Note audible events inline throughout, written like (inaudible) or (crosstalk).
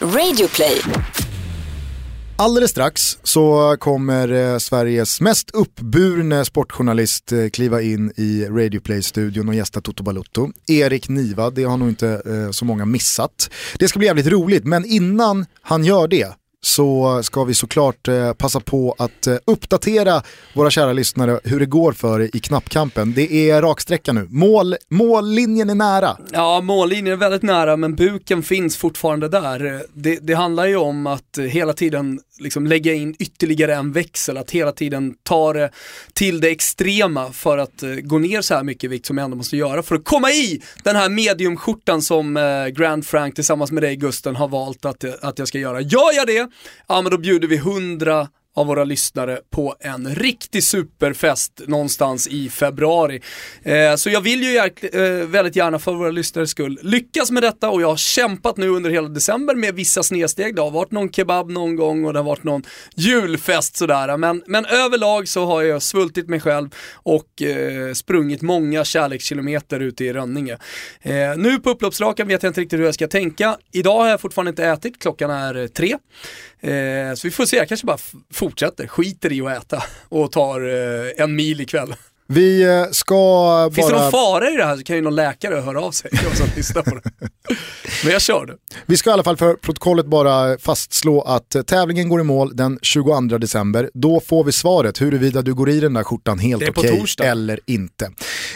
Radioplay. Alldeles strax så kommer eh, Sveriges mest uppburne sportjournalist eh, kliva in i Radioplay-studion och gästa Toto Balutto. Erik Niva, det har nog inte eh, så många missat. Det ska bli jävligt roligt, men innan han gör det så ska vi såklart eh, passa på att eh, uppdatera våra kära lyssnare hur det går för i knappkampen. Det är raksträcka nu. Mål, mållinjen är nära. Ja, mållinjen är väldigt nära men buken finns fortfarande där. Det, det handlar ju om att hela tiden liksom lägga in ytterligare en växel, att hela tiden ta det till det extrema för att eh, gå ner så här mycket i vikt som jag ändå måste göra för att komma i den här mediumskjortan som uh, Grand Frank tillsammans med dig Gusten har valt att, att jag ska göra. Gör jag det, ja men då bjuder vi 100 av våra lyssnare på en riktig superfest någonstans i februari. Eh, så jag vill ju eh, väldigt gärna för våra lyssnares skull lyckas med detta och jag har kämpat nu under hela december med vissa snedsteg. Det har varit någon kebab någon gång och det har varit någon julfest sådär. Men, men överlag så har jag svultit mig själv och eh, sprungit många kärlekskilometer ute i Rönninge. Eh, nu på upploppsrakan vet jag inte riktigt hur jag ska tänka. Idag har jag fortfarande inte ätit, klockan är eh, tre. Eh, så vi får se, jag kanske bara fortsätter, skiter i att äta och tar eh, en mil ikväll. Vi eh, ska bara... Finns det någon fara i det här så kan ju någon läkare höra av sig som på det. (laughs) Men jag kör det. Vi ska i alla fall för protokollet bara fastslå att eh, tävlingen går i mål den 22 december. Då får vi svaret huruvida du går i den där skjortan helt okej okay eller inte.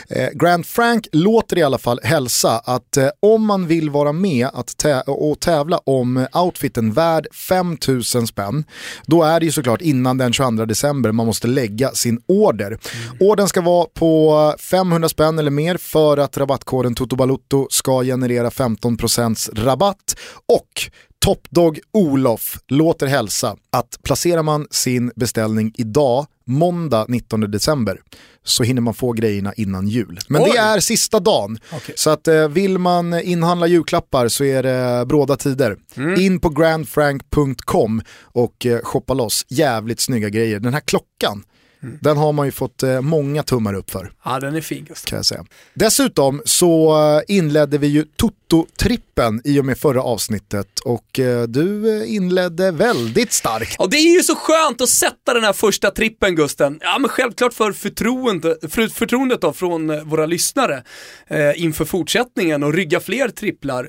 Eh, Grant Frank låter i alla fall hälsa att om man vill vara med att tä och tävla om outfiten värd 5000 spänn, då är det ju såklart innan den 22 december man måste lägga sin order. Mm. Ordern ska vara på 500 spänn eller mer för att rabattkoden TOTOBALUTTO ska generera 15% rabatt och Topdog Olof låter hälsa att placerar man sin beställning idag, måndag 19 december, så hinner man få grejerna innan jul. Men Oj. det är sista dagen. Okay. Så att eh, vill man inhandla julklappar så är det bråda tider. Mm. In på grandfrank.com och eh, shoppa loss jävligt snygga grejer. Den här klockan Mm. Den har man ju fått eh, många tummar upp för. Ja, den är fin. Kan jag säga. Dessutom så eh, inledde vi ju Toto-trippen i och med förra avsnittet och eh, du eh, inledde väldigt starkt. Ja, det är ju så skönt att sätta den här första trippen Gusten. Ja, men självklart för förtroende, för, förtroendet då från eh, våra lyssnare eh, inför fortsättningen och rygga fler tripplar.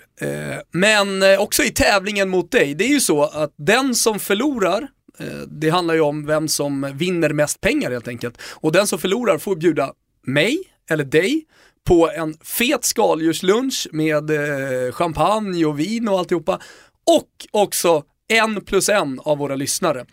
men också i tävlingen mot dig. Det är ju så att den som förlorar Eh, Eh, det handlar ju om vem som vinner mest pengar helt enkelt. Och den som förlorar får bjuda mig eller dig på en fet skaldjurslunch med eh, champagne och vin och alltihopa. Och också en plus en av våra lyssnare.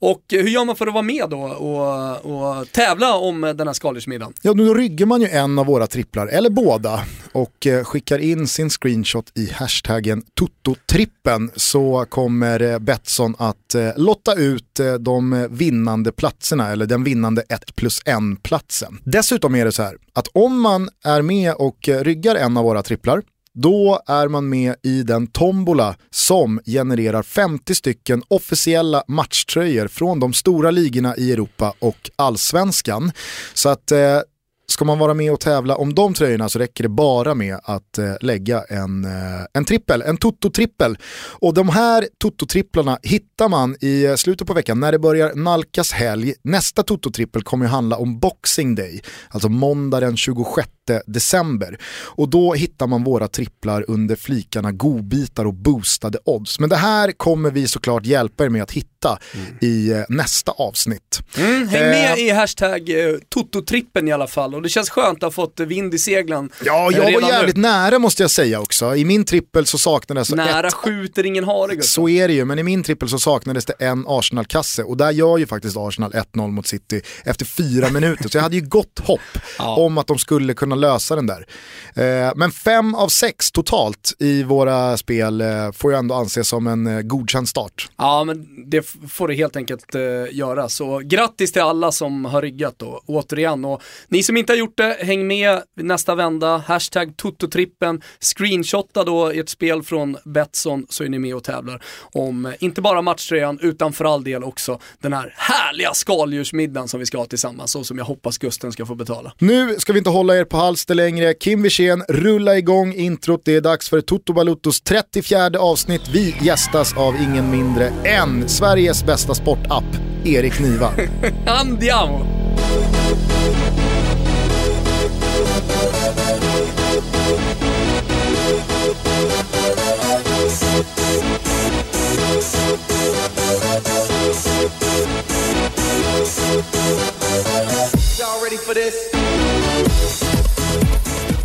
Och hur gör man för att vara med då och, och tävla om den här skaldjursmiddagen? Ja, då ryggar man ju en av våra tripplar, eller båda, och eh, skickar in sin screenshot i hashtaggen Tototrippen så kommer eh, Betsson att eh, lotta ut de vinnande platserna, eller den vinnande 1 plus 1 platsen. Dessutom är det så här att om man är med och ryggar en av våra tripplar då är man med i den tombola som genererar 50 stycken officiella matchtröjor från de stora ligorna i Europa och allsvenskan. Så att eh, Ska man vara med och tävla om de tröjorna så räcker det bara med att eh, lägga en, eh, en trippel, en Toto-trippel. Och de här Toto-tripplarna hittar man i eh, slutet på veckan när det börjar nalkas helg. Nästa Toto-trippel kommer ju handla om Boxing Day, alltså måndag den 26 december. Och då hittar man våra tripplar under flikarna godbitar och boostade odds. Men det här kommer vi såklart hjälpa er med att hitta mm. i eh, nästa avsnitt. Mm, häng med eh, i hashtag eh, Toto-trippen i alla fall och det känns skönt att ha fått vind i seglen. Ja, jag var jävligt nu. nära måste jag säga också. I min trippel så saknades Nära ett... skjuter ingen hare. Så är det ju, men i min trippel så saknades det en Arsenal-kasse och där gör ju faktiskt Arsenal 1-0 mot City efter fyra minuter. Så jag hade ju gott hopp (laughs) ja. om att de skulle kunna lösa den där. Eh, men fem av sex totalt i våra spel eh, får ju ändå anses som en eh, godkänd start. Ja, men det får det helt enkelt göra. Så grattis till alla som har ryggat då, återigen. Och ni som inte har gjort det, häng med nästa vända. Hashtag Tototrippen. Screenshotta då ert spel från Betsson så är ni med och tävlar om inte bara matchtröjan utan för all del också den här härliga skaldjursmiddagen som vi ska ha tillsammans och som jag hoppas Gusten ska få betala. Nu ska vi inte hålla er på halster längre. Kim Wirsén, rulla igång introt. Det är dags för Toto Baluttos 34 avsnitt. Vi gästas av ingen mindre än Sveriges bästa sportapp, Erik Niva. (laughs) Andiamo!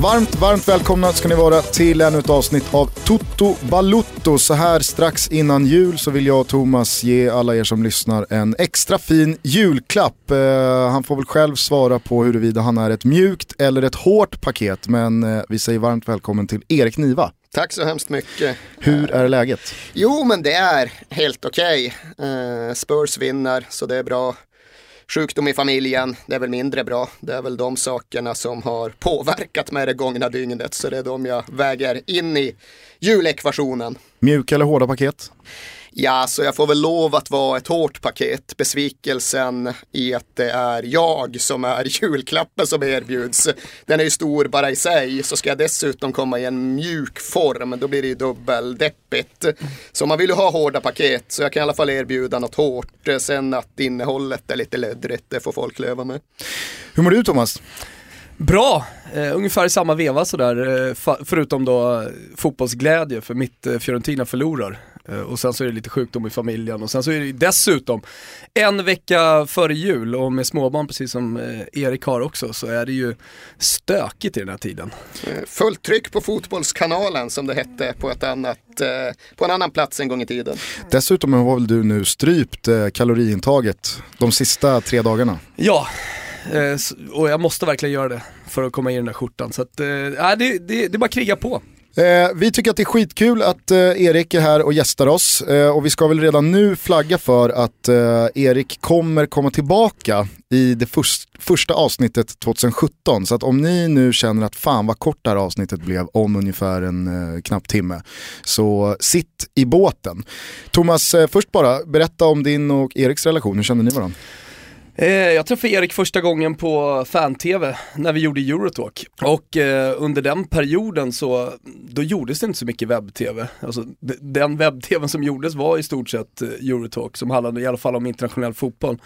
Varmt, varmt välkomna ska ni vara till ännu ett avsnitt av Toto Balutto. Så här strax innan jul så vill jag och Thomas ge alla er som lyssnar en extra fin julklapp. Eh, han får väl själv svara på huruvida han är ett mjukt eller ett hårt paket. Men eh, vi säger varmt välkommen till Erik Niva. Tack så hemskt mycket. Hur är läget? Jo, men det är helt okej. Okay. Uh, Spurs vinner, så det är bra. Sjukdom i familjen, det är väl mindre bra. Det är väl de sakerna som har påverkat mig det gångna dygnet. Så det är de jag väger in i julekvationen. Mjuka eller hårda paket? Ja, så jag får väl lov att vara ett hårt paket. Besvikelsen i att det är jag som är (laughs) julklappen som erbjuds. Den är ju stor bara i sig. Så ska jag dessutom komma i en mjuk form, då blir det ju dubbeldeppigt. Så man vill ju ha hårda paket, så jag kan i alla fall erbjuda något hårt. Sen att innehållet är lite löddrigt, det får folk leva med. Hur mår du Thomas? Bra, eh, ungefär i samma veva sådär, eh, förutom då fotbollsglädje för mitt eh, Fiorentina förlorar. Eh, och sen så är det lite sjukdom i familjen och sen så är det dessutom en vecka före jul och med småbarn precis som eh, Erik har också så är det ju stökigt i den här tiden. Eh, fullt tryck på Fotbollskanalen som det hette på, ett annat, på en annan plats en gång i tiden. Dessutom har väl du nu strypt kaloriintaget de sista tre dagarna? Ja, och jag måste verkligen göra det för att komma i den där skjortan. Så att, äh, det, det, det är bara att kriga på. Eh, vi tycker att det är skitkul att eh, Erik är här och gästar oss eh, och vi ska väl redan nu flagga för att eh, Erik kommer komma tillbaka i det först, första avsnittet 2017. Så att om ni nu känner att fan vad kort det här avsnittet blev om ungefär en eh, knapp timme så sitt i båten. Thomas, eh, först bara berätta om din och Eriks relation, hur känner ni varandra? Eh, jag träffade Erik första gången på fan-tv när vi gjorde Eurotalk. Och eh, under den perioden så, då gjordes det inte så mycket webb-tv. Alltså, den webb-tvn som gjordes var i stort sett eh, Eurotalk som handlade i alla fall om internationell fotboll.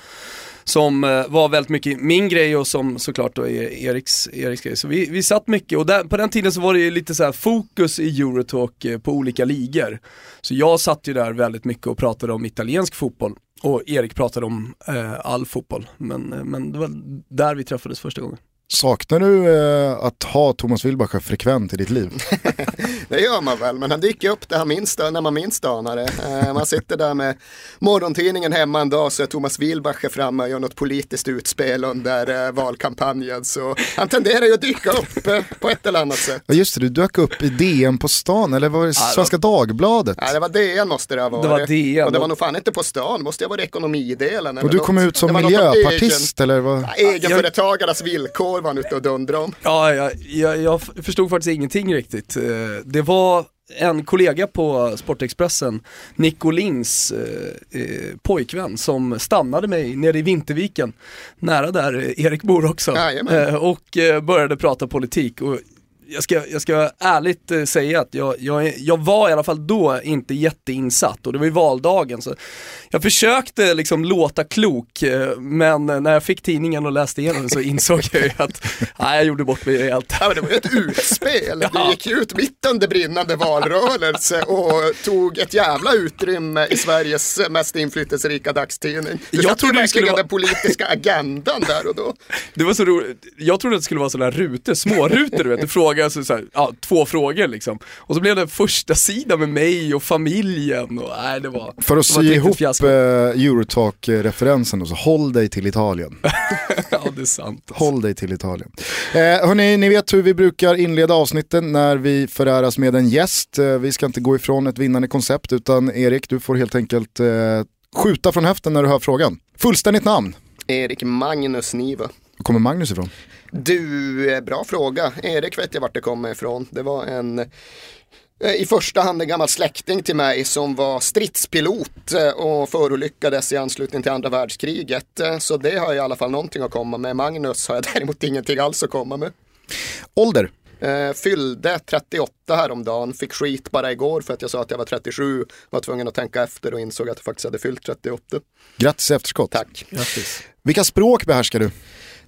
Som eh, var väldigt mycket min grej och som såklart då är Eriks, Eriks grej. Så vi, vi satt mycket och där, på den tiden så var det ju lite så fokus i Eurotalk eh, på olika ligor. Så jag satt ju där väldigt mycket och pratade om italiensk fotboll. Och Erik pratade om eh, all fotboll, men, eh, men det var där vi träffades första gången. Saknar du eh, att ha Thomas Wilbacher frekvent i ditt liv? (laughs) det gör man väl, men han dyker upp där minst, när man minst anar det. Eh, man sitter där med morgontidningen hemma en dag så är Thomas Wilbacher framme och gör något politiskt utspel under eh, valkampanjen. Så han tenderar ju att dyka upp eh, på ett eller annat sätt. Ja just det, du dök upp i DN på stan, eller var det Svenska ja, Dagbladet? Nej, det var DN måste det ha varit. Det var DN. Och det var nog fan inte på stan, måste ha varit ekonomidelen. Och du kom ut som miljöpartist eller? Vad? Ja, egenföretagarnas villkor var han ute och dundrade om. Ja, jag, jag, jag förstod faktiskt ingenting riktigt. Eh, det var en kollega på Sportexpressen, Nicolins eh, eh, pojkvän, som stannade mig nere i Vinterviken, nära där Erik bor också, eh, och eh, började prata politik. Och jag ska, jag ska ärligt eh, säga att jag, jag, jag var i alla fall då inte jätteinsatt och det var ju valdagen så jag försökte liksom låta klok eh, men när jag fick tidningen och läste igenom så insåg jag ju att (laughs) nej, jag gjorde bort mig rejält. Ja, det var ju ett utspel. (laughs) Ja. Du gick ut mitt under brinnande valrörelse och tog ett jävla utrymme i Sveriges mest inflytelserika dagstidning. Du jag trodde det skulle vara den politiska agendan där och då. (laughs) Det var så roligt. Jag trodde att det skulle vara sådana rutor, små rutor du vet. Du frågar fråga, så, så här, ja, två frågor liksom. Och så blev det första sidan med mig och familjen och nej det var För att sy ihop uh, Eurotalk-referensen så håll dig till Italien. (laughs) ja det är sant. Alltså. Håll dig till Italien. Eh, hörni, ni vet hur vi brukar inleda avsnitten när vi föräras med en gäst. Eh, vi ska inte gå ifrån ett vinnande koncept utan Erik, du får helt enkelt eh, skjuta från höften när du hör frågan. Fullständigt namn? Erik Magnus Niva. Var kommer Magnus ifrån? Du, eh, bra fråga. Erik vet jag vart det kommer ifrån. Det var en eh, i första hand en gammal släkting till mig som var stridspilot eh, och förolyckades i anslutning till andra världskriget. Så det har jag i alla fall någonting att komma med. Magnus har jag (laughs) däremot ingenting alls att komma med. Ålder? Fyllde 38 häromdagen, fick skit bara igår för att jag sa att jag var 37. Var tvungen att tänka efter och insåg att jag faktiskt hade fyllt 38. Grattis efterskott. Tack. Grattis. Vilka språk behärskar du?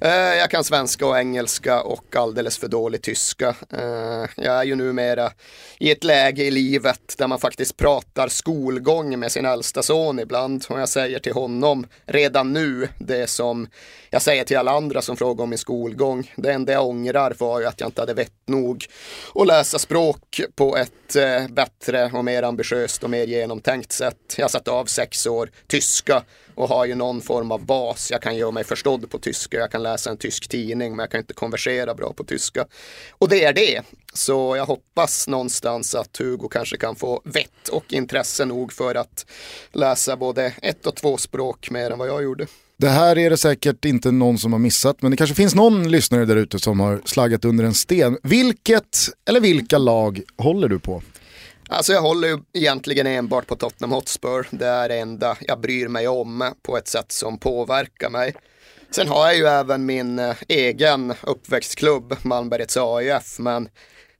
Eh, jag kan svenska och engelska och alldeles för dålig tyska. Eh, jag är ju numera i ett läge i livet där man faktiskt pratar skolgång med sin äldsta son ibland. Och jag säger till honom redan nu det som jag säger till alla andra som frågar om min skolgång. Det enda jag ångrar var ju att jag inte hade vett nog att läsa språk på ett eh, bättre och mer ambitiöst och mer genomtänkt sätt. Jag satt av sex år tyska och har ju någon form av bas. Jag kan göra mig förstådd på tyska, jag kan läsa en tysk tidning men jag kan inte konversera bra på tyska. Och det är det. Så jag hoppas någonstans att Hugo kanske kan få vett och intresse nog för att läsa både ett och två språk mer än vad jag gjorde. Det här är det säkert inte någon som har missat, men det kanske finns någon lyssnare där ute som har slaggat under en sten. Vilket eller vilka lag håller du på? Alltså jag håller ju egentligen enbart på Tottenham Hotspur. Det är det enda jag bryr mig om på ett sätt som påverkar mig. Sen har jag ju även min eh, egen uppväxtklubb, Malmbergets AIF, men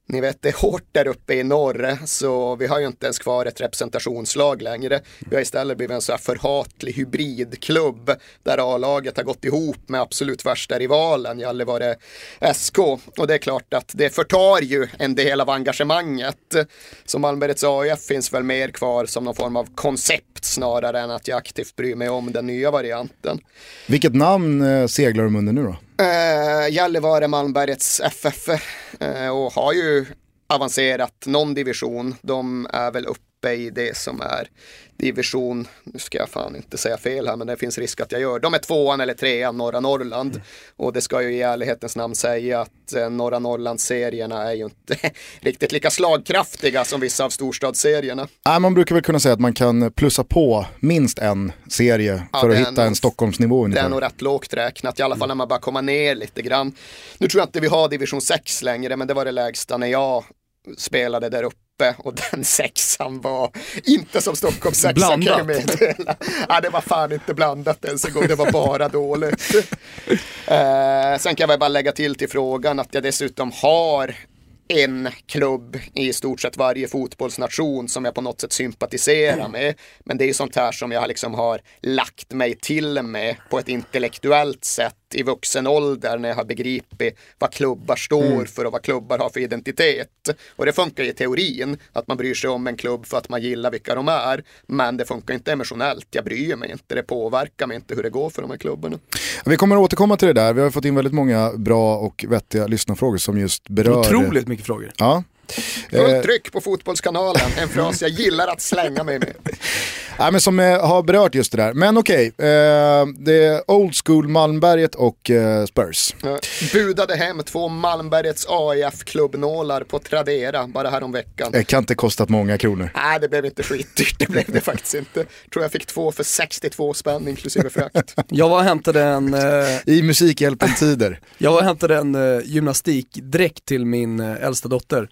ni vet det är hårt där uppe i norr så vi har ju inte ens kvar ett representationslag längre. Vi har istället blivit en så här förhatlig hybridklubb där A-laget har gått ihop med absolut värsta rivalen Gällivare SK. Och det är klart att det förtar ju en del av engagemanget. Så Malmbergets AIF finns väl mer kvar som någon form av koncept snarare än att jag aktivt bryr mig om den nya varianten. Vilket namn eh, seglar de under nu då? Eh, Gällivare Malmbergets FF eh, och har ju avancerat någon division. De är väl uppe i det som är division, nu ska jag fan inte säga fel här men det finns risk att jag gör. De är tvåan eller trean norra Norrland mm. och det ska ju i ärlighetens namn säga att eh, norra Norrlandsserierna är ju inte (laughs) riktigt lika slagkraftiga som vissa av storstadsserierna. Nej, man brukar väl kunna säga att man kan plussa på minst en serie ja, för att hitta en, en Stockholmsnivå ungefär. Det är nog rätt lågt räknat, i alla fall när man bara kommer ner lite grann. Nu tror jag inte vi har division 6 längre men det var det lägsta när jag spelade där uppe och (laughs) den sexan var inte som Stockholms sexa Blandat. kan jag meddela. Ja, det var fan inte blandat ens en gång, det var bara dåligt. (laughs) Eh, sen kan jag bara lägga till till frågan att jag dessutom har en klubb i stort sett varje fotbollsnation som jag på något sätt sympatiserar med. Men det är ju sånt här som jag liksom har lagt mig till med på ett intellektuellt sätt i vuxen ålder när jag har begripit vad klubbar står mm. för och vad klubbar har för identitet. Och det funkar i teorin att man bryr sig om en klubb för att man gillar vilka de är. Men det funkar inte emotionellt. Jag bryr mig inte. Det påverkar mig inte hur det går för de här klubbarna. Vi kommer att återkomma till det där. Vi har fått in väldigt många bra och vettiga lyssnarfrågor som just berör... Otroligt mycket frågor. Ja. Fullt eh, tryck på Fotbollskanalen, en fras jag gillar att slänga mig med. (laughs) Ja, men som eh, har berört just det där. Men okej, okay, eh, det är Old School Malmberget och eh, Spurs. Budade hem två Malmbergets AIF-klubbnålar på Tradera bara häromveckan. Det kan inte kostat många kronor. Nej, det blev inte skitdyrt. Det blev det faktiskt inte. Tror jag fick två för 62 spänn inklusive frakt. jag var och hämtade en... (laughs) Eh... I Musikhjälpen-tider. jag var och hämtade en gymnastikdräkt till min äldsta dotter.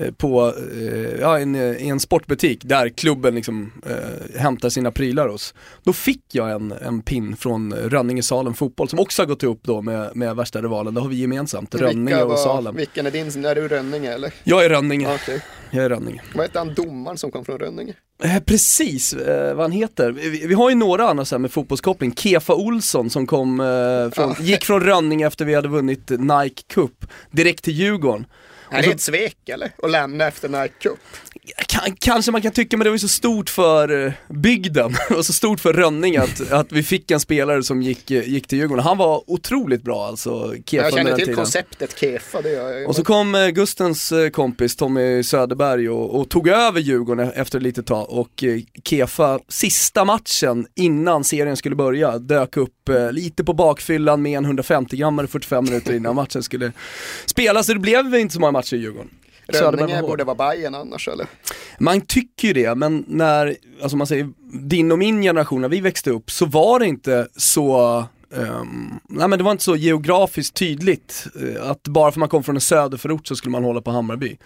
Eh, på eh, ja, en, i en sportbutik där klubben liksom, eh, hämtar sina prylar hos. Då fick jag en, en pin från Rönninge Salem Fotboll som också har gått ihop då med, med värsta rivalen. Det har vi gemensamt, Rönninge och Salem. Vilken är din, är du Rönninge eller? Jag är Rönninge. Okay. Jag är Rönninge. Vad heter han domaren som kom från Rönninge? Eh, precis, eh, vad han heter. Vi, vi, har ju några andra så med fotbollskoppling. Kefa Olsson som kom, eh, från, gick från Rönninge efter vi hade vunnit Nike Cup direkt till Djurgården. Är det ett svek eller? Att lämna efter Nike Cup? kanske man kan tycka, men det var ju så stort för eh, bygden (laughs) och så stort för Rönning att, (laughs) att vi fick en spelare som gick, eh, gick till Djurgården. Han var otroligt bra alltså, Kefa Jag känner till tiden. konceptet Kefa, det gör jag Och så kom eh, Gustens kompis Tommy Söderberg och, och, tog över Djurgården efter ett litet tag och Kefa, sista matchen innan serien skulle börja, dök upp lite på bakfyllan med en 150-grammare 45 minuter innan matchen skulle spelas. Så det blev inte så många matcher i Djurgården. Rönninge borde vara Bajen annars eller? Man tycker ju det, men när, alltså man säger, din och min generation, när vi växte upp så var det inte så Um, nej men det var inte så geografiskt tydligt uh, att bara för man kom från en söderförort så skulle man hålla på Hammarby.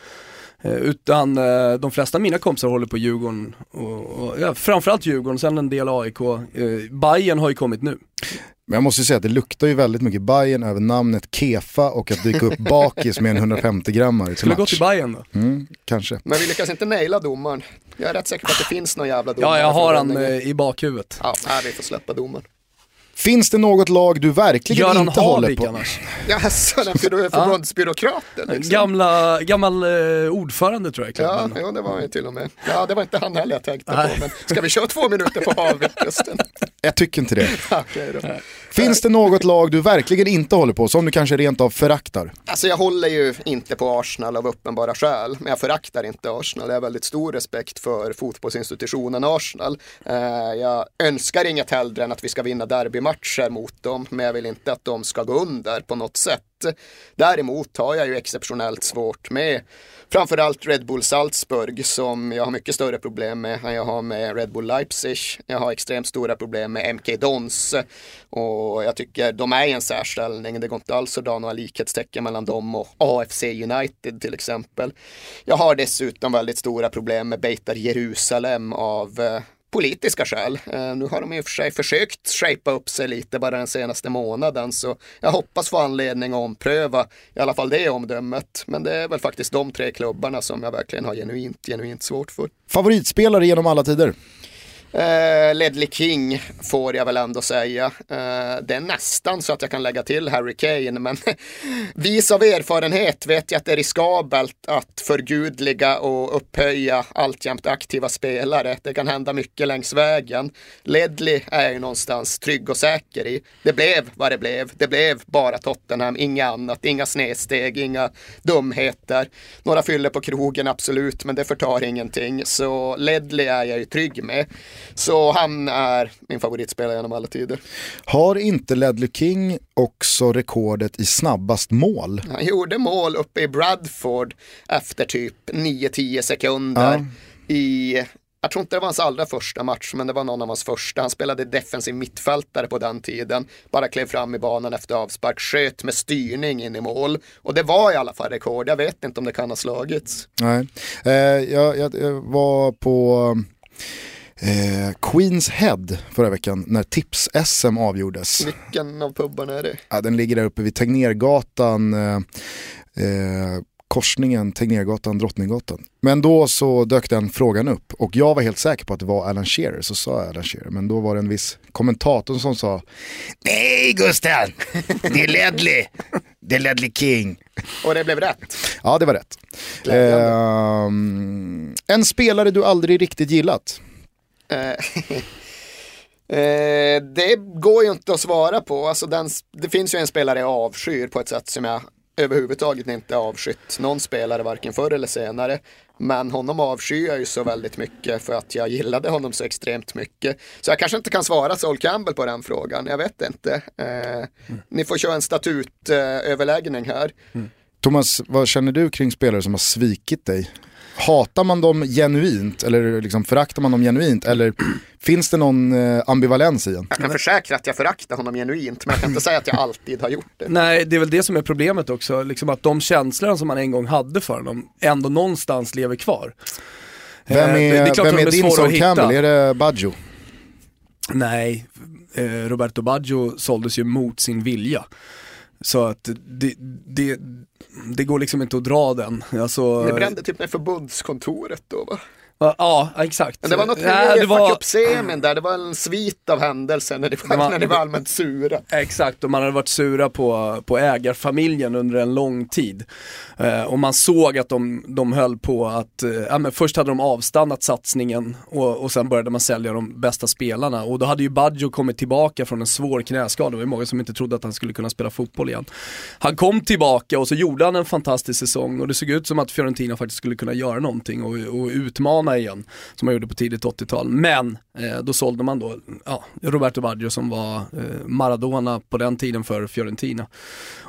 Uh, utan uh, de flesta av mina kompisar håller på Djurgården, och, och, ja, framförallt Djurgården, sen en del AIK. Uh, Bayern har ju kommit nu. Men jag måste säga att det luktar ju väldigt mycket Bayern över namnet Kefa och att dyka upp bakis med en 150 grammar till Skulle gått match. till Bayern då? Mm, kanske. Men vi lyckas inte naila domaren. Jag är rätt säker på att det finns någon jävla domare. Ja, jag har han eh, i bakhuvudet. Ja, nej, vi får släppa domaren. Finns det något lag du verkligen Göran inte håller Havik på? annars. Jaså, den för- förbundsbyråkraten liksom. Gamla, gammal eh, ordförande tror jag Ja, klubben. jo, det var han ju till och med. Ja, det var inte han heller jag tänkte Nej. på. Men ska vi köra två minuter på Havik förresten? (laughs) Jag tycker inte det. (laughs) Okej då. Finns det något lag du verkligen inte håller på, som du kanske rent av föraktar? Alltså jag håller ju inte på Arsenal av uppenbara skäl, men jag föraktar inte Arsenal. Jag har väldigt stor respekt för fotbollsinstitutionen Arsenal. Eh, jag önskar inget hellre än att vi ska vinna derbymatcher mot dem, men jag vill inte att de ska gå under på något sätt. Däremot har jag ju exceptionellt svårt med framförallt Red Bull Salzburg som jag har mycket större problem med än jag har med Red Bull Leipzig. Jag har extremt stora problem med MK Dons och jag tycker de är i en särställning. Det går inte alls att dra några likhetstecken mellan dem och AFC United till exempel. Jag har dessutom väldigt stora problem med Beitar Jerusalem av eh, politiska skäl. Eh, nu har de i och för sig försökt shapea upp sig lite bara den senaste månaden så jag hoppas få anledning att ompröva i alla fall det omdömet. Men det är väl faktiskt de tre klubbarna som jag verkligen har genuint, genuint svårt för. Favoritspelare genom alla tider? Eh, Ledley King får jag väl ändå säga. Eh, det är nästan så att jag kan lägga till Harry Kane, men (laughs) vis av erfarenhet vet jag att det är riskabelt att förgudliga och upphöja alltjämt aktiva spelare. Det kan hända mycket längs vägen. Ledley är jag ju någonstans trygg och säker i. Det blev vad det blev. Det blev bara Tottenham, inga annat, inga snedsteg, inga dumheter. Några fyller på krogen, absolut, men det förtar ingenting. Så Ledley är jag ju trygg med. Så han är min favoritspelare genom alla tider. Har inte Ledley King också rekordet i snabbast mål? Han gjorde mål uppe i Bradford efter typ 9-10 sekunder i jag tror inte det var hans allra första match, men det var någon av hans första. Han spelade defensiv mittfältare på den tiden. Bara klev fram i banan efter avspark, sköt med styrning in i mål. Och det var i alla fall rekord. Jag vet inte om det kan ha slagits. Nej. Eh, jag, jag, jag var på eh, Queens Head förra veckan när Tips-SM avgjordes. Vilken av pubbarna är det? Ja, den ligger där uppe vid Tegnérgatan, eh, eh, korsningen Tegnérgatan, Drottninggatan. Men då så dök den frågan upp och jag var helt säker på att det var Alan Shearer, så sa jag Alan Shearer. Men då var det en viss kommentator som sa Nej Gusten, det är Ledley, det är Ledley King. Och det blev rätt. Ja det var rätt. Ehm, en spelare du aldrig riktigt gillat? Eh, (laughs) eh, det går ju inte att svara på. Alltså den, det finns ju en spelare jag avskyr på ett sätt som jag överhuvudtaget inte avskytt någon spelare varken förr eller senare. Men honom avskyr jag ju så väldigt mycket för att jag gillade honom så extremt mycket. Så jag kanske inte kan svara Sol Campbell på den frågan, jag vet inte. Eh, Ni får köra en statutöverläggning här. Thomas, vad känner du kring spelare som har svikit dig? Hatar man dem genuint eller liksom föraktar man dem genuint eller finns det någon eh, ambivalens i en? Jag kan försäkra att jag föraktar honom genuint, men jag kan inte säga att jag alltid har gjort det. (laughs) Nej, det är väl det som är problemet också, liksom att de känslorna som man en gång hade för honom ändå någonstans lever kvar. Vem Eh, det- är, klart vem de är din hitta. Campbell? Är det Baggio? Nej, eh, Roberto Baggio såldes ju mot sin vilja. Så att det, det, det går liksom inte att dra den. Alltså, Ni brände typ med förbundskontoret då va? Ja, ja, exakt. Men det var något med Uefa var- Cup-semin där, det var en svit av händelser när var, Det var- när ni var allmänt sura. Exakt, och man hade varit sura på, på ägarfamiljen under en lång tid. Eh, och man såg att de, de höll på att, eh, ja, men först hade de avstannat satsningen och, och sen började man sälja de bästa spelarna. Och då hade ju Baggio kommit tillbaka från en svår knäskada, det var ju många som inte trodde att han skulle kunna spela fotboll igen. Han kom tillbaka och så gjorde han en fantastisk säsong och det såg ut som att Fiorentina faktiskt skulle kunna göra någonting och, och utmana igen, som man gjorde på tidigt 80-tal. Men eh, då sålde man då ja, Roberto Baggio som var eh, Maradona på den tiden för Fiorentina.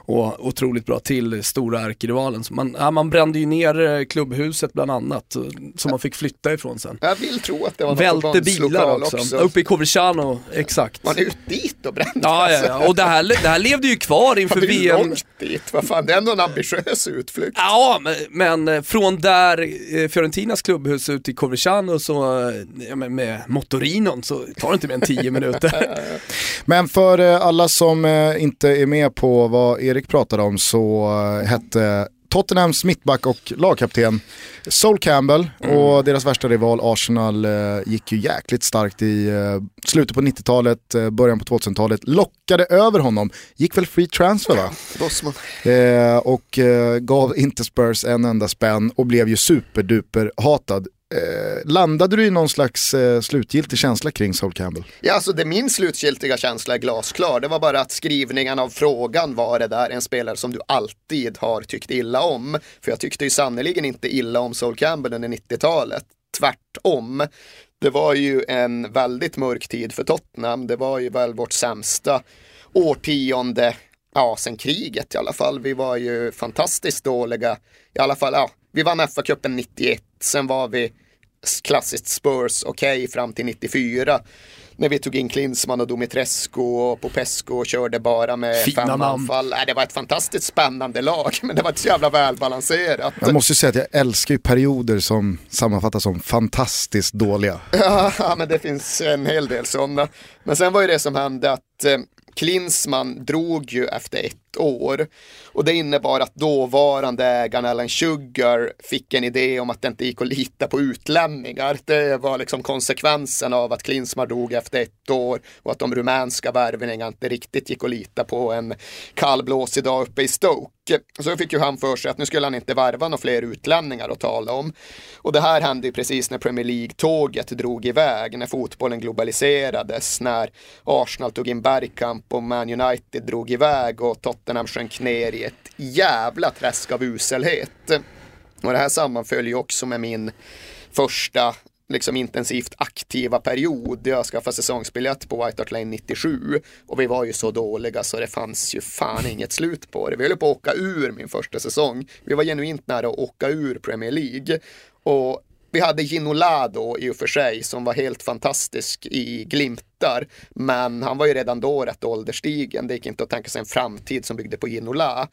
Och otroligt bra till stora ärkerivalen. Man, ja, man brände ju ner eh, klubbhuset bland annat, eh, som man fick flytta ifrån sen. Jag vill tro att det var Välte bilar förbundslokal också. Uppe i Coverciano, exakt. Var ni ut dit och brände? Ja, ja, ja, och det här, det här levde ju kvar inför Fan, det är VM. långt dit, vad fan, det är ändå en ambitiös utflykt. Ja, men, men eh, från där Fiorentinas klubbhus ut till Coverciano så, ja, med, med motorinon så tar det inte mer än 10 (laughs) minuter. Men för eh, alla som eh, inte är med på vad Erik pratade om så eh, hette Tottenhams mittback och lagkapten Sol Campbell mm. och deras värsta rival Arsenal gick ju jäkligt starkt i slutet på 90-talet, eh, början på 2000-talet. Lockade över honom, gick väl free transfer va? Eh, och eh, gav inte Spurs en enda spänn och blev ju superduper hatad. Eh, landade du i någon slags eh, slutgiltig känsla kring Sol Campbell? Ja, alltså det min slutgiltiga känsla är glasklar. Det var bara att skrivningen av frågan var det där en spelare som du alltid har tyckt illa om. För jag tyckte ju sannerligen inte illa om Sol Campbell under 90-talet. Tvärtom. Det var ju en väldigt mörk tid för Tottenham. Det var ju väl vårt sämsta årtionde, ja, sen kriget i alla fall. Vi var ju fantastiskt dåliga. I alla fall, ja, vi vann FA-cupen 91. Sen var vi klassiskt Spurs okej okay, fram till 94. När vi tog in Klinsmann och Dumitrescu och Popescu och körde bara med Fina fem anfall. Äh, det var ett fantastiskt spännande lag, (laughs) men det var inte så jävla välbalanserat. Jag måste säga att jag älskar ju perioder som sammanfattas som fantastiskt dåliga. (laughs) ja, men det finns en hel del sådana. Men sen var ju det som hände att Klinsman drog ju efter ett år och det innebar att dåvarande ägaren Alan Sugar fick en idé om att det inte gick att lita på utlänningar. Det var liksom konsekvensen av att Klinsman drog efter ett år och att de rumänska värvningarna inte riktigt gick att lita på en kallblåsig dag uppe i Stoke. Så fick ju han för sig att nu skulle han inte värva några fler utlänningar att tala om. Och det här hände ju precis när Premier League-tåget drog iväg, när fotbollen globaliserades, när Arsenal tog in Bergkamp och Man United drog iväg och Tottenham sjönk ner i ett jävla träsk av uselhet. Och det här sammanföll ju också med min första liksom intensivt aktiva period. Jag skaffade säsongsbiljett på White Hart Lane 97 och vi var ju så dåliga så det fanns ju fan inget slut på det. Vi höll på att åka ur min första säsong. Vi var genuint nära att åka ur Premier League och vi hade Ginola då i och för sig som var helt fantastisk i glimtar. Men han var ju redan då rätt ålderstigen. Det gick inte att tänka sig en framtid som byggde på Ginola.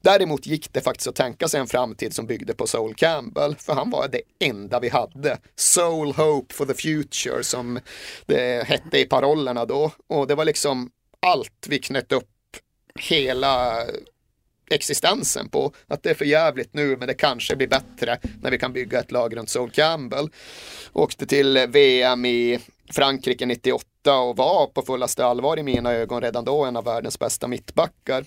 Däremot gick det faktiskt att tänka sig en framtid som byggde på Soul Campbell. För han var det enda vi hade. Soul Hope for the Future som det hette i parollerna då. Och det var liksom allt vi knöt upp hela existensen på. Att det är för jävligt nu men det kanske blir bättre när vi kan bygga ett lag runt Sol Campbell. Åkte till VM i Frankrike 98 och var på fullaste allvar i mina ögon redan då en av världens bästa mittbackar.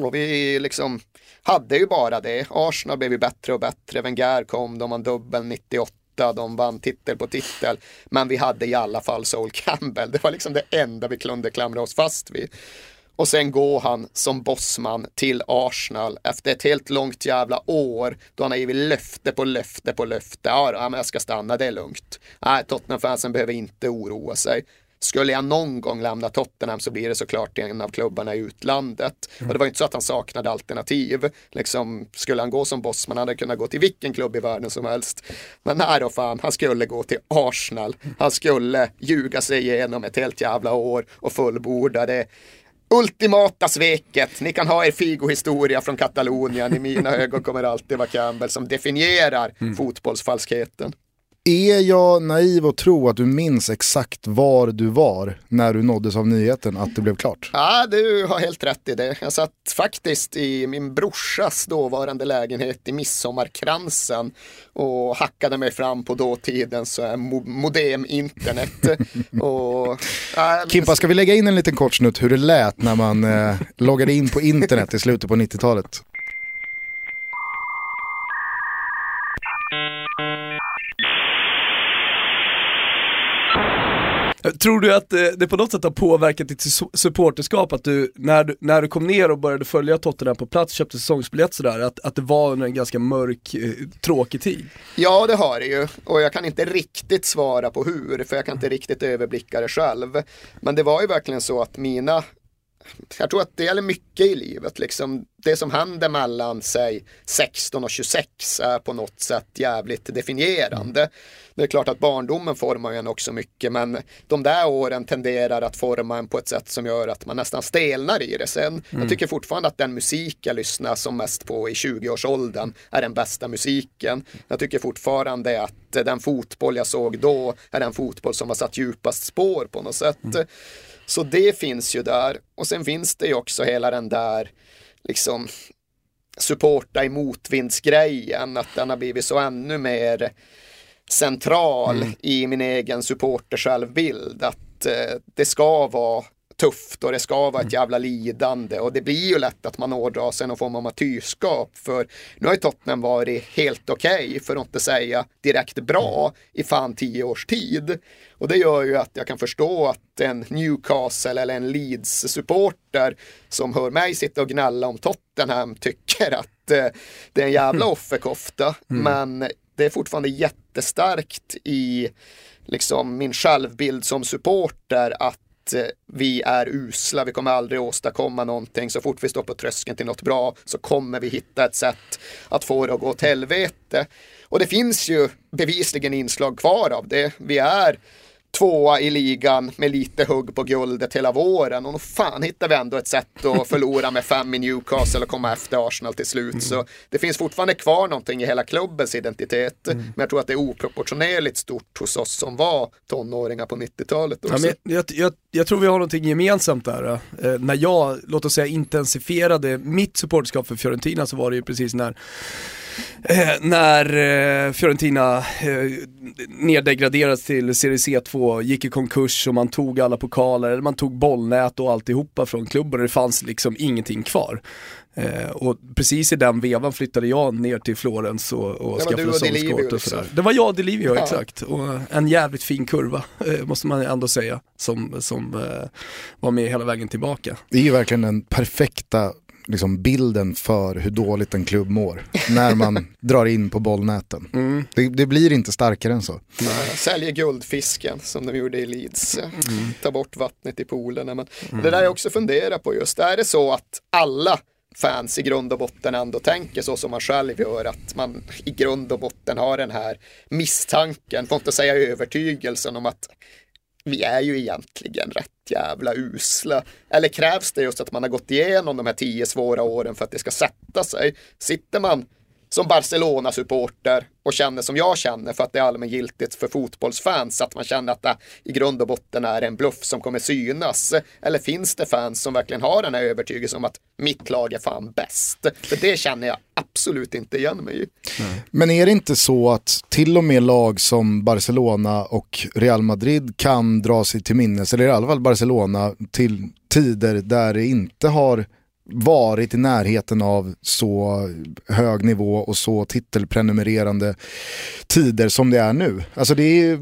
Och vi liksom hade ju bara det. Arsenal blev ju bättre och bättre. Wenger kom, de vann dubbel 98 de vann titel på titel. Men vi hade i alla fall Sol Campbell. Det var liksom det enda vi kunde klamra oss fast vid. Och sen går han som bossman till Arsenal efter ett helt långt jävla år då han har givit löfte på löfte på löfte. Ja, men jag ska stanna, det är lugnt. Nej, Tottenham-fansen behöver inte oroa sig. Skulle jag någon gång lämna Tottenham så blir det såklart en av klubbarna i utlandet. Mm. Och det var inte så att han saknade alternativ. Liksom, skulle han gå som bossman hade han kunnat gå till vilken klubb i världen som helst. Men nej då fan, han skulle gå till Arsenal. Han skulle ljuga sig igenom ett helt jävla år och fullborda det ultimata sveket. Ni kan ha er Figo-historia från Katalonien. I mina ögon kommer det alltid vara Campbell som definierar mm. fotbollsfalskheten. Är jag naiv och tro att du minns exakt var du var när du nåddes av nyheten att det blev klart? Ja, du har helt rätt i det. Jag satt faktiskt i min brorsas dåvarande lägenhet i Midsommarkransen och hackade mig fram på dåtidens modem-internet. (laughs) och, äh, Kimpa, ska vi lägga in en liten kort snutt hur det lät när man eh, loggade in på internet i slutet på 90-talet? Tror du att eh, det på något sätt har påverkat ditt supporterskap att du när, du, när du kom ner och började följa Tottenham på plats, köpte säsongsbiljett sådär, att, att det var under en ganska mörk, eh, tråkig tid? Ja, det har det ju. Och jag kan inte riktigt svara på hur, för jag kan inte riktigt överblicka det själv. Men det var ju verkligen så att mina jag tror att det gäller mycket i livet. Liksom. Det som händer mellan sig 16 och 26 är på något sätt jävligt definierande. Mm. Det är klart att barndomen formar en också mycket men de där åren tenderar att forma en på ett sätt som gör att man nästan stelnar i det sen. Mm. Jag tycker fortfarande att den musik jag lyssnar som mest på i 20-årsåldern är den bästa musiken. Jag tycker fortfarande att den fotboll jag såg då är den fotboll som har satt djupast spår på något sätt. Mm. Så det finns ju där. Och sen finns det ju också hela den där liksom supporta i motvindsgrejen, att den har blivit så ännu mer central mm. i min egen supporter självbild. Att eh, det ska vara tufft och det ska vara ett mm. jävla lidande och det blir ju lätt att man ådrar sig någon form av martyrskap för nu har ju Tottenham varit helt okej okay, för att inte säga direkt bra i fan tio års tid. Och det gör ju att jag kan förstå att en Newcastle eller en Leeds-supporter som hör mig sitta och gnälla om Tottenham tycker att eh, det är en jävla mm. offerkofta. Mm. Men det är fortfarande jättestarkt i liksom min självbild som supporter att Eh, vi är usla, vi kommer aldrig åstadkomma någonting. Så fort vi står på tröskeln till något bra så kommer vi hitta ett sätt att få det att gå åt helvete. Och det finns ju bevisligen inslag kvar av det. Vi är tvåa i ligan med lite hugg på guldet hela våren. Och nog fan hittar vi ändå ett sätt att (laughs) förlora med fem i Newcastle och komma efter Arsenal till slut. Mm. Så det finns fortfarande kvar någonting i hela klubbens identitet. Mm. Men jag tror att det är oproportionerligt stort hos oss som var tonåringar på 90-talet. Ja, jag, jag, jag, tror vi har någonting gemensamt där. Eh, när jag, låt oss säga intensifierade mitt supporterskap för Fiorentina så var det ju precis när Eh, när eh, Fiorentina eh, neddegraderades till Serie C2, gick i konkurs och man tog alla pokaler, man tog bollnät och alltihopa från klubben och det fanns liksom ingenting kvar. Eh, och precis i den vevan flyttade jag ner till Florens och, och skaffade sångskåt och sådär. Det var jag och Delivio, ja. exakt. Och en jävligt fin kurva, eh, måste man ändå säga, som, som eh, var med hela vägen tillbaka. Det är ju verkligen den perfekta liksom bilden för hur dåligt en klubb mår. när man (laughs) drar in på bollnäten. Mm. Det, det, blir inte starkare än så. Nej, säljer guldfisken som de gjorde i Leeds. Mm. Ta bort vattnet i poolerna. Men mm. Det där jag också funderar på just, är det så att alla fans i grund och botten ändå tänker så som man själv gör, att man i grund och botten har den här misstanken, får inte säga övertygelsen om att vi är ju egentligen rätt jävla usla. Eller krävs det just att man har gått igenom de här tio svåra åren för att det ska sätta sig? Sitter man som Barcelona-supporter och känner som jag känner för att det är allmängiltigt för fotbollsfans att man känner att det i grund och botten är en bluff som kommer synas? Eller finns det fans som verkligen har den här övertygelsen om att mitt lag är fan bäst? För det känner jag absolut inte igen mig i. Men är det inte så att till och med lag som Barcelona och Real Madrid kan dra sig till minnes, eller i alla fall Barcelona, till tider där det inte har varit i närheten av så hög nivå och så titelprenumererande tider som det är nu. Alltså det, är,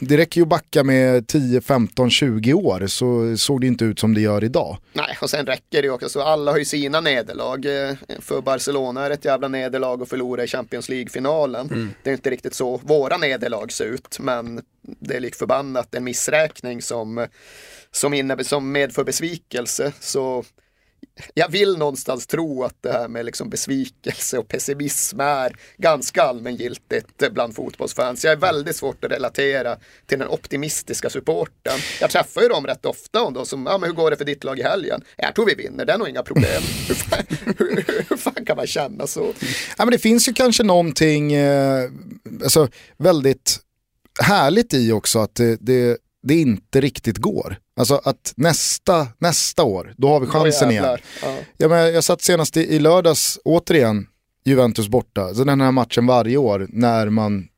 det räcker ju att backa med 10, 15, 20 år så såg det inte ut som det gör idag. Nej, och sen räcker det ju också, så alla har ju sina nederlag. Eh, för Barcelona är ett jävla nederlag att förlora i Champions League-finalen. Mm. Det är inte riktigt så våra nederlag ser ut, men det är lik förbannat en missräkning som, som, innebär, som medför besvikelse. Så jag vill någonstans tro att det här med liksom besvikelse och pessimism är ganska allmängiltigt bland fotbollsfans. Jag är väldigt svårt att relatera till den optimistiska supporten. Jag träffar ju dem rätt ofta och de som, ja men hur går det för ditt lag i helgen? Jag tror vi vinner, det är nog inga problem. (laughs) hur, fan, hur, (laughs) hur fan kan man känna så? Ja men det finns ju kanske någonting, eh, alltså väldigt härligt i också att det, det, det inte riktigt går. Alltså att nästa, nästa år, då har vi chansen igen. Ja. Ja, men jag satt senast i, i lördags, återigen, Juventus borta. Så den här matchen varje år när man,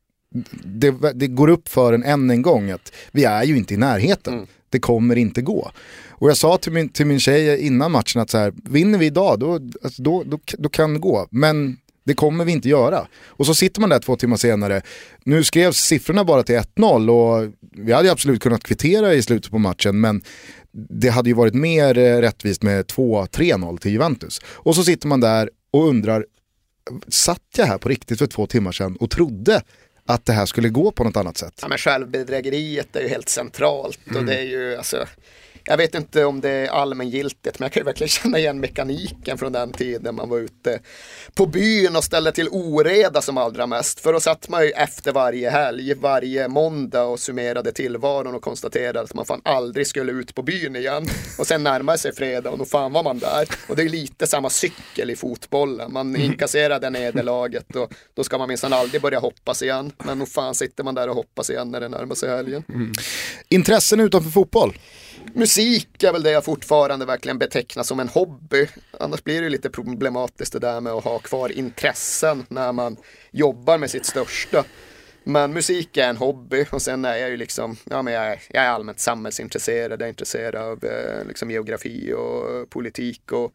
det, det går upp för en än en gång att vi är ju inte i närheten. Mm. Det kommer inte gå. Och jag sa till min, till min tjej innan matchen att så här, vinner vi idag då, alltså då, då, då kan det gå. Men det kommer vi inte göra. Och så sitter man där två timmar senare. Nu skrevs siffrorna bara till 1-0 och vi hade absolut kunnat kvittera i slutet på matchen men det hade ju varit mer eh, rättvist med 2-3-0 till Juventus. Och så sitter man där och undrar, satt jag här på riktigt för två timmar sedan och trodde att det här skulle gå på något annat sätt? Ja men självbedrägeriet är ju helt centralt mm. och det är ju alltså jag vet inte om det är allmängiltigt, men jag kan ju verkligen (laughs) känna igen mekaniken från den tiden man var ute på byn och ställde till oreda som allra mest. För då satt man ju efter varje helg, varje måndag och summerade tillvaron och konstaterade att man fan aldrig skulle ut på byn igen. Och sen närmade sig fredag och då fan var man där. Och det är lite samma cykel i fotbollen. Man mm. inkasserade nederlaget och då ska man minsann aldrig börja hoppas igen. Men nog fan sitter man där och hoppas igen när det närmar sig helgen. Mm. Intressen utanför fotboll? musik Musik är väl det jag fortfarande verkligen betecknar som en hobby. Annars blir det lite problematiskt det där med att ha kvar intressen när man jobbar med sitt största. Men musik är en hobby och sen är jag ju liksom, ja men jag är, jag är allmänt samhällsintresserad, jag är intresserad av eh, liksom geografi och politik och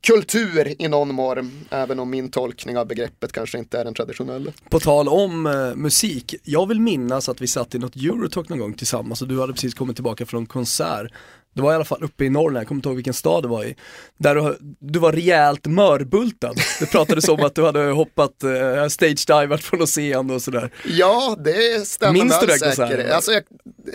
kultur i någon form, även om min tolkning av begreppet kanske inte är den traditionella. På tal om eh, musik, jag vill minnas att vi satt i något Eurotalk någon gång tillsammans och du hade precis kommit tillbaka från konsert det var i alla fall uppe i Norrland, jag kommer inte ihåg vilken stad det var i. Där du, du var rejält mörbultad. Det pratades om att du hade hoppat uh, stage-divat från scen och sådär. Ja, det stämmer Minns du det? Alltså, jag...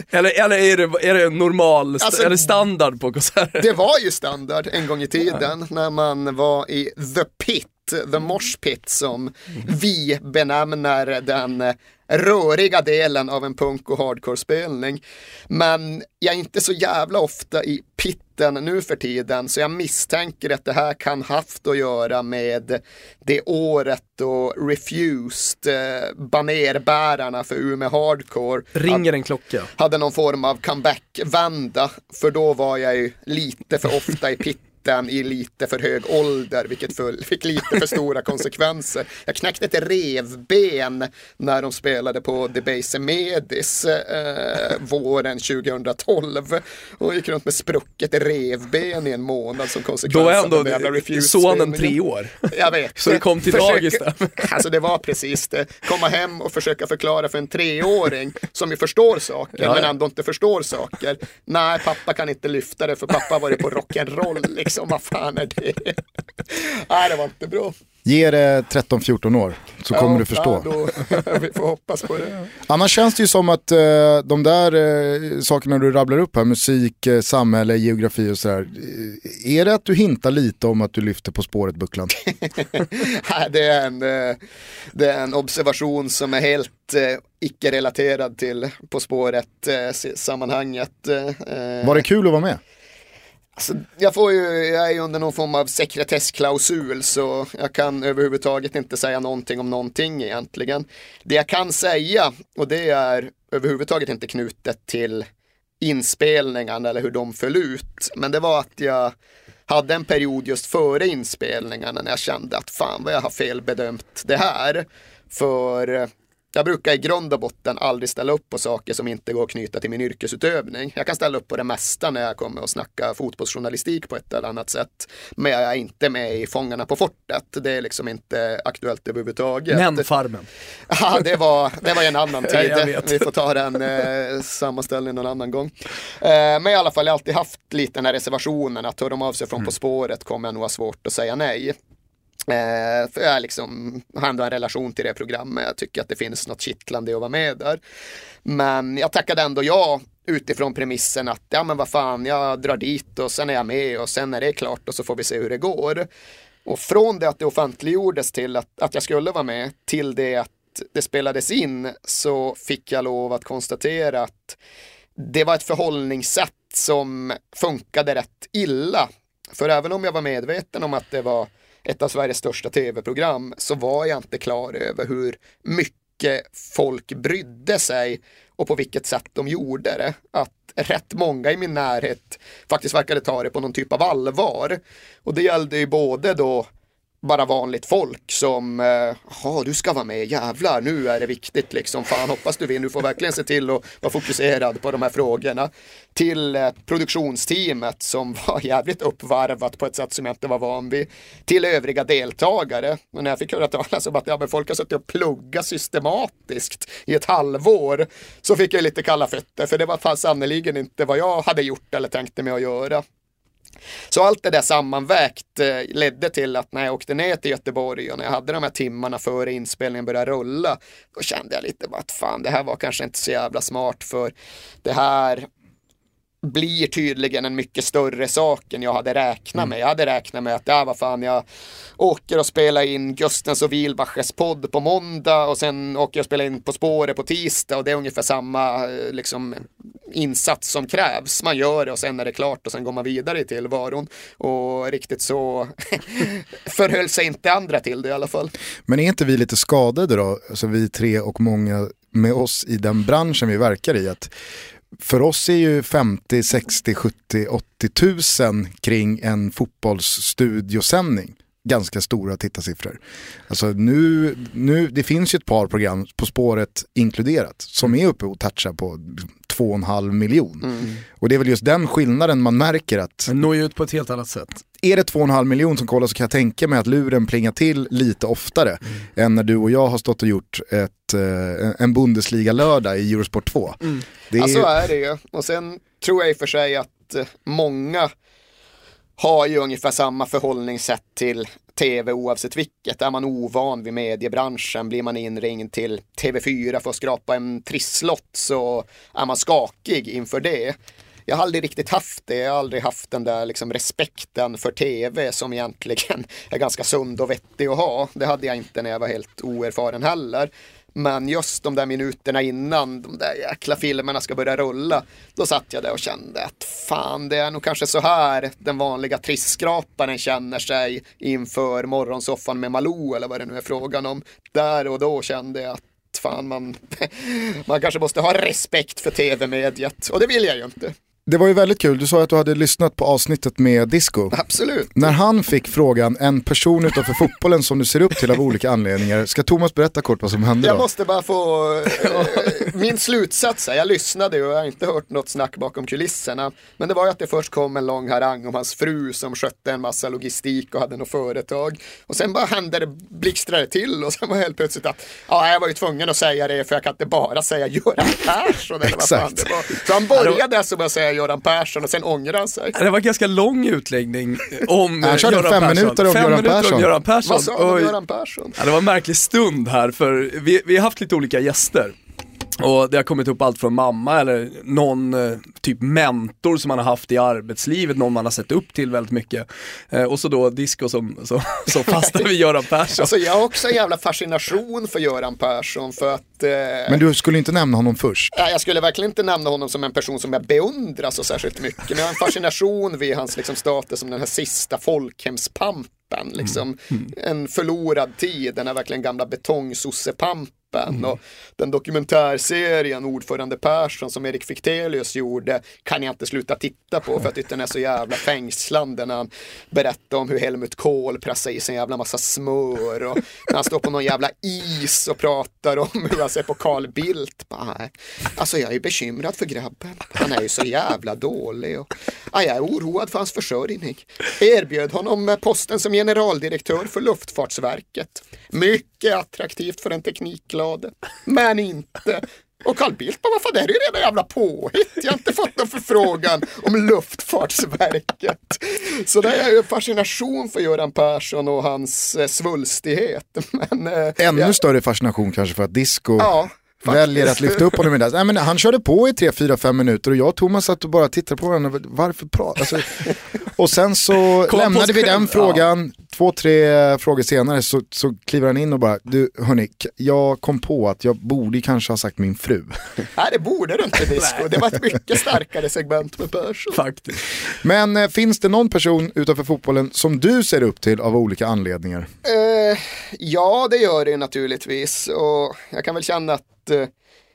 Eller, eller är, det, är det normal, alltså, eller standard på konserter? Det var ju standard en gång i tiden ja. när man var i The Pit The Mosh Pit som vi benämner den röriga delen av en punk och hardcore-spelning. Men jag är inte så jävla ofta i pitten nu för tiden så jag misstänker att det här kan haft att göra med det året då Refused, eh, banerbärarna för Umeå Hardcore, ringer en klocka. Hade någon form av comeback-vända, för då var jag ju lite för ofta i pitten mitten i lite för hög ålder, vilket fick lite för stora konsekvenser. Jag knäckte ett revben när de spelade på Debase Medis eh, våren 2012 och gick runt med sprucket revben i en månad som konsekvens Då är ändå sonen tre år. Jag vet. Så det kom till dagis där. (laughs) Alltså det var precis det. Komma hem och försöka förklara för en treåring som ju förstår saker ja, men ändå inte förstår saker. Nej, pappa kan inte lyfta det för pappa har varit på rock'n'roll liksom liksom, vad fan är det? (laughs) Nej, det var inte bra. Ge det 13-14 år så ja, kommer du förstå. Ja, då, (laughs) vi får hoppas på det. Annars känns det ju som att eh, de där eh, sakerna du rabblar upp här, musik, eh, samhälle, geografi och sådär. Eh, är det att du hintar lite om att du lyfter På spåret-bucklan? (laughs) det, är en, eh, det är en observation som är helt eh, icke-relaterad till På spåret-sammanhanget. Var det kul att vara med? Alltså, jag, får ju, jag är ju under någon form av sekretessklausul så jag kan överhuvudtaget inte säga någonting om någonting egentligen. Det jag kan säga, och det är överhuvudtaget inte knutet till inspelningarna eller hur de föll ut, men det var att jag hade en period just före inspelningarna när jag kände att fan vad jag har felbedömt det här. För jag brukar i grund och botten aldrig ställa upp på saker som inte går att knyta till min yrkesutövning. Jag kan ställa upp på det mesta när jag kommer att snacka fotbollsjournalistik på ett eller annat sätt. Men jag är inte med i Fångarna på fortet. Det är liksom inte aktuellt överhuvudtaget. Men Farmen. (laughs) Ja, det var, det var en annan (laughs) tid. Vi får ta den eh, sammanställningen någon annan gång. Eh, men i alla fall, jag har alltid haft lite den här reservationen att hör de av sig från mm. På spåret kommer jag nog ha svårt att säga nej. Eh, för jag liksom har ändå en relation till det programmet. Jag tycker att det finns något kittlande i att vara med där. Men jag tackade ändå ja utifrån premissen att ja men vad fan jag drar dit och sen är jag med och sen är det klart och så får vi se hur det går. Och från det att det offentliggjordes till att, att jag skulle vara med till det att det spelades in så fick jag lov att konstatera att det var ett förhållningssätt som funkade rätt illa. För även om jag var medveten om att det var ett av Sveriges största tv-program så var jag inte klar över hur mycket folk brydde sig och på vilket sätt de gjorde det. Att rätt många i min närhet faktiskt verkade ta det på någon typ av allvar. Och det gällde ju både då bara vanligt folk som, eh, ja du ska vara med, jävlar nu är det viktigt liksom, fan hoppas du vinner, du får verkligen se till att vara fokuserad på de här frågorna. Till eh, produktionsteamet som (laughs) var jävligt uppvarvat på ett sätt som jag inte var van vid. Till övriga deltagare. Och när jag fick höra talas om att ja, men folk har suttit och pluggat systematiskt i ett halvår så fick jag lite kalla fötter för det var fan sannerligen inte vad jag hade gjort eller tänkte mig att göra. Så allt det där sammanvägt eh, ledde till att när jag åkte ner till Göteborg och när jag hade de här timmarna före inspelningen började rulla, då kände jag lite bara att fan, det här var kanske inte så jävla smart för det här blir tydligen en mycket större sak än jag hade räknat med. Jag hade räknat med att, ja vad fan, jag åker och spelar in Gustens och Wilbaches podd på måndag och sen åker jag och spelar in På spåret på tisdag och det är ungefär samma eh, liksom, insats som krävs. Man gör det och sen är det klart och sen går man vidare i tillvaron. Och riktigt så (laughs) förhöll sig inte andra till det i alla fall. Men är inte vi lite skadade då, alltså vi tre och många med oss i den branschen vi verkar i, att för oss är ju 50, 60, 70, 80 tusen kring en fotbollsstudiosändning ganska stora tittarsiffror. Alltså nu, nu, det finns ju ett par program På spåret inkluderat som är uppe och touchar på 2,5 miljon. Mm. Och det är väl just den skillnaden man märker att... Den når ju ut på ett helt annat sätt. Är det 2,5 miljon som kollar så kan jag tänka mig att luren plingar till lite oftare mm. än när du och jag har stått och gjort ett, eh, en Bundesliga-lördag i Eurosport 2. Mm. Det är... Ja så är det ju. Och sen tror jag i och för sig att eh, många har ju ungefär samma förhållningssätt till tv oavsett vilket. Är man ovan vid mediebranschen, blir man inringd till TV4 för att skrapa en trisslott så är man skakig inför det. Jag har aldrig riktigt haft det, jag har aldrig haft den där liksom respekten för tv som egentligen (laughs) är ganska sund och vettig att ha. Det hade jag inte när jag var helt oerfaren heller. Men just de där minuterna innan de där jäkla filmerna ska börja rulla, då satt jag där och kände att fan, det är nog kanske så här den vanliga trissskraparen känner sig inför morgonsoffan med Malou eller vad det nu är frågan om. Där och då kände jag att fan, man, (laughs) man kanske måste ha respekt för tv-mediet och det vill jag ju inte. Det var ju väldigt kul, du sa att du hade lyssnat på avsnittet med Disco. Absolut. När han fick frågan, en person utanför fotbollen som du ser upp till av olika anledningar, ska Thomas berätta kort vad som hände då? Jag måste bara få, (laughs) äh, min slutsats är, jag lyssnade och jag har inte hört något snack bakom kulisserna. Men det var ju att det först kom en lång harang om hans fru som skötte en massa logistik och hade något företag. Och sen bara hände det, blixtrade till och sen var helt plötsligt att, ja jag var ju tvungen att säga det för jag kan inte bara säga Göran Persson eller vad fan det var. Så han började alltså med att säga Göran Persson och sen ångrade han sig. Det var en ganska lång utläggning om Han körde Göran fem Persson. minuter om fem Göran minuter Persson. Om Göran Persson. Vad sa han om Göran Persson? Ja, det var en märklig stund här för vi, vi har haft lite olika gäster. Och det har kommit upp allt från mamma eller någon eh, typ mentor som man har haft i arbetslivet, någon man har sett upp till väldigt mycket. Eh, och så då disco som, som, (laughs) som fastnar vid Göran Persson. Alltså jag har också en jävla fascination för Göran Persson för att eh, Men du skulle inte nämna honom först? Nej, jag skulle verkligen inte nämna honom som en person som jag beundrar så särskilt mycket. Men jag har en fascination vid hans liksom, status som den här sista folkhemspampen. Liksom, Mm. En förlorad tid, den här verkligen gamla betongsossepampen. Mm. Och den dokumentärserien Ordförande Persson som Erik Fichtelius gjorde kan jag inte sluta titta på för tyckte den är så jävla fängslande när han berättar om hur Helmut Kohl pressar i sig en jävla massa smör och när han står på någon jävla is och pratar om hur han ser på Carl Bildt. Bara, "Nej, alltså jag är bekymrad för grabben. Han är ju så jävla dålig och ja, jag är oroad för hans försörjning. Erbjöd honom posten som generaldirektör för Luftfartsverket. Mycket attraktivt för en teknikglade, men inte. Och Carl Bildt bara, vad fan det här är ju redan jävla påhitt. Jag har inte fått någon förfrågan om Luftfartsverket. Så det är ju fascination för Göran Persson och hans eh, svulstighet. Men, eh, Ännu ja, större fascination kanske för att Disco Ja. Väljer att lyfta upp honom i det. Nej, men han körde på i 3-4-5 minuter och jag och Thomas satt och bara tittade på varandra. Varför prata? Alltså, (laughs) och sen så Kom lämnade vi den frågan. Två, tre frågor senare så, så kliver han in och bara, du hörni, jag kom på att jag borde kanske ha sagt min fru. (laughs) Nej, det borde du inte Disco. Det var ett mycket starkare segment med Persson. Faktiskt. Men eh, finns det någon person utanför fotbollen som du ser upp till av olika anledningar? Eh, ja, det gör det naturligtvis. Och jag kan väl känna att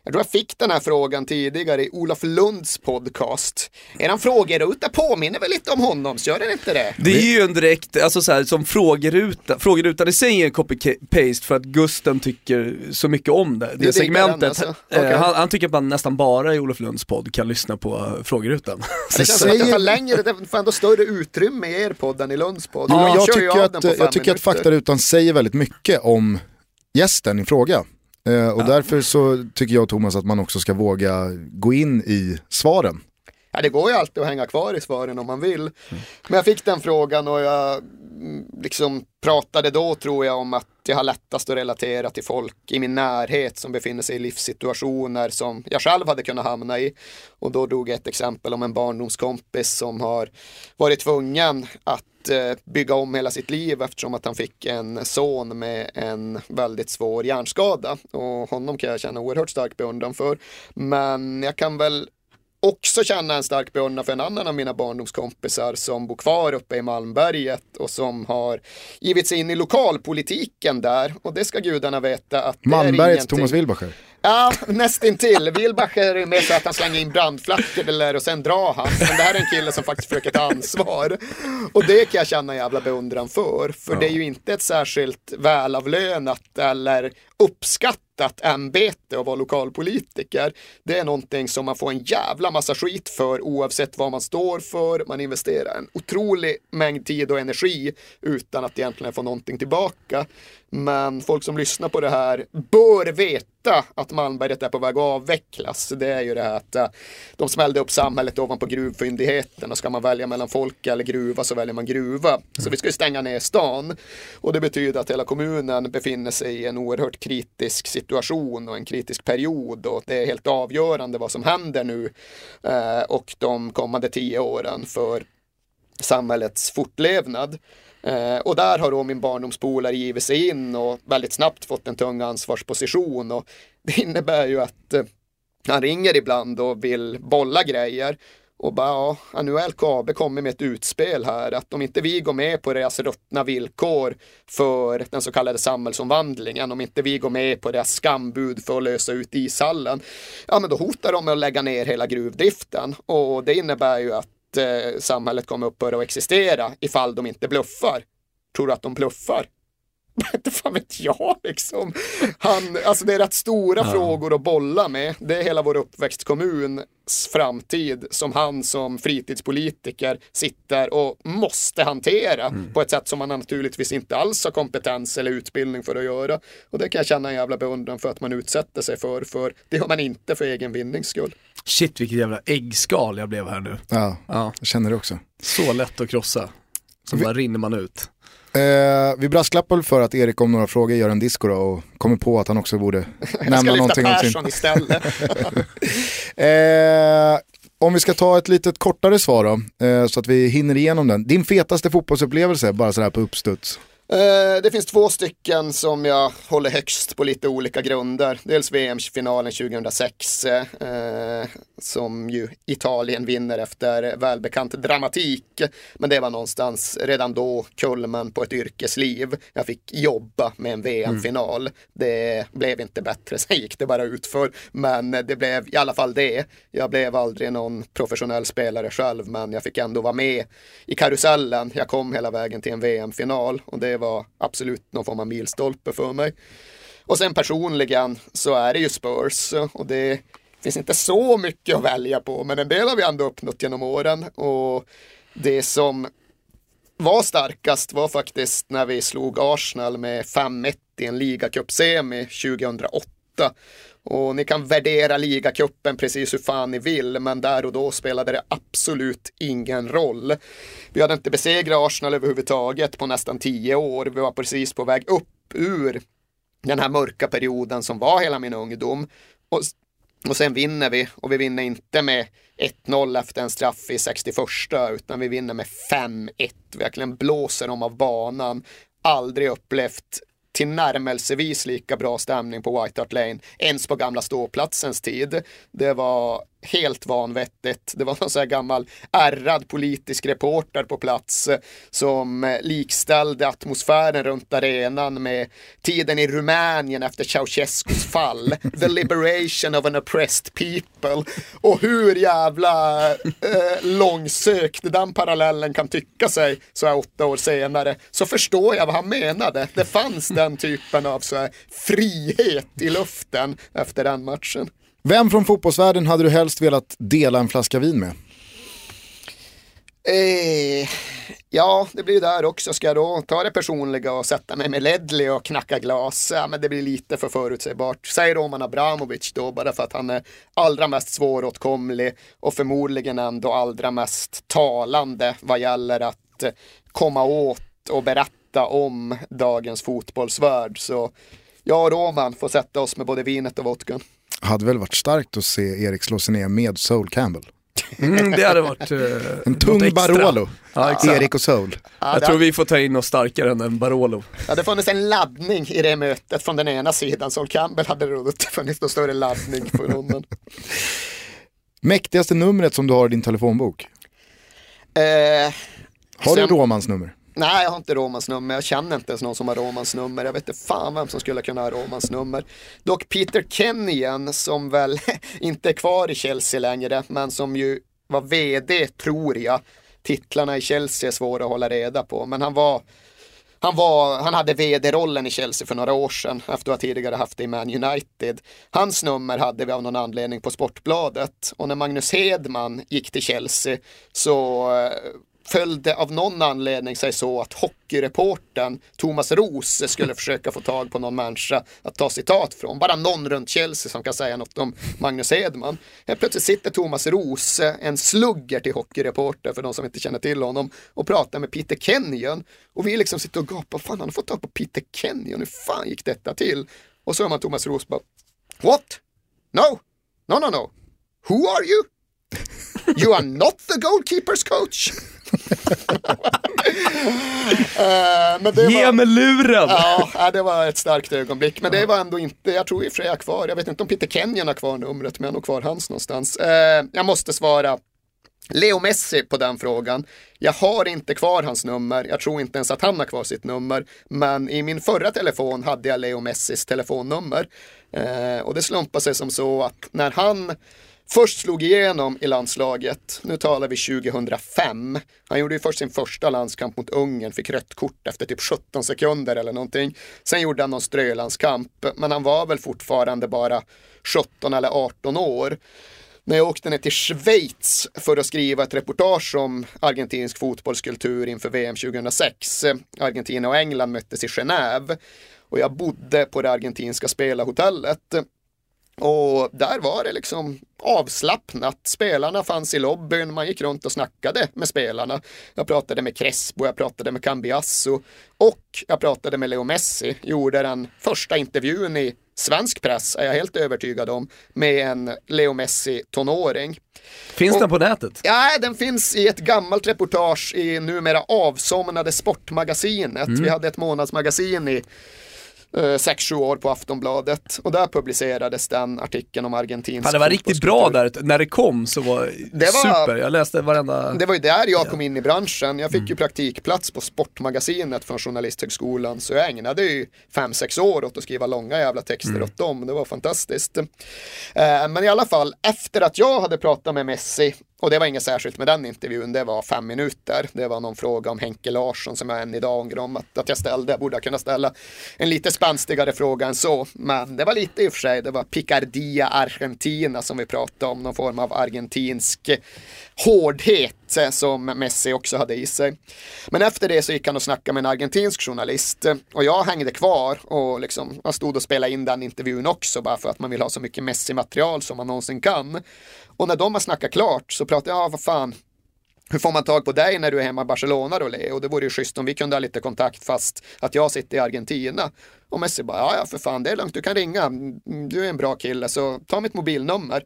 jag tror jag fick den här frågan tidigare i Olof Lunds podcast. Eran frågeruta påminner väl lite om honom, så gör den inte det? Det är ju en direkt, alltså så här, som frågeruta, frågerutan i sig är en copy-paste för att Gusten tycker så mycket om det, det diggar segmentet. den, alltså. Eh, Okej. han, han tycker att man nästan bara i Olof Lunds podd kan lyssna på eh, frågerutan. Det (laughs) känns som att det tar längre, det får ändå större utrymme i er podd än i Lunds podd. Han jag, tycker att, jag tycker att faktarutan säger väldigt mycket om gästen i fråga. Eh, och därför så tycker jag och Thomas att man också ska våga gå in i svaren. Ja, det går ju alltid att hänga kvar i svaren om man vill. Mm. Men jag fick den frågan och jag mm, liksom pratade då tror jag om att jag har lättast att relatera till folk i min närhet som befinner sig i livssituationer som jag själv hade kunnat hamna i. Och då drog jag ett exempel om en barndomskompis som har varit tvungen att bygga om hela sitt liv eftersom att han fick en son med en väldigt svår hjärnskada. Och honom kan jag känna oerhört stark beundran för. Men jag kan väl också känna en stark beundran för en annan av mina barndomskompisar som bor kvar uppe i Malmberget och som har givit sig in i lokalpolitiken där. Och det ska gudarna veta att Malmbergets Thomas Wilbacher. Ja, nästintill. Wilbacher är mer så att han slänger in brandflackor och sen drar han. Men det här är en kille som faktiskt försöker ta ansvar. Och det kan jag känna jävla beundran för. För ja. det är ju inte ett särskilt välavlönat eller uppskattat ämbete att vara lokalpolitiker. Det är någonting som man får en jävla massa skit för oavsett vad man står för. Man investerar en otrolig mängd tid och energi utan att egentligen få någonting tillbaka. Men folk som lyssnar på det här bör veta att Malmberget är på väg att avvecklas. Det är ju det här att eh, de smällde upp samhället ovanpå gruvfyndigheten och ska man välja mellan folk eller gruva så väljer man gruva. Så vi ska ju stänga ner stan och det betyder att hela kommunen befinner sig i en oerhört kritisk situation och en kritisk period och det är helt avgörande vad som händer nu eh, och de kommande tio åren för samhällets fortlevnad. Eh, och där har då min barndomspolare givit sig in och väldigt snabbt fått en tung ansvarsposition. Och det innebär ju att eh, han ringer ibland och vill bolla grejer. Och bara, ja, nu har LKAB kommit med ett utspel här att om inte vi går med på deras ruttna villkor för den så kallade samhällsomvandlingen, om inte vi går med på deras skambud för att lösa ut ishallen, ja men då hotar de med att lägga ner hela gruvdriften. Och det innebär ju att Eh, samhället kommer upphöra att existera ifall de inte bluffar. Tror du att de bluffar? Inte (laughs) fan vet jag liksom. Han, alltså det är rätt stora ja. frågor att bolla med. Det är hela vår uppväxtkommuns framtid som han som fritidspolitiker sitter och måste hantera mm. på ett sätt som man naturligtvis inte alls har kompetens eller utbildning för att göra. Och det kan jag känna en jävla beundran för att man utsätter sig för, för det har man inte för egen vinnings skull. Shit vilket jävla äggskal jag blev här nu. Ja, ja. jag känner det också. Så lätt att krossa. Så Vi... bara rinner man ut. Eh, vi brasklappar för att Erik om några frågor gör en disco då och kommer på att han också borde (laughs) nämna någonting om sin... istället. (laughs) eh, om vi ska ta ett litet kortare svar då, eh, så att vi hinner igenom den. Din fetaste fotbollsupplevelse, bara sådär på uppstuds? Eh, det finns två stycken som jag håller högst på lite olika grunder. Dels VM-finalen 2006 eh, som ju Italien vinner efter välbekant dramatik. Men det var någonstans redan då kulmen på ett yrkesliv. Jag fick jobba med en VM-final. Mm. Det blev inte bättre, sen gick det bara utför. Men det blev i alla fall det. Jag blev aldrig någon professionell spelare själv, men jag fick ändå vara med i karusellen. Jag kom hela vägen till en VM-final och det var absolut någon form av milstolpe för mig. Och sen personligen så är det ju Spurs och det finns inte så mycket att välja på men en del har vi ändå uppnått genom åren och det som var starkast var faktiskt när vi slog Arsenal med 5-1 i en ligacupsemi 2008 och ni kan värdera ligacupen precis hur fan ni vill, men där och då spelade det absolut ingen roll. Vi hade inte besegrat Arsenal överhuvudtaget på nästan tio år. Vi var precis på väg upp ur den här mörka perioden som var hela min ungdom. Och, och sen vinner vi och vi vinner inte med 1-0 efter en straff i 61 utan vi vinner med 5-1. Verkligen blåser dem av banan. Aldrig upplevt tillnärmelsevis lika bra stämning på White Hart Lane ens på gamla ståplatsens tid. Det var helt vanvettigt. Det var någon sån här gammal ärrad politisk reporter på plats eh, som likställde atmosfären runt arenan med tiden i Rumänien efter Ceausescus fall. (laughs) The liberation of an oppressed people. Och hur jävla eh, långsökt den parallellen kan tycka sig så här åtta år senare så förstår jag vad han menade. Det fanns den typen av så här frihet i luften efter den matchen. Vem från fotbollsvärlden hade du helst velat dela en flaska vin med? Eh, Ja, det blir där också. Ska jag då ta det personliga och sätta mig med Ledley och knacka glas? Ja, men det blir lite för förutsägbart. Säg Roman Abramovic då, bara för att han är allra mest svåråtkomlig och förmodligen ändå allra mest talande vad gäller att eh, komma åt och berätta om dagens fotbollsvärld. Så jag och Roman får sätta oss med både vinet och vodkan. Hade väl varit starkt att se Erik slå sig ner med Soul Campbell. Mm, det hade varit uh, En tung Barolo, ja, Erik och Soul. Ja, jag tror vi får ta in något starkare än en Barolo. Ja, det funnits en laddning i det mötet från den ena sidan. Soul Campbell hade det inte funnits någon större laddning för honom. (laughs) Mäktigaste numret som du har i din telefonbok? Eh, har du Romans nummer? Nej, jag har inte Romans nummer. Jag känner inte ens någon som har Romans nummer. Jag vet inte fan vem som skulle kunna ha Romans nummer. Dock Peter Kenyon som väl (laughs) inte är kvar i Chelsea längre, men som ju var vd, tror jag. Titlarna i Chelsea är svåra att hålla reda på, men han var han, var, han hade vd-rollen i Chelsea för några år sedan efter att ha tidigare haft det i Man United. Hans nummer hade vi av någon anledning på Sportbladet och när Magnus Hedman gick till Chelsea så eh, Följde av någon anledning sig så att hockeyreporten Thomas Roos skulle försöka få tag på någon människa att ta citat från. Bara någon runt Chelsea som kan säga något om Magnus Edman. Helt plötsligt sitter Thomas Roos, en slugger till hockeyreporter för de som inte känner till honom, och pratar med Peter Kenyon. Och vi liksom sitter och gapar, fan han har fått tag på Peter Kenyon, hur fan gick detta till? Och så hör man Thomas Roos bara, what? No, no, no, no. Who are you? You are not the goalkeepers coach uh, men det Ge var, mig luren! ja, det var ett starkt ögonblick. Men det var ändå inte, jag tror i och för sig jag kvar. Jag vet inte om Peter Kenyon har kvar numret, men jag har nog kvar hans någonstans. Uh, jag måste svara Leo Messi på den frågan. Jag har inte kvar hans nummer. Jag tror inte ens att han har kvar sitt nummer. Men i min förra telefon hade jag Leo Messis telefonnummer. Uh, och det slumpade sig som så att när han först slog igenom i landslaget, nu talar vi 2005. Han gjorde ju först sin första landskamp mot Ungern, fick rött kort efter typ 17 sekunder eller någonting. Sen gjorde han någon strölandskamp, men han var väl fortfarande bara 17 eller 18 år. När jag åkte ner till Schweiz för att skriva ett reportage om argentinsk fotbollskultur inför VM 2006. Argentina och England möttes i Genève och jag bodde på det argentinska spelarhotellet. Och där var det liksom avslappnat. Spelarna fanns i lobbyn, man gick runt och snackade med spelarna. Jag pratade med Crespo, jag pratade med Cambiasso och jag pratade med Leo Messi. Gjorde den första intervjun i svensk press, är jag helt övertygad om, med en Leo Messi tonåring. Finns och, den på nätet? Ja, den finns i ett gammalt reportage i numera avsomnade Sportmagasinet. Mm. Vi hade ett månadsmagasin i 6-7 eh, år på Aftonbladet. Och där publicerades den artikeln om argentinsk ja, Det var riktigt bra där, när det kom så var det var, super, jag läste varenda... Det var ju där jag kom in i branschen, jag fick mm. ju praktikplats på Sportmagasinet från Journalisthögskolan. Så jag ägnade ju 5-6 år åt att skriva långa jävla texter mm. åt dem, det var fantastiskt. Eh, men i alla fall, efter att jag hade pratat med Messi och det var inget särskilt med den intervjun, det var fem minuter. Det var någon fråga om Henke Larsson som jag än idag ångrar om att, att jag ställde. Jag borde ha kunnat ställa en lite spänstigare fråga än så. Men det var lite i och för sig, det var Picardia Argentina som vi pratade om, någon form av argentinsk hårdhet som Messi också hade i sig. Men efter det så gick han och snackade med en argentinsk journalist och jag hängde kvar och liksom, jag stod och spelade in den intervjun också bara för att man vill ha så mycket Messi-material som man någonsin kan. Och när de har snackat klart så pratar jag, ja vad fan, hur får man tag på dig när du är hemma i Barcelona då Och det vore ju schysst om vi kunde ha lite kontakt fast att jag sitter i Argentina. Och Messi bara, ja ja för fan det är lugnt, du kan ringa, mm, du är en bra kille så ta mitt mobilnummer.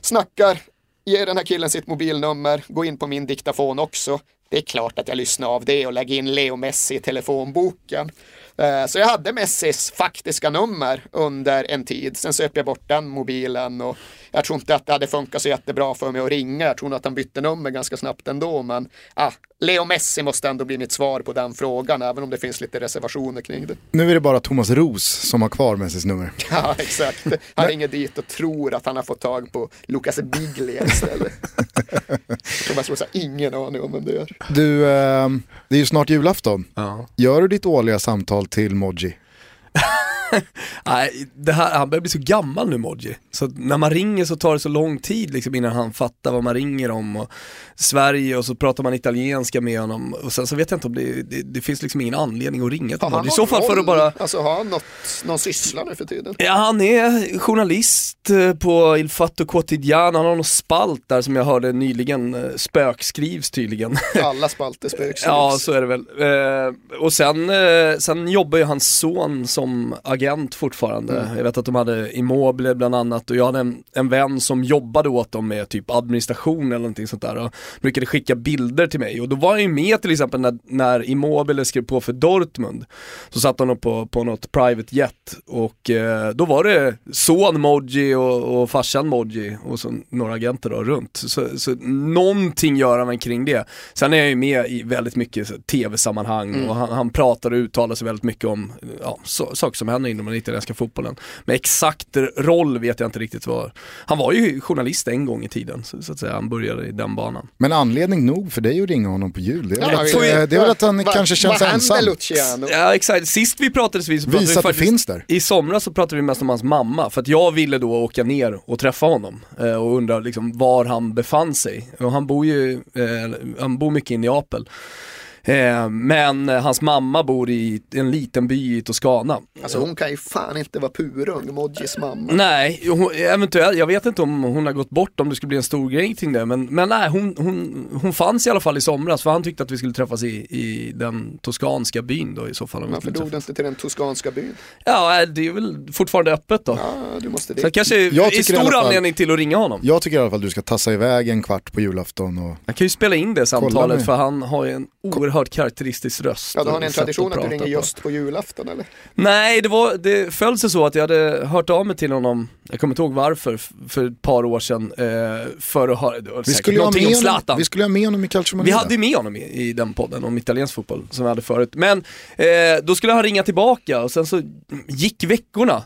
Snackar, ger den här killen sitt mobilnummer, gå in på min diktafon också. Det är klart att jag lyssnar av det och lägger in Leo Messi i telefonboken. Eh, så jag hade Messis faktiska nummer under en tid. Sen söp jag bort den mobilen och jag tror inte att det hade funkat så jättebra för mig att ringa. Jag tror att han bytte nummer ganska snabbt ändå. Men ah, Leo Messi måste ändå bli mitt svar på den frågan, även om det finns lite reservationer kring det. Nu är det bara Thomas Ros som har kvar Messis nummer. (laughs) Ja, exakt. Han ringer dit och tror att han har fått tag på Lucas Biglia istället. (laughs) Thomas Ros har ingen aning om vem det är. Du, eh, det är ju snart julafton. Ja. Gör du ditt årliga samtal till Moji? (laughs) (laughs) Nej, det här, han börjar bli så gammal nu Modji. Så när man ringer så tar det så lång tid liksom innan han fattar vad man ringer om. Och Sverige och så pratar man italienska med honom. Och sen så vet jag inte om det, det, det finns liksom ingen anledning att ringa till Modji. I så fall för att bara... Alltså har han något, någon syssla nu för tiden? Ja, han är journalist eh, på Il Fatto Quotidiano. Han har någon spalt där som jag hörde nyligen eh, spökskrivs tydligen. (laughs) Alla spalter spökskrivs. ja, så är det väl. Eh, och sen, sen jobbar ju hans son som agent fortfarande. Mm. Jag vet att de hade Immobile bland annat och jag hade en, en vän som jobbade åt dem med typ administration eller någonting sånt där och brukade skicka bilder till mig och då var jag ju med till exempel när, när Immobile skrev på för Dortmund. Så satt han på, på något private jet och eh, då var det son Moji och, och farsan Moji och så några agenter då runt. Så, så någonting gör han kring det. Sen är jag ju med i väldigt mycket tv-sammanhang mm. och han, han pratar och uttalar sig väldigt mycket om ja, så, saker som händer inom den italienska fotbollen. Men exakt roll vet jag inte riktigt vad. Han var ju journalist en gång i tiden så, så att säga, han började i den banan. Men anledning nog för dig att ringa honom på jul, det är, ja, väl, att, det är väl att han va, kanske känns ensam. Luciano? Ja exakt, sist vi pratades vid så pratade Visa vi att det finns där. I somras så pratade vi mest om hans mamma, för att jag ville då åka ner och träffa honom eh, och undra liksom var han befann sig. Och han bor ju, eh, han bor mycket i Neapel. Eh, men hans mamma bor i en liten by i Toscana. Alltså hon kan ju fan inte vara purung, Modjis mamma. Nej, hon, eventuellt, jag vet inte om hon har gått bort om det skulle bli en stor grej kring det. Men, men nej, hon, hon, hon fanns i alla fall i somras för han tyckte att vi skulle träffas i, i den toskanska byn då i så fall. Varför drog du inte till den toskanska byn? Ja, det är väl fortfarande öppet då. Ja, du måste dit. Så kanske är stor fall, anledning till att ringa honom. Jag tycker i alla fall du ska tassa iväg en kvart på julafton och... Jag kan ju spela in det samtalet för han har ju en oerhört karaktäristisk röst. Ja, då har ni en tradition att, att du ringer just på julafton eller? Nej, det, var, det föll sig så att jag hade hört av mig till honom, jag kommer inte ihåg varför, för ett par år sedan, eh, för att höra vi skulle någonting om Zlatan. Vi skulle ha med honom i Calcio Vi hade med honom i, i den podden om italiensk fotboll som vi hade förut. Men eh, då skulle han ringa tillbaka och sen så gick veckorna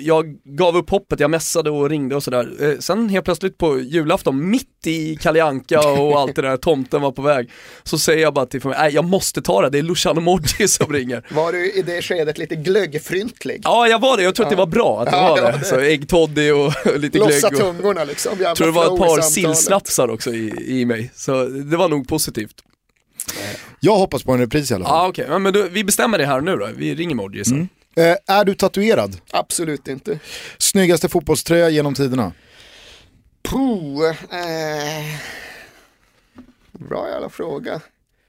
jag gav upp hoppet, jag mässade och ringde och sådär. Eh, sen helt plötsligt på julafton, mitt i Kalianka och allt det där, tomten var på väg. Så säger jag bara till familjen, nej jag måste ta det, det är Luciano Moggi (laughs) som ringer. Var du i det skedet lite glöggfryntlig? Ja jag var det, jag tror att det var bra att det ja, var det. det. Så äggtoddy och (laughs) lite glögg. Lossa tungorna liksom. Jag tror det var ett par sillsnapsar också i, i mig. Så det var nog positivt. Jag hoppas på en repris i alla fall. Ja okej, okay. men då, vi bestämmer det här nu då. Vi ringer Moggi sen. Mm. Eh, är du tatuerad? Absolut inte. Snyggaste fotbollströja genom tiderna? Puh, eh... Bra jävla fråga.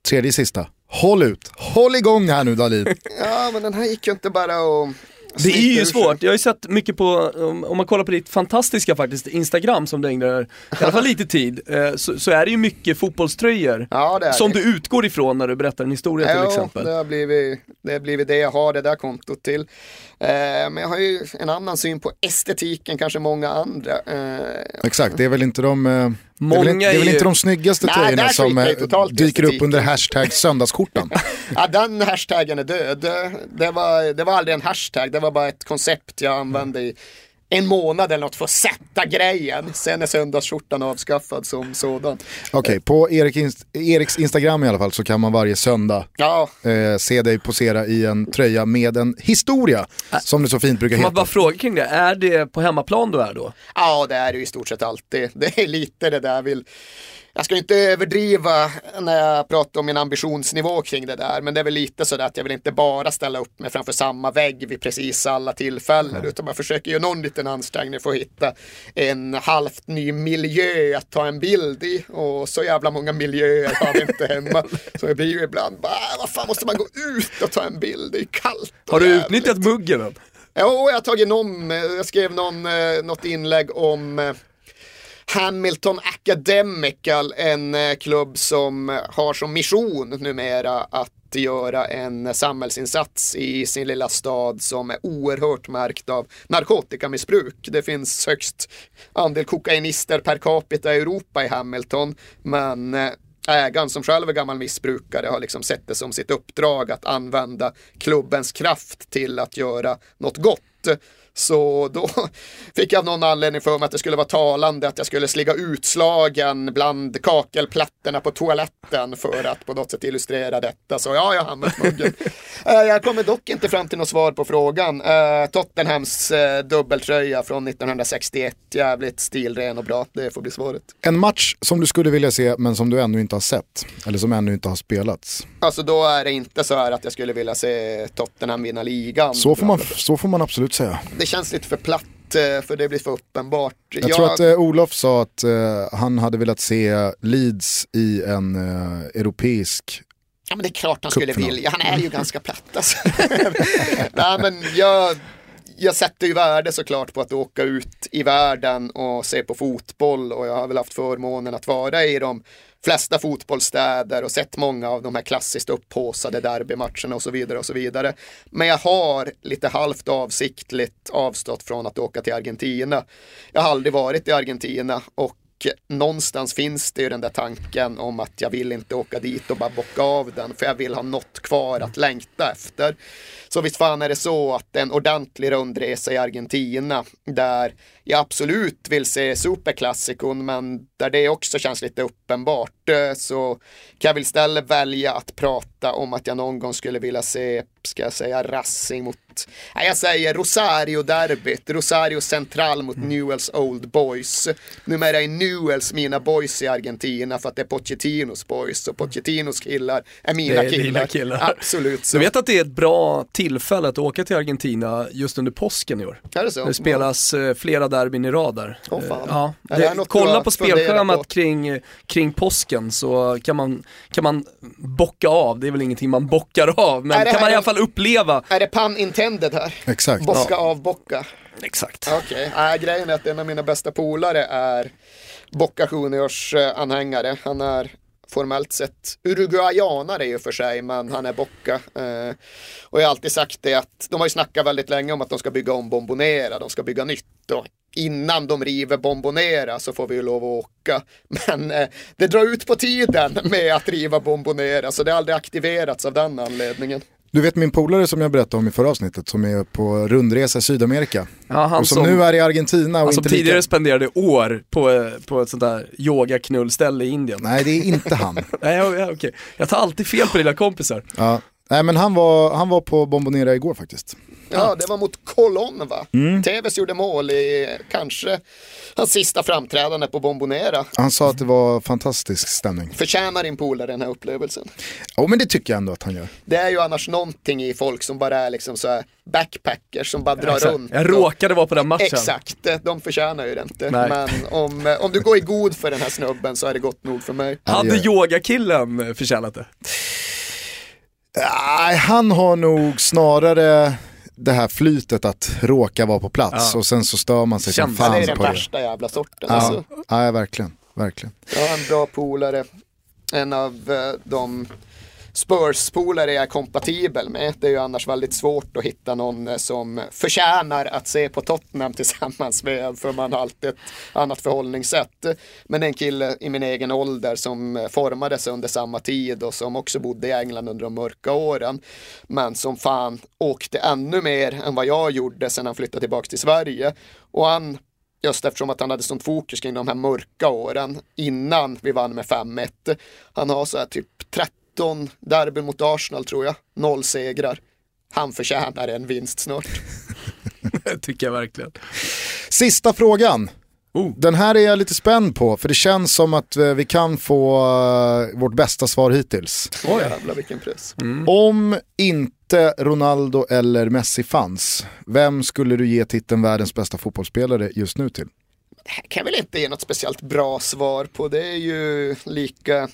Tredje sista. Håll ut, håll igång här nu Dalin. (laughs) ja men den här gick ju inte bara att det är ju svårt, jag har ju sett mycket på, om man kollar på ditt fantastiska faktiskt, Instagram som du ägnar i alla fall lite tid, eh, så, så är det ju mycket fotbollströjor ja, det som det. du utgår ifrån när du berättar en historia till exempel. Ja, det har blivit det, har blivit det jag har det där kontot till. Eh, men jag har ju en annan syn på estetiken, kanske många andra. Eh, Exakt, det är väl inte de Många det är, väl, det är väl inte de snyggaste Nej, tröjorna som dyker upp under hashtag söndagsskjortan? (laughs) ja, den hashtaggen är död. Det var, det var aldrig en hashtag, det var bara ett koncept jag använde i en månad eller något för att sätta grejen. Sen är söndagsskjortan avskaffad som sådan. Okej, okay, på Erik Inst Eriks Instagram i alla fall så kan man varje söndag ja. eh, se dig posera i en tröja med en historia, äh, som det så fint brukar heta. Man bara fråga kring det, är det på hemmaplan du är då? Ja, det är det i stort sett alltid. Det är lite det där vill jag ska inte överdriva när jag pratar om min ambitionsnivå kring det där, men det är väl lite så att jag vill inte bara ställa upp mig framför samma vägg vid precis alla tillfällen, mm. utan man försöker göra någon liten ansträngning för att hitta en halvt ny miljö att ta en bild i. Och så jävla många miljöer har vi inte hemma. (laughs) Så det blir ju ibland bara, äh, vad fan måste man gå ut och ta en bild, det är kallt. Har du utnyttjat muggen? Jo, jag har tagit någon, jag skrev någon, eh, något inlägg om eh, Hamilton Academical, en eh, klubb som eh, har som mission numera att göra en samhällsinsats i sin lilla stad som är oerhört märkt av narkotikamissbruk. Det finns högst andel kokainister per capita i Europa i Hamilton, men eh, ägaren som själv är gammal missbrukare har liksom sett det som sitt uppdrag att använda klubbens kraft till att göra något gott. Så då (laughs) fick jag av någon anledning för mig att det skulle vara talande att jag skulle sligga utslagen bland kakelplattorna på toaletten för att på något sätt illustrera detta. Så ja, jag har hamnat muggen. (laughs) Eh, jag kommer dock inte fram till något svar på frågan. Uh, Tottenhams uh, dubbeltröja från 1961, jävligt stilren och bra. Det får bli svaret. En match som du skulle vilja se men som du ännu inte har sett, eller som ännu inte har spelats. Alltså då är det inte så här att jag skulle vilja se Tottenham vinna ligan. Så får man, så får man absolut säga. Det känns lite för platt för det blir för uppenbart. Jag, jag... tror att eh, Olof sa att eh, han hade velat se Leeds i en eh, europeisk Ja men det är klart han skulle vilja, han är ju ganska platt alltså. (laughs) Nej men jag, jag sätter ju värde såklart på att åka ut i världen och se på fotboll och jag har väl haft förmånen att vara i de flesta fotbollsstäder och sett många av de här klassiskt upphåsade derbymatcherna och så vidare och så vidare. Men jag har lite halvt avsiktligt avstått från att åka till Argentina. Jag har aldrig varit i Argentina och någonstans finns det ju den där tanken om att jag vill inte åka dit och bara bocka av den för jag vill ha något kvar att längta efter. Så visst fan är det så att en ordentlig rundresa i Argentina där jag absolut vill se superklassikon men där det också känns lite uppenbart eh, så kan jag väl istället välja att prata om att jag någon gång skulle vilja se, ska jag säga, Racing mot Nej, jag säger Rosario-derbyt, Rosario Central mot mm. Newells Old Boys. Numera är Newells mina boys i Argentina för att det är Pochettinos boys och Pochettinos killar är mina är killar. killar. Absolut så. Du vet att det är ett bra tillfälle att åka till Argentina just under påsken i år. Är det så? Det spelas eh, flera derbyn i rad där. Oh. Ja, det, kolla på spelschemat på? kring, kring påsken så kan man, kan man bocka av, det är väl ingenting man bockar av, men kan man i alla fall uppleva. Är det pun intended här? Exakt. Bocka ja. av bocka. Exakt. Okej, okay. äh, grejen är att en av mina bästa polare är Bocca Juniors eh, anhängare. Han är formellt sett uruguayanare i och för sig, men han är Bocca. Eh, och jag har alltid sagt det att de har ju snackat väldigt länge om att de ska bygga om Bombonera, de ska bygga nytt. Och innan de river Bombonera så får vi ju lov att åka. (laughs) Men eh, det drar ut på tiden med att riva Bombonera, så det har aldrig aktiverats av den anledningen. Du vet min polare som jag berättade om i förra avsnittet som är på rundresa i Sydamerika. Ja, han och som, som, nu är i Argentina. Och han som tidigare lika... spenderade år på, på ett sånt där yogaknullställe i Indien. Nej det är inte han. (laughs) Nej okej, jag tar alltid fel på dina kompisar. Ja. Nej men han var, han var på Bombonera igår faktiskt. Ja, det var mot Colón va? Mm. Tevez gjorde mål i kanske hans sista framträdande på Bombonera. Han sa att det var fantastisk stämning. Förtjänar din polare den här upplevelsen? Ja, men det tycker jag ändå att han gör. Det är ju annars någonting i folk som bara är liksom så backpackers som bara drar runt. Jag råkade vara på den matchen. Exakt, de förtjänar ju det inte. Nej. Men om, om du går i god för den här snubben så är det gott nog för mig. Hade yogakillen förtjänat det? Nej, han har nog snarare det här flytet att råka vara på plats ja. och sen så stör man sig som fan på det. Det är den värsta jävla sorten. Ja, alltså. ja verkligen, verkligen. Jag har en bra polare, en av eh, de Spurs-polare jag är kompatibel med. Det är ju annars väldigt svårt att hitta någon eh, som förtjänar att se på Tottenham (laughs) tillsammans med för man har alltid ett annat förhållningssätt. Men en kille i min egen ålder som eh, formades under samma tid och som också bodde i England under de mörka åren. Men som fan åkte ännu mer än vad jag gjorde sen han flyttade tillbaka till Sverige. Och han just eftersom att han hade sånt fokus kring de här mörka åren innan vi vann med 5-1. Han har så här typ 30 19 derby mot Arsenal tror jag. Noll segrar. Han förtjänar en vinst snart. (laughs) det tycker jag verkligen. Sista frågan. Oh. Den här är jag lite spänd på för det känns som att eh, vi kan få uh, vårt bästa svar hittills. Oj, jävlar vilken press. Mm. Om inte Ronaldo eller Messi fanns, vem skulle du ge titeln världens bästa fotbollsspelare just nu till? Det här kan jag väl inte ge något speciellt bra svar på. Det är ju lika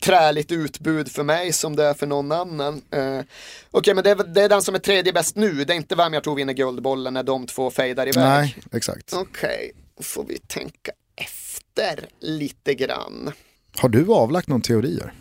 träligt utbud för mig som det är för någon annan. Eh, Okej, okay, men det är, det är, den som är tredje bäst nu. Det är inte vem jag tror vinner Guldbollen när de två fejdar iväg. Nej, exakt. Okej, okay, då får vi tänka efter lite grann. Har du avlagt någon teorier?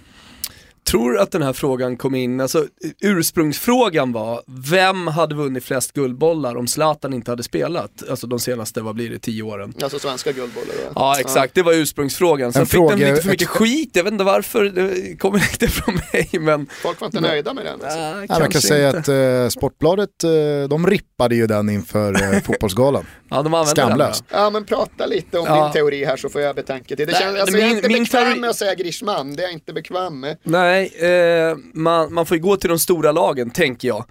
Tror att den här frågan kom in, alltså ursprungsfrågan var, vem hade vunnit flest guldbollar om Zlatan inte hade spelat? Alltså de senaste, vad blir det, tio åren? Alltså svenska guldbollar då? Ja exakt, det var ursprungsfrågan. Sen En fick fråga- den lite för mycket ett- skit, jag vet inte varför, det kommer inte från mig men... Folk var inte nöjda med den. Alltså. Äh, Ja, man kan kanske säga inte. att eh, Sportbladet, eh, de rippade ju den inför eh, fotbollsgalan. (laughs) Ja, de Skamlöst. Ja men prata lite om Ja. din teori här så får jag betänketid. Det Nej, känns, alltså, min- jag är inte min bekväm teori- med att säga Grishman, det är jag inte bekväm med. Nej, eh, man, man får ju gå till de stora lagen, tänker jag.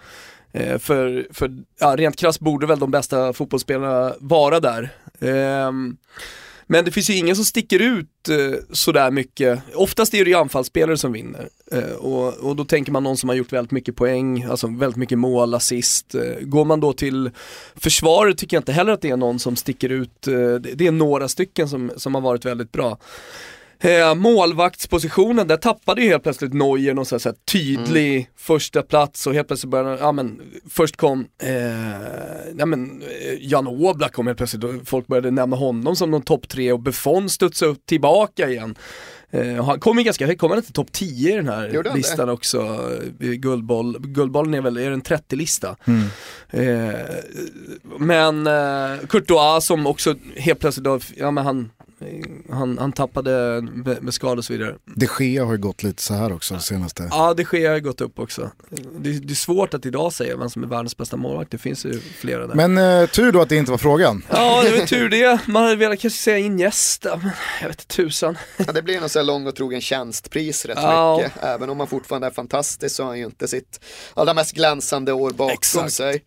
Eh, för för ja, rent krasst borde väl de bästa fotbollsspelarna vara där. Ehm, men det finns ju ingen som sticker ut eh, sådär mycket. Oftast är det ju anfallsspelare som vinner. Eh, och, och då tänker man någon som har gjort väldigt mycket poäng, alltså väldigt mycket mål, assist. Eh, går man då till försvaret tycker jag inte heller att det är någon som sticker ut. Eh, det, det är några stycken som, som har varit väldigt bra. Eh, målvaktspositionen, där tappade ju helt plötsligt Neuer någon sån här, tydlig första plats och helt plötsligt började, ja men först kom, eh, ja men eh, Jan Oblak kom helt plötsligt och folk började nämna honom som någon topp tre och Buffon studsade upp tillbaka igen. Eh, han kom ju ganska högt, kom han inte topp 10 i den här Gjorde han det? listan också? Eh, Guldboll, Guldbollen är väl, är det en 30-lista? Eh, men eh, Courtois som också helt plötsligt då, ja men han, han, han tappade med, med skada och så vidare. De Gea har ju gått lite så här också senaste. Ja, det sker har gått upp också. Det, det är svårt att idag säga vem som är världens bästa målvakt, det finns ju flera där. Men eh, tur då att det inte var frågan. Ja, det var tur det. Man hade velat kanske säga Iniesta, men jag vet inte tusan. Ja, det blir någon sån här lång och trogen tjänstpris rätt Ja. mycket. Även om han fortfarande är fantastisk så har han ju inte sitt allra mest glänsande år bakom Exakt. sig.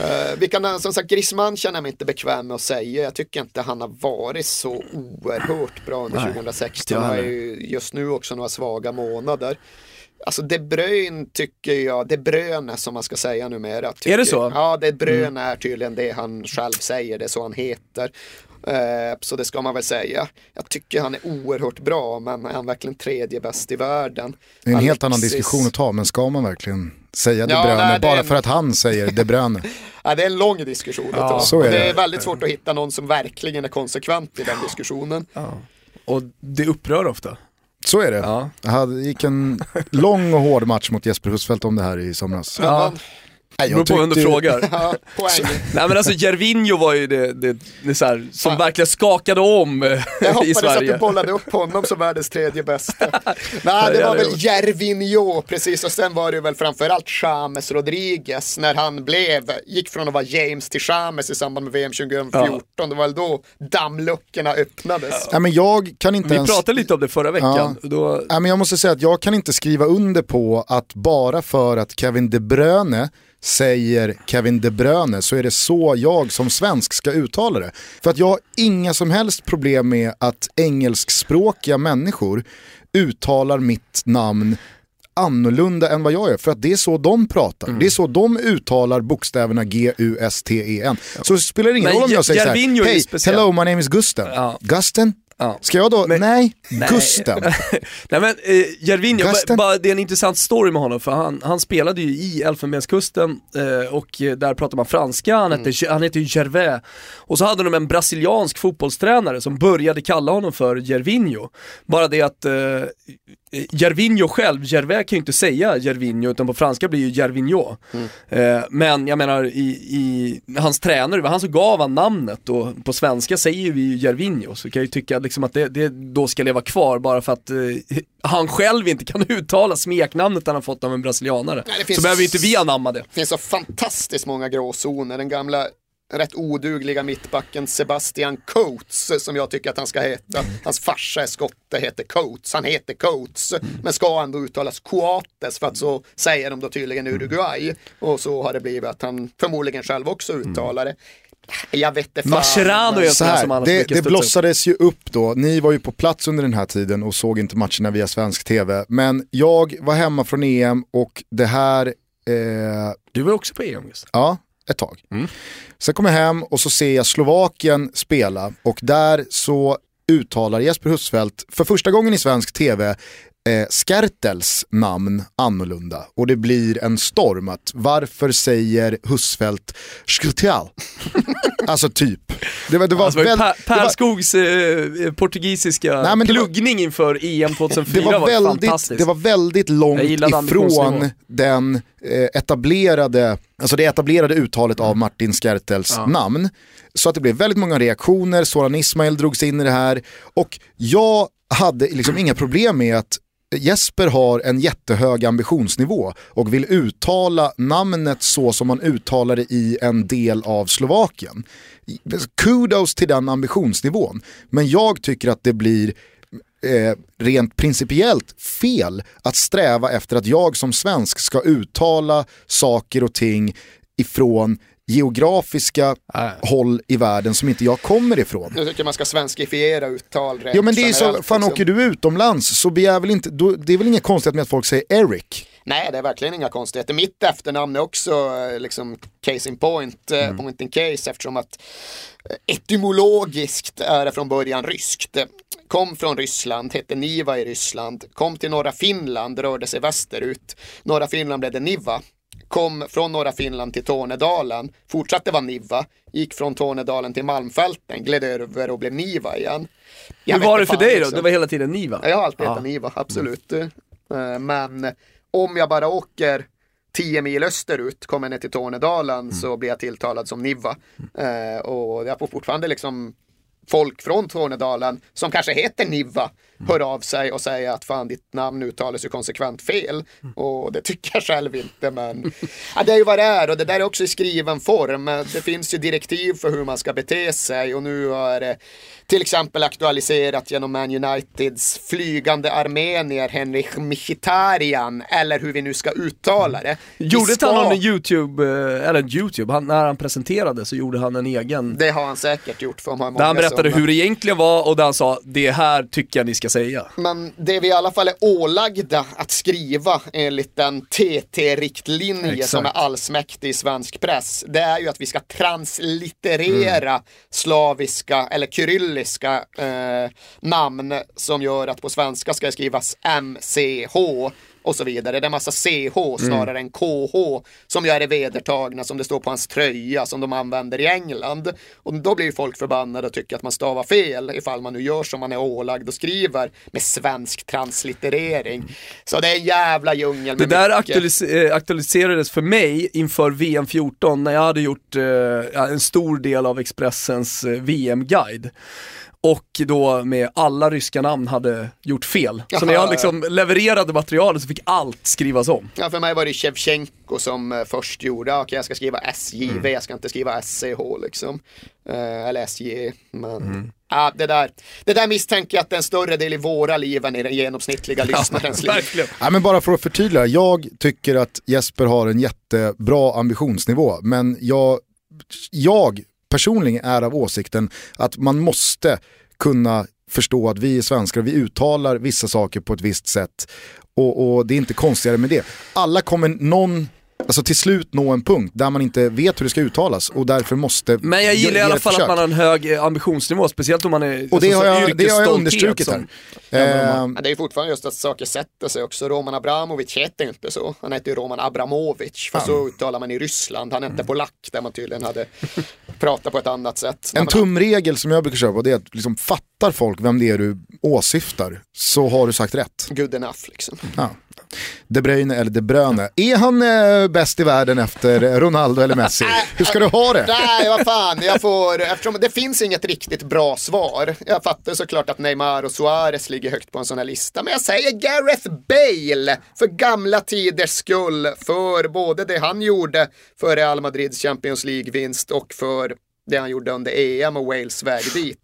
Uh, vi kan, som sagt, Griezmann känner jag mig inte bekväm med att säga. Jag tycker inte han har varit så oerhört bra under Nej, 2016. inte jag Han har ju just nu också några svaga månader. Alltså De Bruyne tycker jag, De Bruyne som man ska säga numera. Tycker, Är det så? Ja, De Bruyne är tydligen det han själv säger, det är så han heter. Eh, så det ska man väl säga. Jag tycker han är oerhört bra, men är han verkligen tredje bäst i världen? Det är en helt annan Alexis- diskussion att ta, men ska man verkligen säga De Ja, Bruyne nej, bara en- för att han säger De Bruyne? (laughs) Ja, det är en lång diskussion ta. så är det det. är väldigt svårt att hitta någon som verkligen är konsekvent i den diskussionen. Och det upprör ofta. Så är det. Ja. Det gick en lång och hård match mot Jesper Husfeldt om det här i somras. Ja. Men, Nej, Det beror på vem du frågar. (laughs) ja, poäng. (laughs) Nej men alltså Jervinho var ju det, det, det så här, som Fan. verkligen skakade om eh, Jag i hoppades att Sverige. du bollade upp honom som världens tredje bästa. (laughs) Nej, det Ja, var väl Jervinho, precis. Och sen var det väl framförallt James Rodriguez när han blev, gick från att vara James till James i samband med VM 2014. Det var väl då dammluckorna öppnades. Nej, men jag kan inte Vi ens... pratade lite om det förra veckan. Då, Nej, men jag måste säga att jag kan inte skriva under på att bara för att Kevin De Bruyne säger Kevin De Bruyne så är det så jag som svensk ska uttala det. För att jag har inga som helst problem med att engelskspråkiga människor uttalar mitt namn annorlunda än vad jag gör. För att det är så de pratar. Mm. Det är så de uttalar bokstäverna G-U-S-T-E-N. Så spelar det ingen roll om jag säger såhär, hej, speciell." hello my name is Gusten. Ja. Gusten? Ja. Ska jag då? nej, Nej. Gusten. (laughs) Nej men eh, ba, ba, det är en intressant story med honom för han, han spelade ju i Elfenbenskusten eh, och eh, där pratar man franska, han han hette ju Gervais. Och så hade de en brasiliansk fotbollstränare som började kalla honom för Jervinho. Bara det att eh, Jervinho själv, Gervais kan ju inte säga Jervinho utan på franska blir ju Jervinho. Eh, men jag menar i, i hans tränare, det var han som gav han namnet och på svenska säger vi ju Jervinho så kan jag ju tycka liksom att det, det då ska leva kvar bara för att eh, han själv inte kan (laughs) uttala smeknamnet han har fått av en brasilianare. Nej, finns- Så behöver inte vi anamma det. Det finns så fantastiskt många gråzoner. Den gamla rätt odugliga mittbacken Sebastian Coates som jag tycker att han ska heta. Hans farsa är skotte, heter Coates. Han heter Coates, men ska ändå uttalas Coates för att så säger de då tydligen Uruguay. Och så har det blivit att han förmodligen själv också uttalar det. Jag vet inte fan. Mascherano är en Så här som annars det, det blossades ju upp då, ni var ju på plats under den här tiden och såg inte matcherna via svensk tv. Men jag var hemma från EM och det här, eh, Du var också på EM just. ja, ett tag. Sen kom jag hem och så ser jag Slovakien spela och där så uttalar Jesper Husfeldt för första gången i svensk tv eh, Skertels namn annorlunda och det blir en storm. Att varför säger Husfeldt Skrtel? (laughs) alltså typ. Det var, det var, alltså, väl, per, per var, Skogs eh, portugisiska nej, pluggning var, inför EM 2004 det var, (laughs) var väldigt, fantastiskt. Det var väldigt långt ifrån den eh, etablerade, alltså det etablerade uttalet av Martin Skertels ja. namn. Så att det blev väldigt många reaktioner, Soran Ismail drogs in i det här och jag hade liksom inga problem med att Jesper har en jättehög ambitionsnivå och vill uttala namnet så som man uttalar det i en del av Slovakien. Kudos till den ambitionsnivån. Men jag tycker att det blir eh, rent principiellt fel att sträva efter att jag som svensk ska uttala saker och ting ifrån geografiska äh. håll i världen som inte jag kommer ifrån. Jag tycker man ska svenskifiera uttal rent Ja men det är så, fan liksom. åker du utomlands så begär väl inte, då, det är väl inget konstigt med att folk säger Eric? Nej, det är verkligen inga konstigheter. Mitt efternamn är också eh, liksom case in point, eh, mm. point in case eftersom att eh, etymologiskt är det från början ryskt. Kom från Ryssland, hette Niva i Ryssland, kom till norra Finland, rörde sig västerut. Norra Finland blev det Niva kom från norra Finland till Tornedalen, fortsatte vara Niva, gick från Tornedalen till Malmfälten, gled över och blev Niva igen. Jag Hur var det för dig då? Liksom. Det var hela tiden Niva? Jag har alltid hetat Niva, absolut. Mm. Men om jag bara åker 10 mil österut, kommer ner till Tornedalen mm. så blir jag tilltalad som Niva. Mm. Och jag får fortfarande liksom folk från Tornedalen som kanske heter Niva hör av sig och säger att fan ditt namn uttalas ju konsekvent fel. Och det tycker jag själv inte men (laughs) ja, det är ju vad det är och det där är också i skriven form. Det finns ju direktiv för hur man ska bete sig och nu har det till exempel aktualiserat genom Man Uniteds flygande armenier Henrik Mkhitaryan eller hur vi nu ska uttala det. Gjorde inte ska... han någon YouTube, eh, eller YouTube, han, när han presenterade så gjorde han en egen. Det har han säkert gjort för Där han berättade som... hur det egentligen var och där han sa det här tycker jag ni ska säga. Men det vi i alla fall är ålagda att skriva enligt den TT-riktlinje som är allsmäktig i svensk press, det är ju att vi ska translitterera mm. slaviska eller kyrilliska eh, namn som gör att på svenska ska det skrivas MCH och så vidare. Det är massa CH snarare mm. än KH som gör det vedertagna som det står på hans tröja som de använder i England. Och då blir folk förbannade och tycker att man stavar fel ifall man nu gör som man är ålagd och skriver med svensk translitterering. Så det är en jävla djungel. Det där aktualis eh, aktualiserades för mig inför VM 14 när jag hade gjort eh, en stor del av Expressens eh, VM-guide och då med alla ryska namn hade gjort fel. Så när jag liksom levererade materialet så fick allt skrivas om. Ja, för mig var det Shevchenko som eh, först gjorde, okej okay, jag ska skriva SJV, mm. jag ska inte skriva SCH liksom. Uh, eller SJ, men mm. Ja, det, där, det där misstänker jag att det är en större del i våra liv än i den genomsnittliga (laughs) lyssnarens ja, liv. Ja, men bara för att förtydliga, jag tycker att Jesper har en jättebra ambitionsnivå, men jag, jag personligen är av åsikten att man måste kunna förstå att vi är svenskar, vi uttalar vissa saker på ett visst sätt och, och det är inte konstigare med det. Alla kommer någon alltså till slut nå en punkt där man inte vet hur det ska uttalas och därför måste Men jag gillar i alla fall att man har en hög ambitionsnivå, speciellt om man är Och det, alltså, har, jag, det har jag understrukit här. Eh, det är fortfarande just att saker sätter sig också. Roman Abramovic heter ju inte så. Han heter ju Roman Abramovic, för så uttalar man i Ryssland. Han är inte mm. polack där man tydligen hade pratat på ett annat sätt. En tumregel som jag brukar köra på det är att liksom, fattar folk vem det är du åsyftar så har du sagt rätt. Good enough liksom. Ja. De Bruyne eller De Bruyne. Är han eh, bäst i världen efter Ronaldo eller Messi? Hur ska du ha det? Nej, vad fan, jag får, eftersom det finns inget riktigt bra svar. Jag fattar såklart att Neymar och Suarez ligger högt på en sån här lista, men jag säger Gareth Bale för gamla tiders skull, för både det han gjorde för Real Madrids Champions League-vinst och för det han gjorde under EM och Wales väg dit.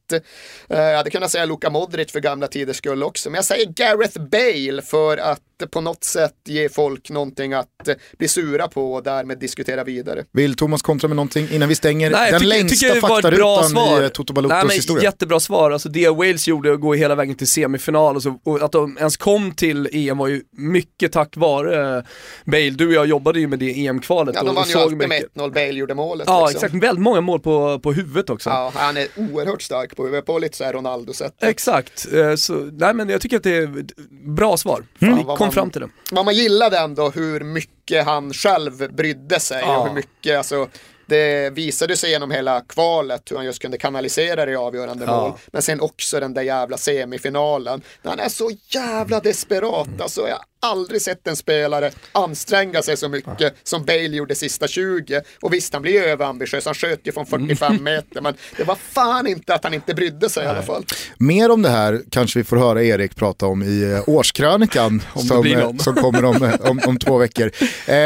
Jag hade kunnat säga Luka Modric för gamla tiders skull också, men jag säger Gareth Bale för att på något sätt ge folk någonting att bli sura på och därmed diskutera vidare. Vill Thomas kontra med någonting innan vi stänger Nej, den tycker, längsta faktarutan i Toto Balotos historia? Jättebra svar, alltså det Wales gjorde att gå hela vägen till semifinal och, så, och att de ens kom till EM var ju mycket tack vare Bale. Du och jag jobbade ju med det EM-kvalet. Ja, de vann ju alltid med 1-0, Bale gjorde målet. Ja, liksom. exakt. Väldigt många mål på, på huvudet också. Ja, han är oerhört stark på, på lite så här Ronaldo-sätt. Exakt, eh, så, nej men jag tycker att det är ett bra svar. Fan, Vi vad kom man- fram till det. Men man gillade ändå hur mycket han själv brydde sig Ja. och hur mycket, alltså det visade sig genom hela kvalet hur han just kunde kanalisera det i avgörande Ja. mål. Men sen också den där jävla semifinalen. När han är så jävla desperat. Alltså jag aldrig sett en spelare anstränga sig så mycket som Bale gjorde sista 20. Och visst, han blir överambitiös. Han sköt ju från 45 (laughs) meter. Men det var fan inte att han inte brydde sig i alla fall. Mer om det här kanske vi får höra Erik prata om i eh, årskrönikan (laughs) som, eh, som kommer om, (laughs) eh, om, om två veckor. Eh,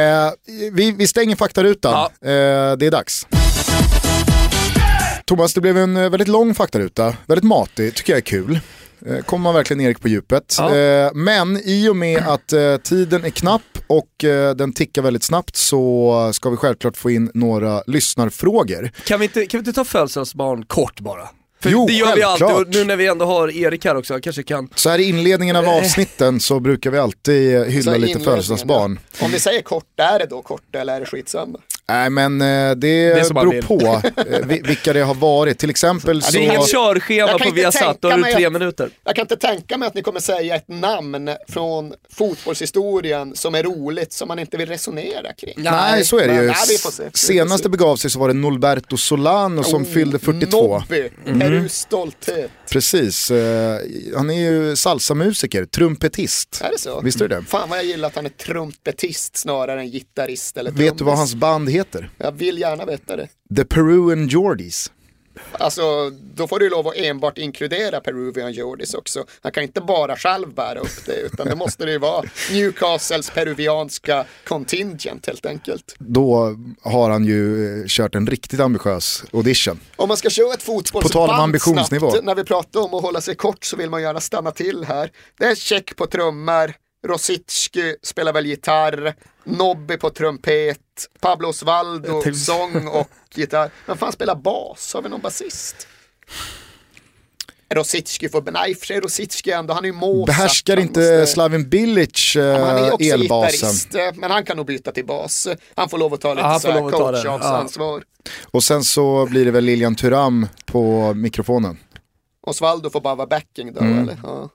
vi, vi stänger faktarutan, Ja. eh, det är dags. Thomas, det blev en väldigt lång faktaruta, väldigt matig, tycker jag är kul. Eh, Kommer man verkligen Erik på djupet. Ja. Eh, Men i och med att eh, tiden är knapp och den tickar väldigt snabbt så ska vi självklart få in några lyssnarfrågor. Kan vi inte, kan vi inte ta födelsedagsbarn kort bara? För Jo, det gör vi alltid självklart. och nu när vi ändå har Erik här också, kanske kan Så här i inledningen av avsnitten så brukar vi alltid hylla lite födelsedagsbarn. ja. Om vi säger kort, är det då kort eller är det skitsamma? Nej men eh, det, är som man beror vill. på eh, vi- vilka det har varit. Till exempel Det så... är inget körschema på Viasat, då tänka har du mig tre att- minuter. Jag kan inte tänka mig att ni kommer säga ett namn från fotbollshistorien som är roligt som man inte vill resonera kring. Nej, så är det ju. nej, vi får se. Vi får Senast se. det begav sig så var det Norberto Solano som Oh, fyllde 42. Nobby, Mm. Perus stolthet. Precis, eh, han är ju salsamusiker, trumpetist. Är det så? Visst är det det? Fan vad jag gillar att han är trumpetist snarare än gitarrist eller Vet du vad trummis. hans band heter? Jag vill gärna veta det. The Peruvian Geordies. Alltså, då får du lov att enbart inkludera Peruvian Jordis också. Han kan inte bara själv bära upp det, utan det måste det ju vara Newcastles peruvianska contingent helt enkelt. Då har han ju eh, kört en riktigt ambitiös audition. Om man ska köra ett På tal om fotbollsband ambitionsnivå. snabbt, när vi pratar om att hålla sig kort så vill man gärna stanna till här. Det är check på trummor, Rosicki spelar väl gitarr, Nobby på trumpet, Pablo Osvaldo tänkte- sång och gitarr. Men fan spelar bas? Har vi någon basist? Rosicki får, nej i och för sig Rosicki ändå, han är ju Mozart. Behärskar inte måste- Slavin Bilic eh, Ja, men han är ju också elbasen? eh, men han kan nog byta till bas. Han får lov att ta lite Ja, han så det, ja. coachansvar. Och sen så blir det väl Lilian Thuram på mikrofonen. Osvaldo får bara vara backing då Mm. eller? Ja.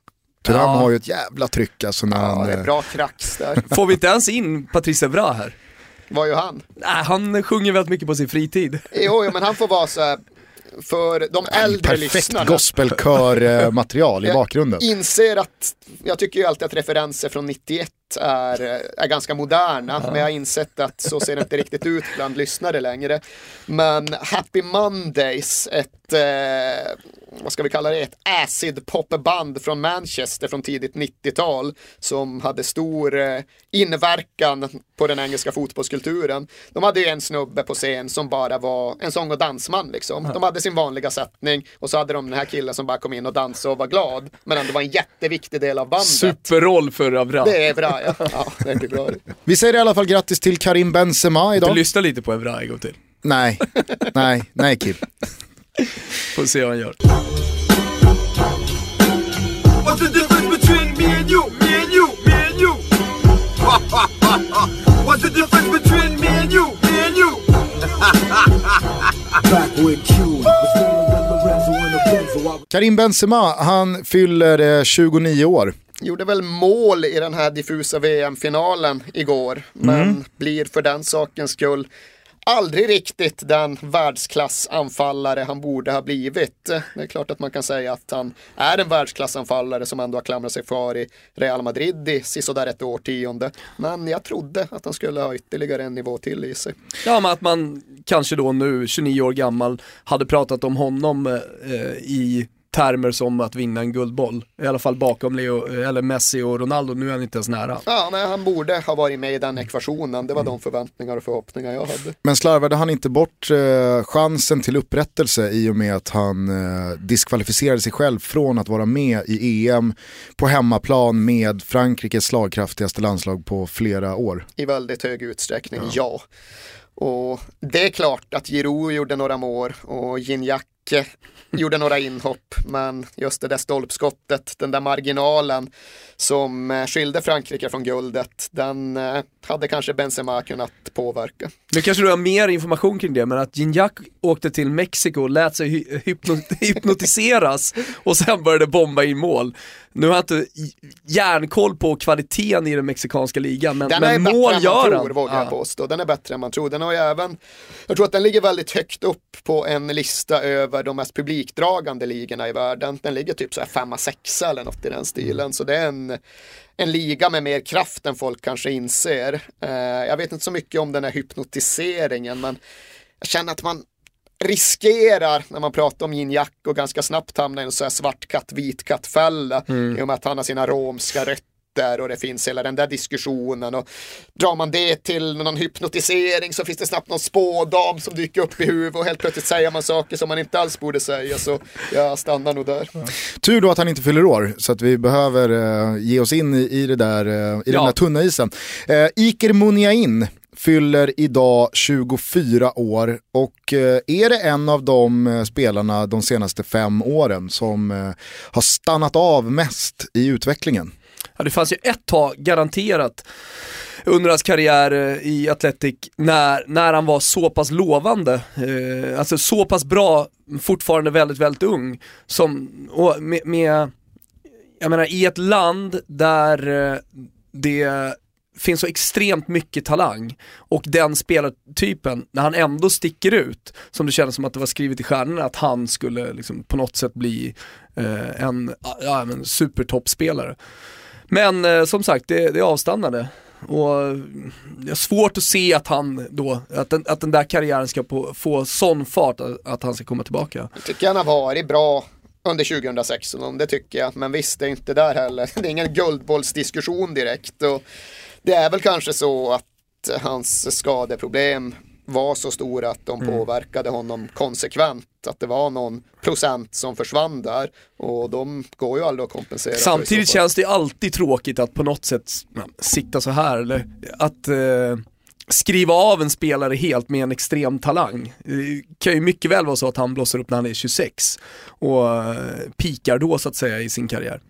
Thuram Ja. har ju ett jävla tryck alltså när ja, han... det är eh, bra krax där. Får vi inte ens in Patrice Evra här? Vad gör han? Nej, han sjunger väldigt mycket på sin fritid. Jo, jo men han får vara så här för de äldre Perfekt lyssnarna. gospelkör-material i Jag bakgrunden. Inser att, jag tycker ju alltid att referenser från 91 är, är ganska moderna, men jag har insett att så ser det inte riktigt ut bland lyssnare längre. Men Happy Mondays, ett, eh, vad ska vi kalla det, ett acid popband från Manchester från tidigt 90-tal som hade stor eh, inverkan på den engelska fotbollskulturen. De hade ju en snubbe på scen som bara var en sång och dansman liksom. De hade sin vanliga sättning och så hade de den här killen som bara kom in och dansade och var glad. Men ändå var en jätteviktig del av bandet. Superroll för Evra. Det är bra ja. ja det blir bra. Vi säger i alla fall grattis till Karim Benzema Du idag. lyssnar lite på Evra en gång till. Nej, nej, nej Kim. Får se vad han gör. What's the difference between me and you? Me and you, me and you. (laughs) What's the difference between me and you? Me and you. (laughs) Back with Q. Was rolling with Lorenzo in a Benzo. I Karim Benzema, han fyller eh, 29 år. Gjorde väl mål i den här diffusa VM-finalen igår. Men blir för den sakens skull aldrig riktigt den världsklassanfallare han borde ha blivit. Det är klart att man kan säga att han är en världsklassanfallare som ändå har klamrat sig kvar i Real Madrid i sisådär ett årtionde. Men jag trodde att han skulle ha ytterligare en nivå till i sig. Ja men att man kanske då nu, 29 år gammal, hade pratat om honom eh, i termer som att vinna en guldboll. I alla fall bakom Leo, eller Messi och Ronaldo, nu är han inte ens nära. Ja, nej, han borde ha varit med i den ekvationen. Det var de förväntningar och förhoppningar jag hade. Men slarvade han inte bort eh, chansen till upprättelse i och med att han eh, diskvalificerade sig själv från att vara med i EM på hemmaplan med Frankrikes slagkraftigaste landslag på flera år. i väldigt hög utsträckning, ja. Och det är klart att Giroud gjorde några mål och Gignac gjorde några inhopp, men just det där stolpskottet, den där marginalen som eh, skilde Frankrike från guldet, den eh, hade kanske Benzema kunnat påverka. Nu kanske du har mer information kring det, men att Gignac åkte till Mexiko och lät sig hy- hypno (laughs) hypnotiseras och sen började bomba in mål. Nu har jag inte järnkoll på kvaliteten i den mexikanska ligan, men, Den men mål gör tror, han. vågar jag Ja. påstå. Den är bättre än man tror. Den har ju även, jag tror att den ligger väldigt högt upp på en lista över de mest publikdragande ligorna i världen. Den ligger typ så här femma, sexa eller något i den stilen. Så det är en, en liga med mer kraft än folk kanske inser. Eh, jag vet inte så mycket om den här hypnotiseringen, men jag känner att man riskerar när man pratar om Yin Jack och ganska snabbt hamna i en så här svart katt, vit katt fälla i och med att han har sina romska rötter och det finns hela den där diskussionen och drar man det till någon hypnotisering så finns det snabbt någon spådam som dyker upp i huvudet och helt plötsligt säger man saker som man inte alls borde säga så jag stannar nog där. Tur då att han inte fyller år, så att vi behöver eh, ge oss in i, i, det där, eh, i den Ja. där tunna isen. Eh, Iker Muniain fyller idag 24 år och eh, är det en av de eh, spelarna de senaste fem åren som eh, har stannat av mest i utvecklingen. Ja, det fanns ju ett tag garanterat under hans karriär eh, i Athletic när, när han var så pass lovande, eh, alltså så pass bra, fortfarande väldigt, väldigt ung, som, och med, med jag menar i ett land där eh, det finns så extremt mycket talang och den spelartypen, när han ändå sticker ut, som det kändes som att det var skrivet i stjärnorna att han skulle liksom på något sätt bli eh, en ja, supertoppspelare. Men eh, som sagt, det, det avstannade. Och det är svårt att se att han då, att den, att den där karriären ska på, få sån fart att, att han ska komma tillbaka. Jag tycker han har varit bra under 2016, det tycker jag. Men visst, det är inte där heller. Det är ingen guldbollsdiskussion direkt. Och det är väl kanske så att hans skadeproblem var så stora att de påverkade honom konsekvent. Att det var någon procent som försvann där. Och de går ju aldrig att kompensera Samtidigt känns det alltid tråkigt att på något sätt sitta så här eller att eh, skriva av en spelare helt med en extrem talang. Det kan ju mycket väl vara så att han blåser upp när han är 26 och eh, pikar då så att säga i sin karriär.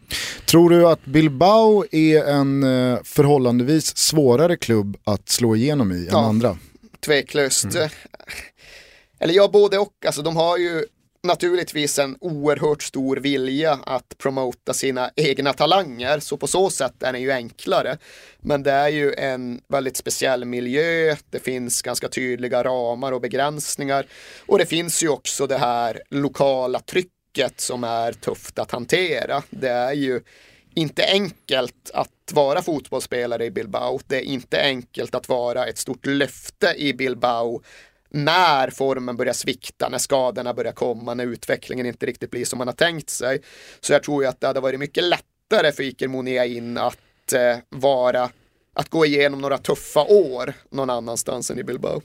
Tror du att Bilbao är en eh, förhållandevis svårare klubb att slå igenom i än Ja. andra? Tveklöst. Eller ja, både och. Alltså, de har ju naturligtvis en oerhört stor vilja att promota sina egna talanger, så på så sätt är den ju enklare. Men det är ju en väldigt speciell miljö, det finns ganska tydliga ramar och begränsningar och det finns ju också det här lokala trycket som är tufft att hantera. Det är ju inte enkelt att vara fotbollsspelare i Bilbao. Det är inte enkelt att vara ett stort löfte i Bilbao när formen börjar svikta, när skadorna börjar komma, när utvecklingen inte riktigt blir som man har tänkt sig. Så jag tror ju att det hade varit mycket lättare för Iker Muniain att eh, vara att gå igenom några tuffa år någon annanstans än i Bilbao.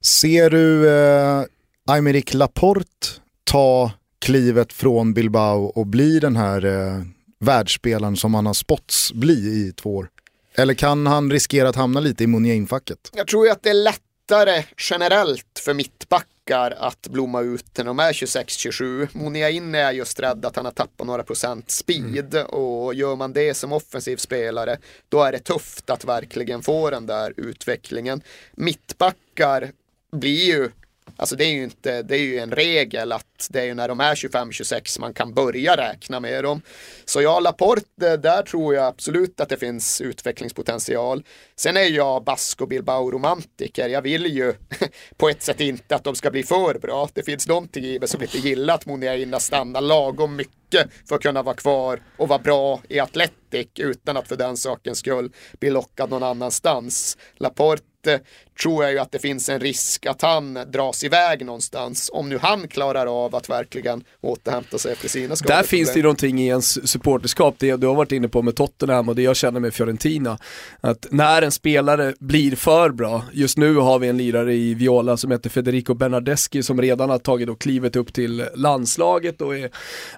Ser du eh, Aymeric Laporte ta klivet från Bilbao och bli den här eh, världsspelaren som han har spotts bli i två år? Eller kan han riskera att hamna lite i Muniain-facket? Jag tror ju att det är lättare generellt för mittbackar att blomma ut när de är 26-27. Muniain är just rädd att han har tappat några procent speed och gör man det som offensiv spelare då är det tufft att verkligen få den där utvecklingen. Mittbackar blir ju Alltså det är ju inte, det är ju en regel att det är ju när de är 25-26 man kan börja räkna med dem. Så ja, Laporte, där tror jag absolut att det finns utvecklingspotential. Sen är jag Bask och Bilbao-romantiker. Jag vill ju (laughs) på ett sätt inte att de ska bli för bra. Det finns någonting i mig som inte gillar att Muniaina stannar lagom mycket för att kunna vara kvar och vara bra i Celtic utan att för den sakens skull bli lockad någon annanstans. Laporte tror jag ju att det finns en risk att han dras iväg någonstans. Om nu han klarar av att verkligen återhämta sig efter sina skador. Där finns det ju någonting i ens supporterskap, det du har varit inne på med Tottenham och det jag känner med Fiorentina. Att när en spelare blir för bra, just nu har vi en lirare i Viola som heter Federico Bernardeschi som redan har tagit då klivet upp till landslaget och är,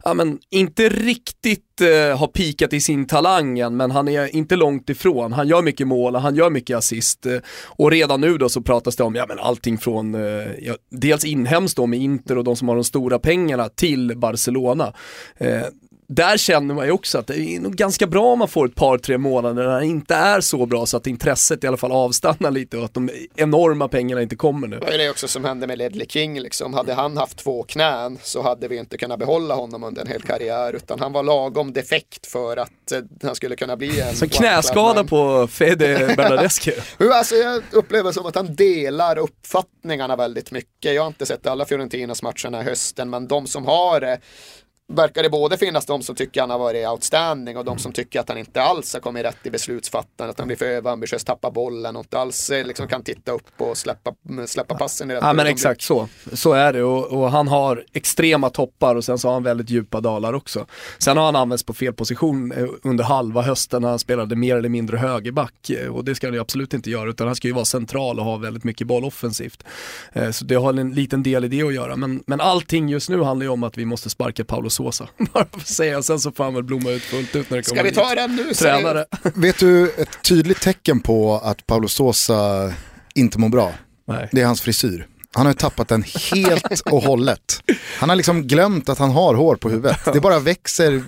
ja men inte riktigt eh, har pikat i sin talang än, men han är inte långt ifrån. Han gör mycket mål, och han gör mycket assist eh, och redan nu då så pratas det om, ja men allting från, eh, ja, dels inhemskt då med Inter och de som har de stora pengarna till Barcelona. Eh, där känner man ju också att det är nog ganska bra om man får ett par, tre månader när det inte är så bra så att intresset i alla fall avstannar lite och att de enorma pengarna inte kommer nu. Det var ju det också som hände med Ledley King liksom. Hade han haft två knän så hade vi inte kunnat behålla honom under en hel karriär utan han var lagom defekt för att eh, han skulle kunna bli en Så knäskada på Fede (laughs) Bernadeschi. Jo, Alltså, jag upplever som att han delar uppfattningarna väldigt mycket. Jag har inte sett alla Fiorentinas matcher den här hösten, men de som har det verkar det både finnas de som tycker han har varit outstanding och de som tycker att han inte alls har kommit rätt i beslutsfattandet, att han blir för överambitiös, tappar bollen och inte alls eh, liksom kan titta upp och släppa, släppa passen i rätt Ja men exakt så, så är det. Och, och han har extrema toppar och sen så har han väldigt djupa dalar också. Sen har han använts på fel position eh, under halva hösten när han spelade mer eller mindre högerback. Eh, och det ska han ju absolut inte göra utan han ska ju vara central och ha väldigt mycket boll offensivt. Så det har en liten del i det att göra. Men, men allting just nu handlar ju om att vi måste sparka Paolo Sosa. (laughs) Bara för att säga, sen så får han väl blomma ut fullt ut när det Ska kommer vi ta den nu? Tränare. (laughs) Vet du ett tydligt tecken på att Paulo Sosa inte mår bra? Nej. Det är hans frisyr. Han har ju tappat den helt och hållet. Han har liksom glömt att han har hår på huvudet. Det bara växer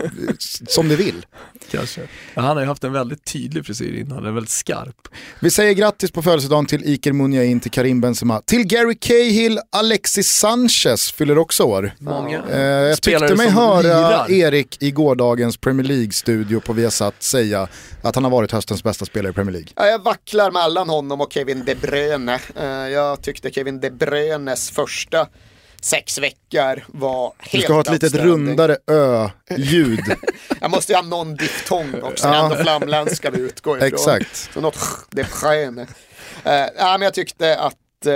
som det vill. Kanske. Han har ju haft en väldigt tydlig frisyr innan, den är väldigt skarp. Vi säger grattis på födelsedagen till Iker Munyain, till Karim Benzema, till Gary Cahill, Alexis Sanchez fyller också år. Många Eh, jag spelare tyckte mig höra lirar. Erik i gårdagens Premier League-studio på Viasat säga att han har varit höstens bästa spelare i Premier League. Ja, jag vacklar mellan honom och Kevin De Bruyne. Eh, Jag tyckte Kevin De Bruynes första sex veckor var helt Du ska ha ett litet rundare ö-ljud. (laughs) Jag måste ju ha någon diftong också, Ja. ändå flamländska vi utgår ifrån. Exakt. Så något De Bruyne. Uh, ja, men jag tyckte att eh,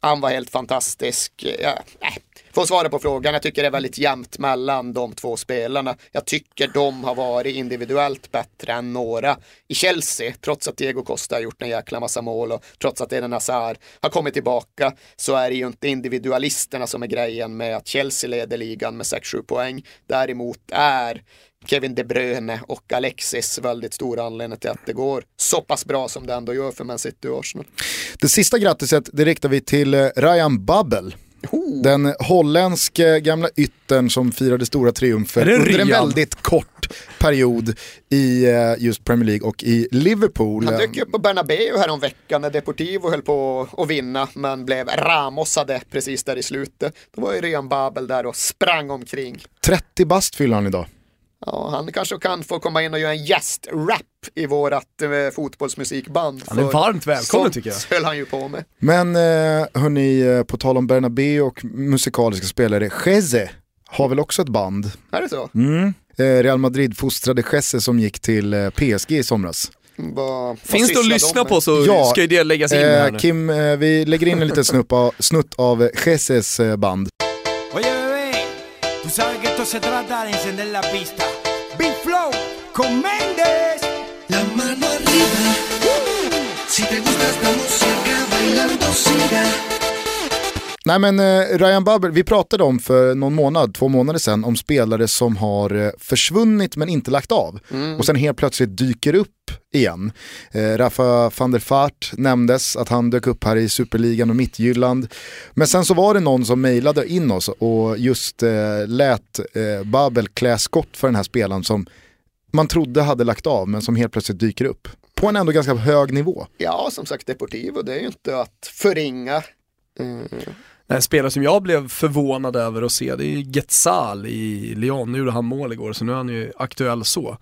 han var helt fantastisk. Ja, äh, Får svara på frågan, jag tycker det är väldigt jämnt mellan de två spelarna. Jag tycker de har varit individuellt bättre än några i Chelsea. Trots att Diego Costa har gjort en jäkla massa mål och trots att Eden Hazard har kommit tillbaka så är det ju inte individualisterna som är grejen med att Chelsea leder ligan med 6-7 poäng. Däremot är Kevin De Bruyne och Alexis väldigt stora anledningar till att det går så pass bra som det ändå gör för Man City och Arsenal. Det sista grattiset det riktar vi till eh, Ryan Babel. Den holländske gamla yttern som firade stora triumfer under en väldigt kort period i eh, just Premier League och i Liverpool. Han dök upp på Bernabeu häromveckan när Deportivo höll på att vinna men blev ramosade precis där i slutet. Då var ju Ryan Babel där och sprang omkring. 30 bast fyller han idag. Ja, han kanske kan få komma in och göra en gästrap i vårat eh, fotbollsmusikband. Han är för varmt välkommen, sånt tycker jag. höll han ju på med. Men eh, hörni, eh, på tal om Bernabeu och musikaliska spelare, Geze har väl också ett band? Är det så? Mm. Eh, Real Madrid-fostrade Geze som gick till eh, PSG i somras. Vad Finns det att lyssna på så Ja, ska ju det läggas in här Eh, nu. Kim, eh, vi lägger in en liten snutt av, snutt av band. Tú sabes que esto se trata de encender la pista. Big Flow con Méndez. La mano arriba. Si te gusta esta música, bailando siga. Nej men eh, Ryan Babel, vi pratade om för någon månad, två månader sedan, om spelare som har eh, försvunnit men inte lagt av. Och sen helt plötsligt dyker upp igen. Eh, Rafa van der Vaart nämndes, att han dök upp här i Superligan och Mittjylland. Men sen så var det någon som mejlade in oss och just eh, lät eh, Babel klä skott för den här spelaren som man trodde hade lagt av men som helt plötsligt dyker upp. På en ändå ganska hög nivå. Ja, som sagt Deportivo, det är ju inte att förringa. Mm. En spelare som jag blev förvånad över att se, det är ju Getsal i Lyon. Nu gjorde han mål igår, så nu är han ju aktuell så.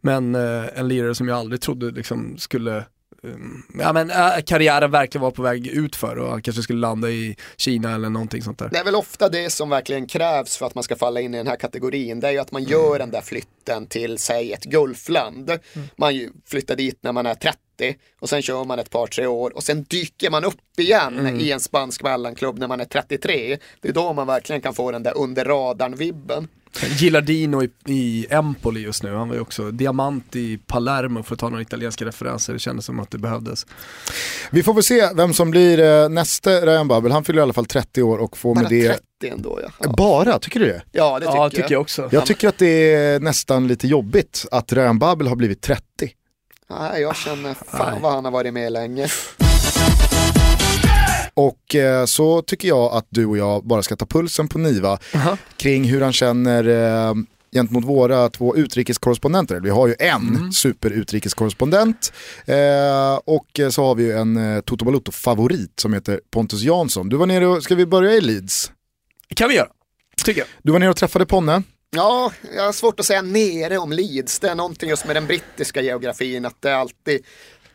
Men eh, en lirare som jag aldrig trodde liksom skulle um, Ja men äh, karriären verkligen var på väg ut för och han kanske skulle landa i Kina eller någonting sånt där. Det är väl ofta det som verkligen krävs för att man ska falla in i den här kategorin. Det är ju att man gör den där flytten till, säg ett gulfland. Man ju flyttar dit när man är 30 och sen kör man ett par, tre år och sen dyker man upp igen i en spansk mellanklubb när man är 33. Det är då man verkligen kan få den där under radarn-vibben. Gilardino i, i Empoli just nu, han var ju också diamant i Palermo för att ta några italienska referenser, det kändes som att det behövdes. Vi får väl se vem som blir eh, nästa Ryan Babel. Han fyller i alla fall 30 år och får Bara med det... 30 ändå ja. Ja, Bara, tycker du det? ja det tycker, Ja, tycker jag också. Jag tycker att det är nästan lite jobbigt att Ryan Babel har blivit 30. Nej, jag känner fan vad han har varit med länge. Och eh, så tycker jag att du och jag bara ska ta pulsen på Niva kring hur han känner eh, gentemot våra två utrikeskorrespondenter. Vi har ju en superutrikeskorrespondent eh, och så har vi ju en eh, Toto Balotto-favorit som heter Pontus Jansson. Du var nere och, ska vi börja i Leeds? kan vi göra, tycker jag. Du var nere och träffade Ponne. Ja, jag har svårt att säga nere om Leeds. Det är någonting just med den brittiska geografin att det är alltid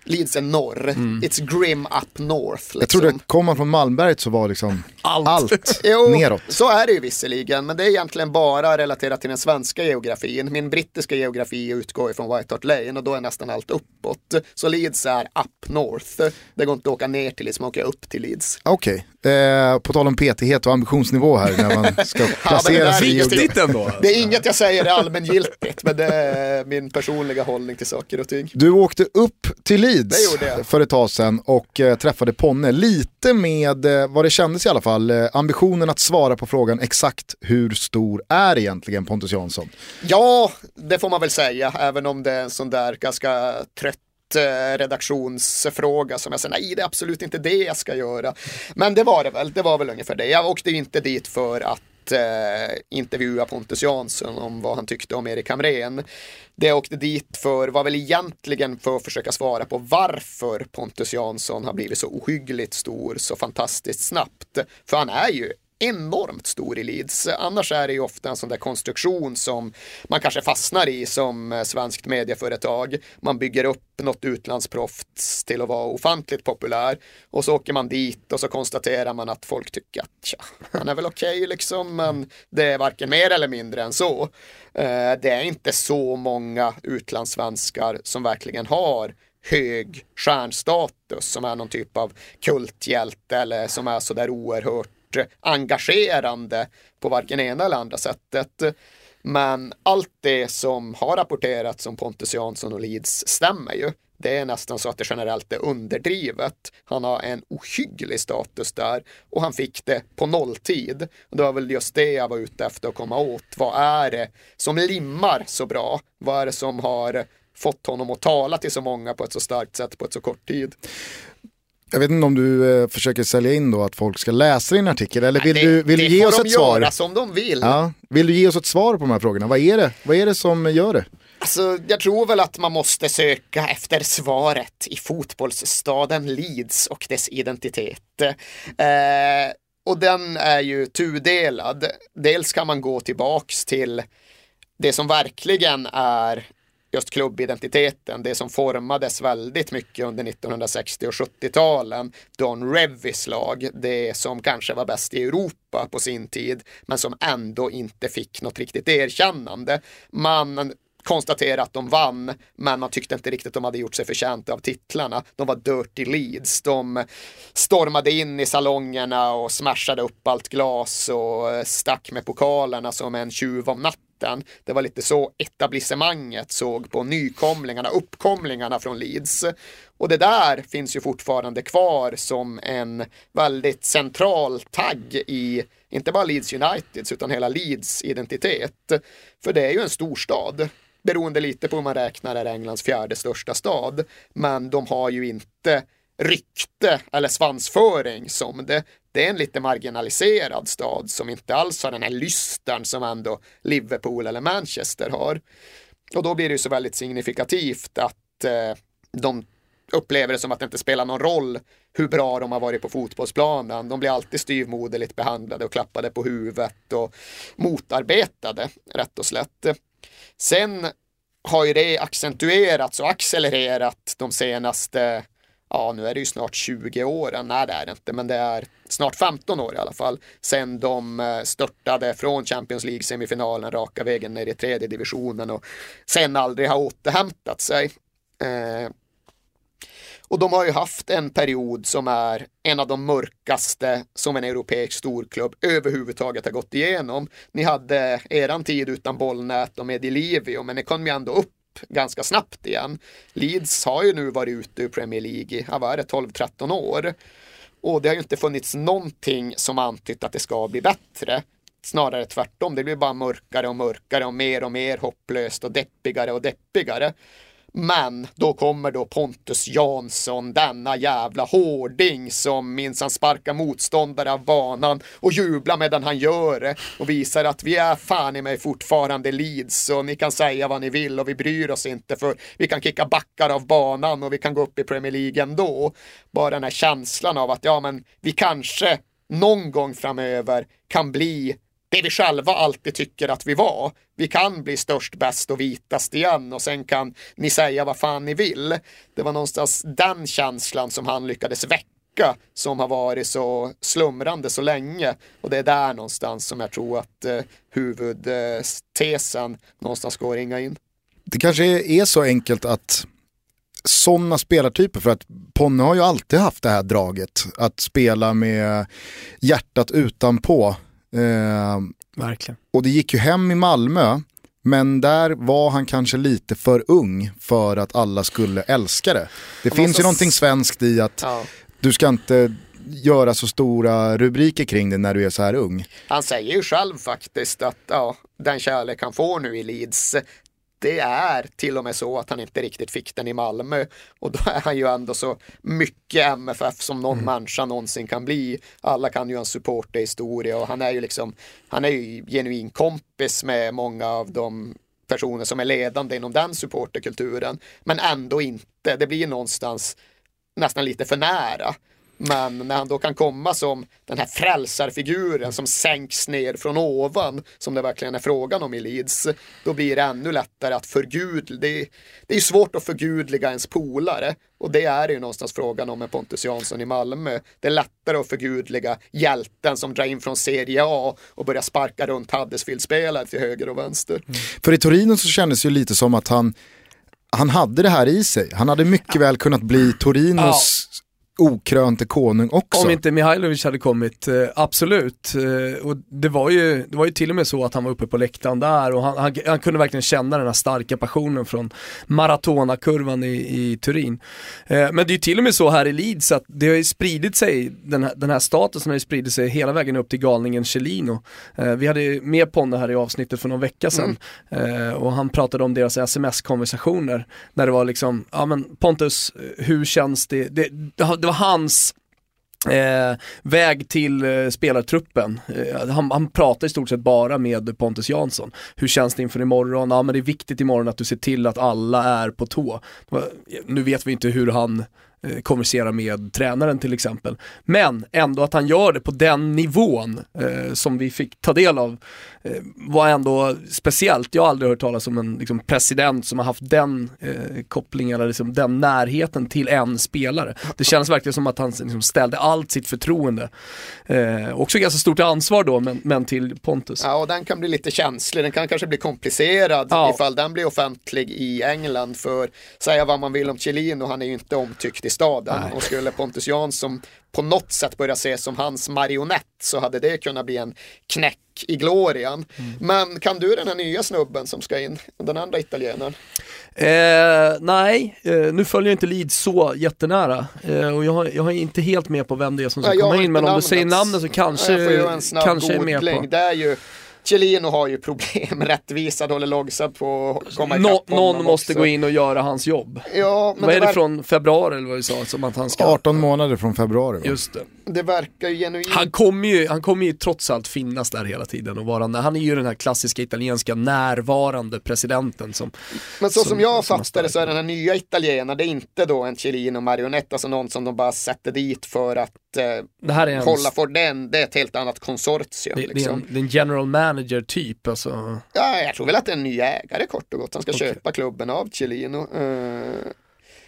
Leeds är norr. It's grim up north. Liksom. Jag trodde, kom man från Malmberget så var liksom Allt. allt, (laughs) Jo, neråt. så är det ju visserligen, men det är egentligen bara relaterat till den svenska geografin. Min brittiska geografi utgår ifrån White Hart Lane och då är nästan allt uppåt. Så Leeds är up north. Det går inte att åka ner till Leeds, man åker upp till Leeds. Okej, eh, på tal om petighet och ambitionsnivå här när man ska (laughs) placera där sig i ändå. Det är inget jag säger är allmängiltigt, men det är min personliga hållning till saker och ting. Du åkte upp till Leeds för ett tag sedan och eh, träffade Ponne. Lite med, eh, vad det kändes i alla fall, eh, ambitionen att svara på frågan exakt hur stor är egentligen Pontus Jansson? Ja, det får man väl säga, även om det är en sån där ganska trött Eh, redaktionsfråga som jag säger, nej det är absolut inte det jag ska göra. Men det var det väl, det var väl ungefär det. Jag åkte ju inte dit för att eh, intervjua Pontus Jansson om vad han tyckte om Erik Hamrén. Det jag åkte dit för var väl egentligen för att försöka svara på varför Pontus Jansson har blivit så ohyggligt stor så fantastiskt snabbt. För han är ju enormt stor i Leeds. Annars är det ju ofta en sån där konstruktion som man kanske fastnar i som eh, svenskt medieföretag. Man bygger upp något utlandsproffs till att vara ofantligt populär och så åker man dit och så konstaterar man att folk tycker att tja, han är väl okej liksom, men det är varken mer eller mindre än så. Eh, det är inte så många utlandssvenskar som verkligen har hög stjärnstatus som är någon typ av kulthjälte eller som är sådär oerhört engagerande på varken ena eller andra sättet. Men allt det som har rapporterats om Pontus Jansson och Leeds stämmer ju. Det är nästan så att det generellt är underdrivet. Han har en ohygglig status där och han fick det på nolltid. Och det var väl just det jag var ute efter att komma åt. Vad är det som limmar så bra? Vad är det som har fått honom att tala till så många på ett så starkt sätt på ett så kort tid? Jag vet inte om du eh, försöker sälja in då att folk ska läsa din artikel eller vill det, du, vill det du ge får oss de ett svar? göra som de vill. Ja. Vill du ge oss ett svar på de här frågorna? Vad är det, Vad är det som gör det? Alltså, jag tror väl att man måste söka efter svaret i fotbollsstaden Leeds och dess identitet. Eh, och den är ju tudelad. Dels kan man gå tillbaks till det som verkligen är just klubbidentiteten, det som formades väldigt mycket under 1960 och 70-talen. Don Revis lag, det som kanske var bäst i Europa på sin tid, men som ändå inte fick något riktigt erkännande. Man konstatera att de vann, men man tyckte inte riktigt att de hade gjort sig förtjänta av titlarna. De var dirty leads. De stormade in i salongerna och smashade upp allt glas och stack med pokalerna som en tjuv om natten. Det var lite så etablissemanget såg på nykomlingarna, uppkomlingarna från Leeds. Och det där finns ju fortfarande kvar som en väldigt central tagg i inte bara Leeds Uniteds utan hela Leeds identitet. För det är ju en storstad beroende lite på hur man räknar är Englands fjärde största stad. Men de har ju inte rykte eller svansföring som det. Det är en lite marginaliserad stad som inte alls har den här lystern som ändå Liverpool eller Manchester har. Och då blir det ju så väldigt signifikativt att eh, de upplever det som att det inte spelar någon roll hur bra de har varit på fotbollsplanen. De blir alltid styvmoderligt behandlade och klappade på huvudet och motarbetade rätt och slätt. Sen har ju det accentuerats och accelererat de senaste, ja nu är det ju snart 20 år, nej det är det inte, men det är snart 15 år i alla fall, sen de eh, störtade från Champions League-semifinalen raka vägen ner i tredje divisionen och sen aldrig har återhämtat sig. Eh, och de har ju haft en period som är en av de mörkaste som en europeisk storklubb överhuvudtaget har gått igenom. Ni hade eran tid utan bollnät och med Livio, men ni kom ju ändå upp ganska snabbt igen. Leeds har ju nu varit ute ur Premier League i, vad är det, 12-13 år. Och det har ju inte funnits någonting som antytt att det ska bli bättre. Snarare tvärtom, det blir bara mörkare och mörkare och mer och mer hopplöst och deppigare och deppigare. Men då kommer då Pontus Jansson, denna jävla hårding som minsann sparkar motståndare av banan och jublar medan han gör det och visar att vi är fan i mig fortfarande Leeds och ni kan säga vad ni vill och vi bryr oss inte för vi kan kicka backar av banan och vi kan gå upp i Premier League ändå. Bara den här känslan av att ja men vi kanske någon gång framöver kan bli det vi själva alltid tycker att vi var. Vi kan bli störst, bäst och vitast igen och sen kan ni säga vad fan ni vill. Det var någonstans den känslan som han lyckades väcka som har varit så slumrande så länge och det är där någonstans som jag tror att eh, huvudtesen någonstans går att ringa in. Det kanske är så enkelt att sådana spelartyper, för att Ponne har ju alltid haft det här draget, att spela med hjärtat utanpå. Eh, Verkligen. och det gick ju hem i Malmö, men där var han kanske lite för ung för att alla skulle älska det. Det finns ju någonstans- någonting svenskt i att Ja. du ska inte göra så stora rubriker kring det när du är så här ung. Han säger ju själv faktiskt att ja, den kärlek han får nu i Leeds det är till och med så att han inte riktigt fick den i Malmö och då är han ju ändå så mycket MFF som någon människa någonsin kan bli. Alla kan ju hans supporterhistoria och han är ju liksom, han är ju genuin kompis med många av de personer som är ledande inom den supporterkulturen men ändå inte. Det blir någonstans nästan lite för nära. Men när han då kan komma som den här frälsarfiguren som sänks ner från ovan, som det verkligen är frågan om i Leeds, då blir det ännu lättare att förgudliga. Det, är- det är svårt att förgudliga ens polare och det är ju någonstans frågan om med Pontus Jansson i Malmö. Det är lättare att förgudliga hjälten som drar in från Serie A och börjar sparka runt Huddersfield-spelare till höger och vänster. För i Torino så kändes det ju lite som att han, han hade det här i sig. Han hade mycket väl kunnat bli Torinos okrönte konung också. Om inte Mihailovic hade kommit, eh, absolut. Eh, och det var, ju, det var ju till och med så att han var uppe på läktaren där och han, han, han kunde verkligen känna den här starka passionen från Maratona-kurvan i, i Turin. Eh, men det är ju till och med så här i Leeds att det har ju spridit sig, den här, den här statusen har ju spridit sig hela vägen upp till galningen Chelino. Vi hade ju med Ponne här i avsnittet för någon vecka sedan mm. och han pratade om deras sms-konversationer när det var liksom, ja men Pontus, hur känns det? Det, det det var hans Eh, väg till eh, spelartruppen. Eh, han, han pratar i stort sett bara med Pontus Jansson. Hur känns det inför imorgon? Ja men det är viktigt imorgon att du ser till att alla är på tå. Nu vet vi inte hur han eh, konverserar med tränaren till exempel. Men ändå att han gör det på den nivån eh, som vi fick ta del av eh, var ändå speciellt. Jag har aldrig hört talas om en liksom, president som har haft den eh, kopplingen, eller liksom, den närheten till en spelare. Det känns verkligen som att han liksom, ställde allt sitt förtroende. Eh, också ganska stort ansvar då, men, men till Pontus. Ja, och den kan bli lite känslig. Den kan kanske bli komplicerad Ja. ifall den blir offentlig i England. För säga vad man vill om Chiellino, han är ju inte omtyckt i staden. Nej. Och skulle Pontus Jansson på något sätt börja ses som hans marionett så hade det kunnat bli en knäck i glorian. Mm. Men kan du den här nya snubben som ska in, den andra italienaren? Eh, nej, eh, nu följer jag inte Leeds så jättenära eh, och jag, har- jag är inte helt med på vem det är som ska Nej, jag komma in, men om du säger namnet. så kanske, jag en snabb kanske är med på. Det är ju Chiellino har ju problem, (laughs) rättvisa håller långsamt på att komma Nå, ikapp honom någon måste också. gå in och göra hans jobb. Ja, men Vad är det från februari eller vad du sa, som att han ska... 18 månader från februari. Va? Just det. det verkar ju genuint Han kommer ju, han kommer ju trots allt finnas där hela tiden och vara, han är ju den här klassiska italienska närvarande presidenten som Men så som, som- jag som fattar det så är den här nya italienaren, det är inte då en Chiellino marionett, alltså någon som de bara sätter dit för att eh, Det här är en, för den, det är ett helt annat konsortium. det, det, är liksom. en, det är en general manager typ alltså. ja, jag tror väl att det är en ny ägare kort och gott, han ska Okej. köpa klubben av Chiellino. Eh,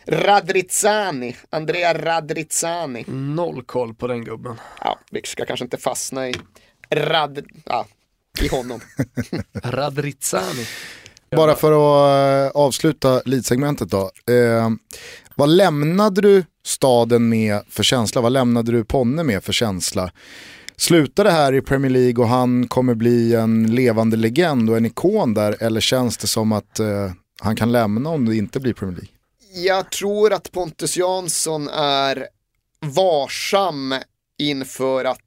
Radrizzani, Andrea Radrizzani. Noll koll på den gubben. Ja, vi ska kanske inte fastna i Rad... Ja, i honom. (laughs) Radrizzani. Bara för att eh, avsluta leadsegmentet då. Eh, vad lämnade du staden med för känsla? Vad lämnade du Ponne med för känsla? Slutar det här i Premier League och han kommer bli en levande legend och en ikon där? Eller känns det som att eh, han kan lämna om det inte blir Premier League? Jag tror att Pontus Jansson är varsam inför att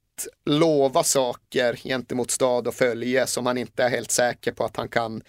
lova saker gentemot stad och följe som han inte är helt säker på att han kan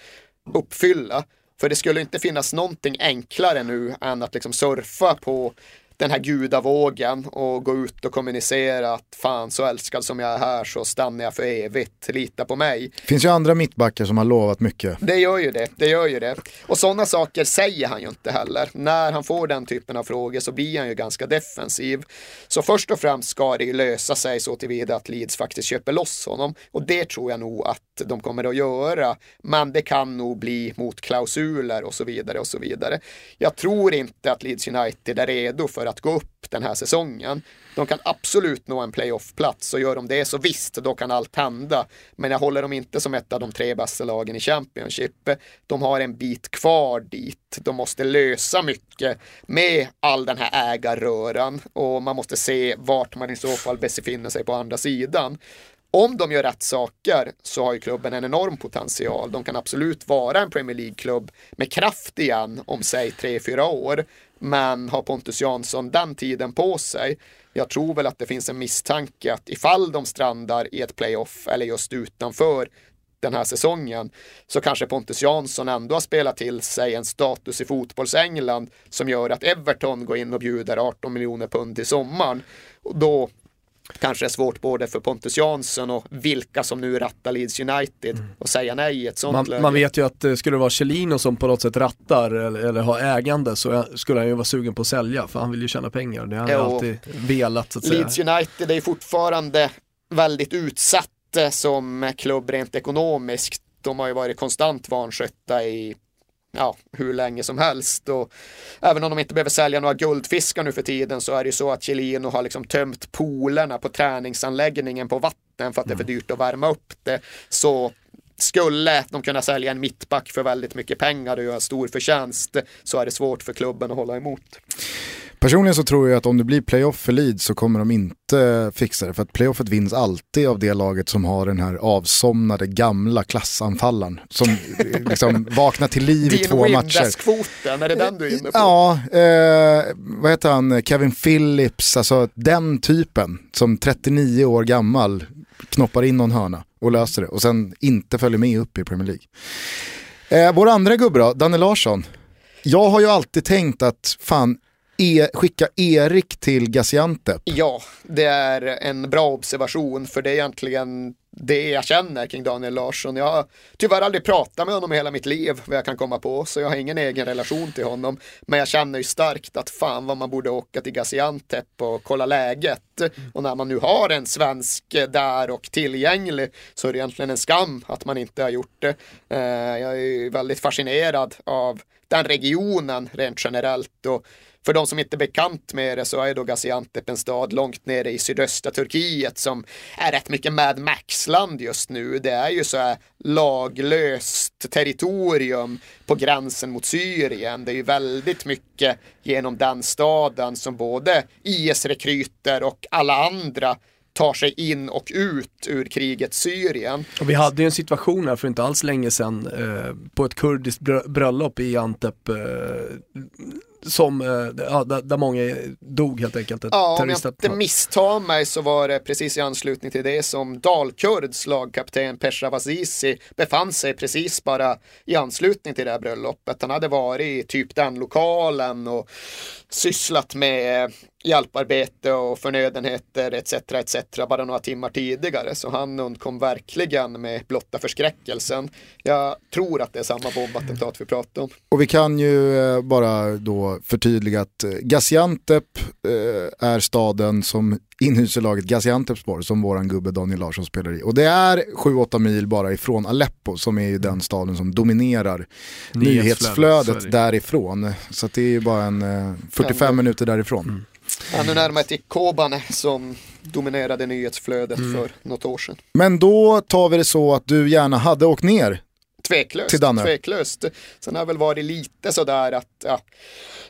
uppfylla. För det skulle inte finnas någonting enklare nu än att liksom surfa på den här gudavågen och gå ut och kommunicera att fan så älskad som jag är här så stannar jag för evigt, lita på mig. Det finns ju andra mittbackar som har lovat mycket. Det gör ju det, det gör ju det. Och sådana saker säger han ju inte heller. När han får den typen av frågor så blir han ju ganska defensiv. Så först och främst ska det ju lösa sig så tillvida att Leeds faktiskt köper loss honom. Och det tror jag nog att de kommer att göra. Men det kan nog bli mot klausuler och så vidare och så vidare. Jag tror inte att Leeds United är redo för för att gå upp den här säsongen. De kan absolut nå en playoff-plats och gör de det så visst, då kan allt hända. Men jag håller dem inte som ett av de tre bästa lagen i Championship. De har en bit kvar dit. De måste lösa mycket med all den här ägarröran och man måste se vart man i så fall befinner sig på andra sidan. Om de gör rätt saker så har ju klubben en enorm potential. De kan absolut vara en Premier League-klubb med kraft igen om säg tre fyra år. Men har Pontus Jansson den tiden på sig? Jag tror väl att det finns en misstanke att ifall de strandar i ett playoff eller just utanför den här säsongen så kanske Pontus Jansson ändå har spelat till sig en status i fotbolls-England som gör att Everton går in och bjuder 18 miljoner pund till sommaren. Och då kanske är svårt både för Pontus Jansson och vilka som nu rattar Leeds United och säga nej i ett sånt Man, läge. man vet ju att eh, skulle det vara Chelino som på något sätt rattar eller, eller har ägande så skulle han ju vara sugen på att sälja för han vill ju tjäna pengar. Det har han Jo. alltid velat så att säga. Leeds United är fortfarande väldigt utsatt eh, som klubb rent ekonomiskt. De har ju varit konstant vanskötta i ja, hur länge som helst. Och även om de inte behöver sälja några guldfiskar nu för tiden så är det ju så att Chilino har liksom tömt poolerna på träningsanläggningen på vatten för att det är för dyrt att värma upp det. Så skulle de kunna sälja en mittback för väldigt mycket pengar och göra stor förtjänst så är det svårt för klubben att hålla emot. Personligen så tror jag att om det blir playoff för Leeds så kommer de inte fixa det. För att playoffet vinns alltid av det laget som har den här avsomnade gamla klassanfallaren. Som eh, liksom (laughs) vaknar till liv i Din två matcher. Windass-kvoten, är det den du är inne på? Ja, eh, vad heter han, Kevin Phillips, alltså den typen som 39 år gammal knoppar in någon hörna och löser det och sen inte följer med upp i Premier League. Eh, vår andra gubbe då, Danne Larsson. Jag har ju alltid tänkt att fan, e skicka Erik till Gaziantep. Ja, det är en bra observation för det är egentligen det jag känner kring Daniel Larsson. Jag har tyvärr aldrig pratat med honom i hela mitt liv, vad jag kan komma på, så jag har ingen egen relation till honom. Men jag känner ju starkt att fan vad man borde åka till Gaziantep och kolla läget. Och när man nu har en svensk där och tillgänglig så är det egentligen en skam att man inte har gjort det. Eh, jag är ju väldigt fascinerad av den regionen rent generellt. Och för de som inte är bekant med det så är då Gaziantep en stad långt nere i sydöstra Turkiet som är rätt mycket Mad Max-land just nu. Det är ju så här laglöst territorium på gränsen mot Syrien. Det är ju väldigt mycket genom den staden som både IS-rekryter och alla andra tar sig in och ut ur kriget Syrien. Och vi hade ju en situation här för inte alls länge sedan eh, på ett kurdiskt bröllop i Antep eh, som, eh, ja, där, många dog helt enkelt. Ja, om jag inte misstar mig så var det precis i anslutning till det som Dalkurds lagkapten Pesha Azizi befann sig precis bara i anslutning till det här bröllopet. Han hade varit i typ den lokalen och sysslat med hjälparbete och förnödenheter etc. etc. bara några timmar tidigare. Så han undkom verkligen med blotta förskräckelsen. Jag tror att det är samma bombattentat vi pratar om. Och vi kan ju eh, bara då förtydliga att eh, Gaziantep eh, är staden som inhyser laget Gaziantepspor som våran gubbe Daniel Larsson spelar i. Och det är 7-8 mil bara ifrån Aleppo som är ju den staden som dominerar Nyhetsflödet, därifrån. Så att det är ju bara en eh, 45 Ändå. minuter därifrån. Ännu närmare till Kobane som dominerade nyhetsflödet för något år sedan. Men då tar vi det så att du gärna hade åkt ner. Tveklöst. Till Danne. tveklöst. Sen har väl varit lite sådär att ja,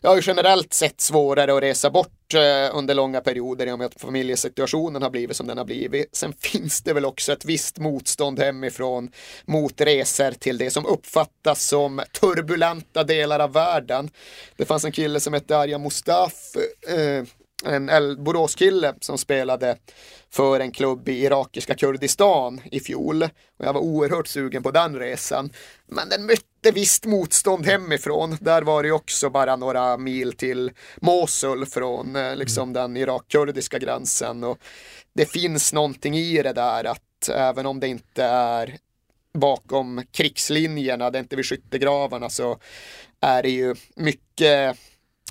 jag har ju generellt sett svårare att resa bort eh, under långa perioder i och med att familjesituationen har blivit som den har blivit. Sen finns det väl också ett visst motstånd hemifrån mot resor till det som uppfattas som turbulenta delar av världen. Det fanns en kille som hette Arja Mustaf, eh, en Boråskille som spelade för en klubb i irakiska Kurdistan i fjol. Och jag var oerhört sugen på den resan. Men den mötte visst motstånd hemifrån. Där var det också bara några mil till Mosul från eh, liksom den Irak-kurdiska gränsen. Och det finns någonting i det där att även om det inte är bakom krigslinjerna, det är inte vid skyttegravarna så är det ju mycket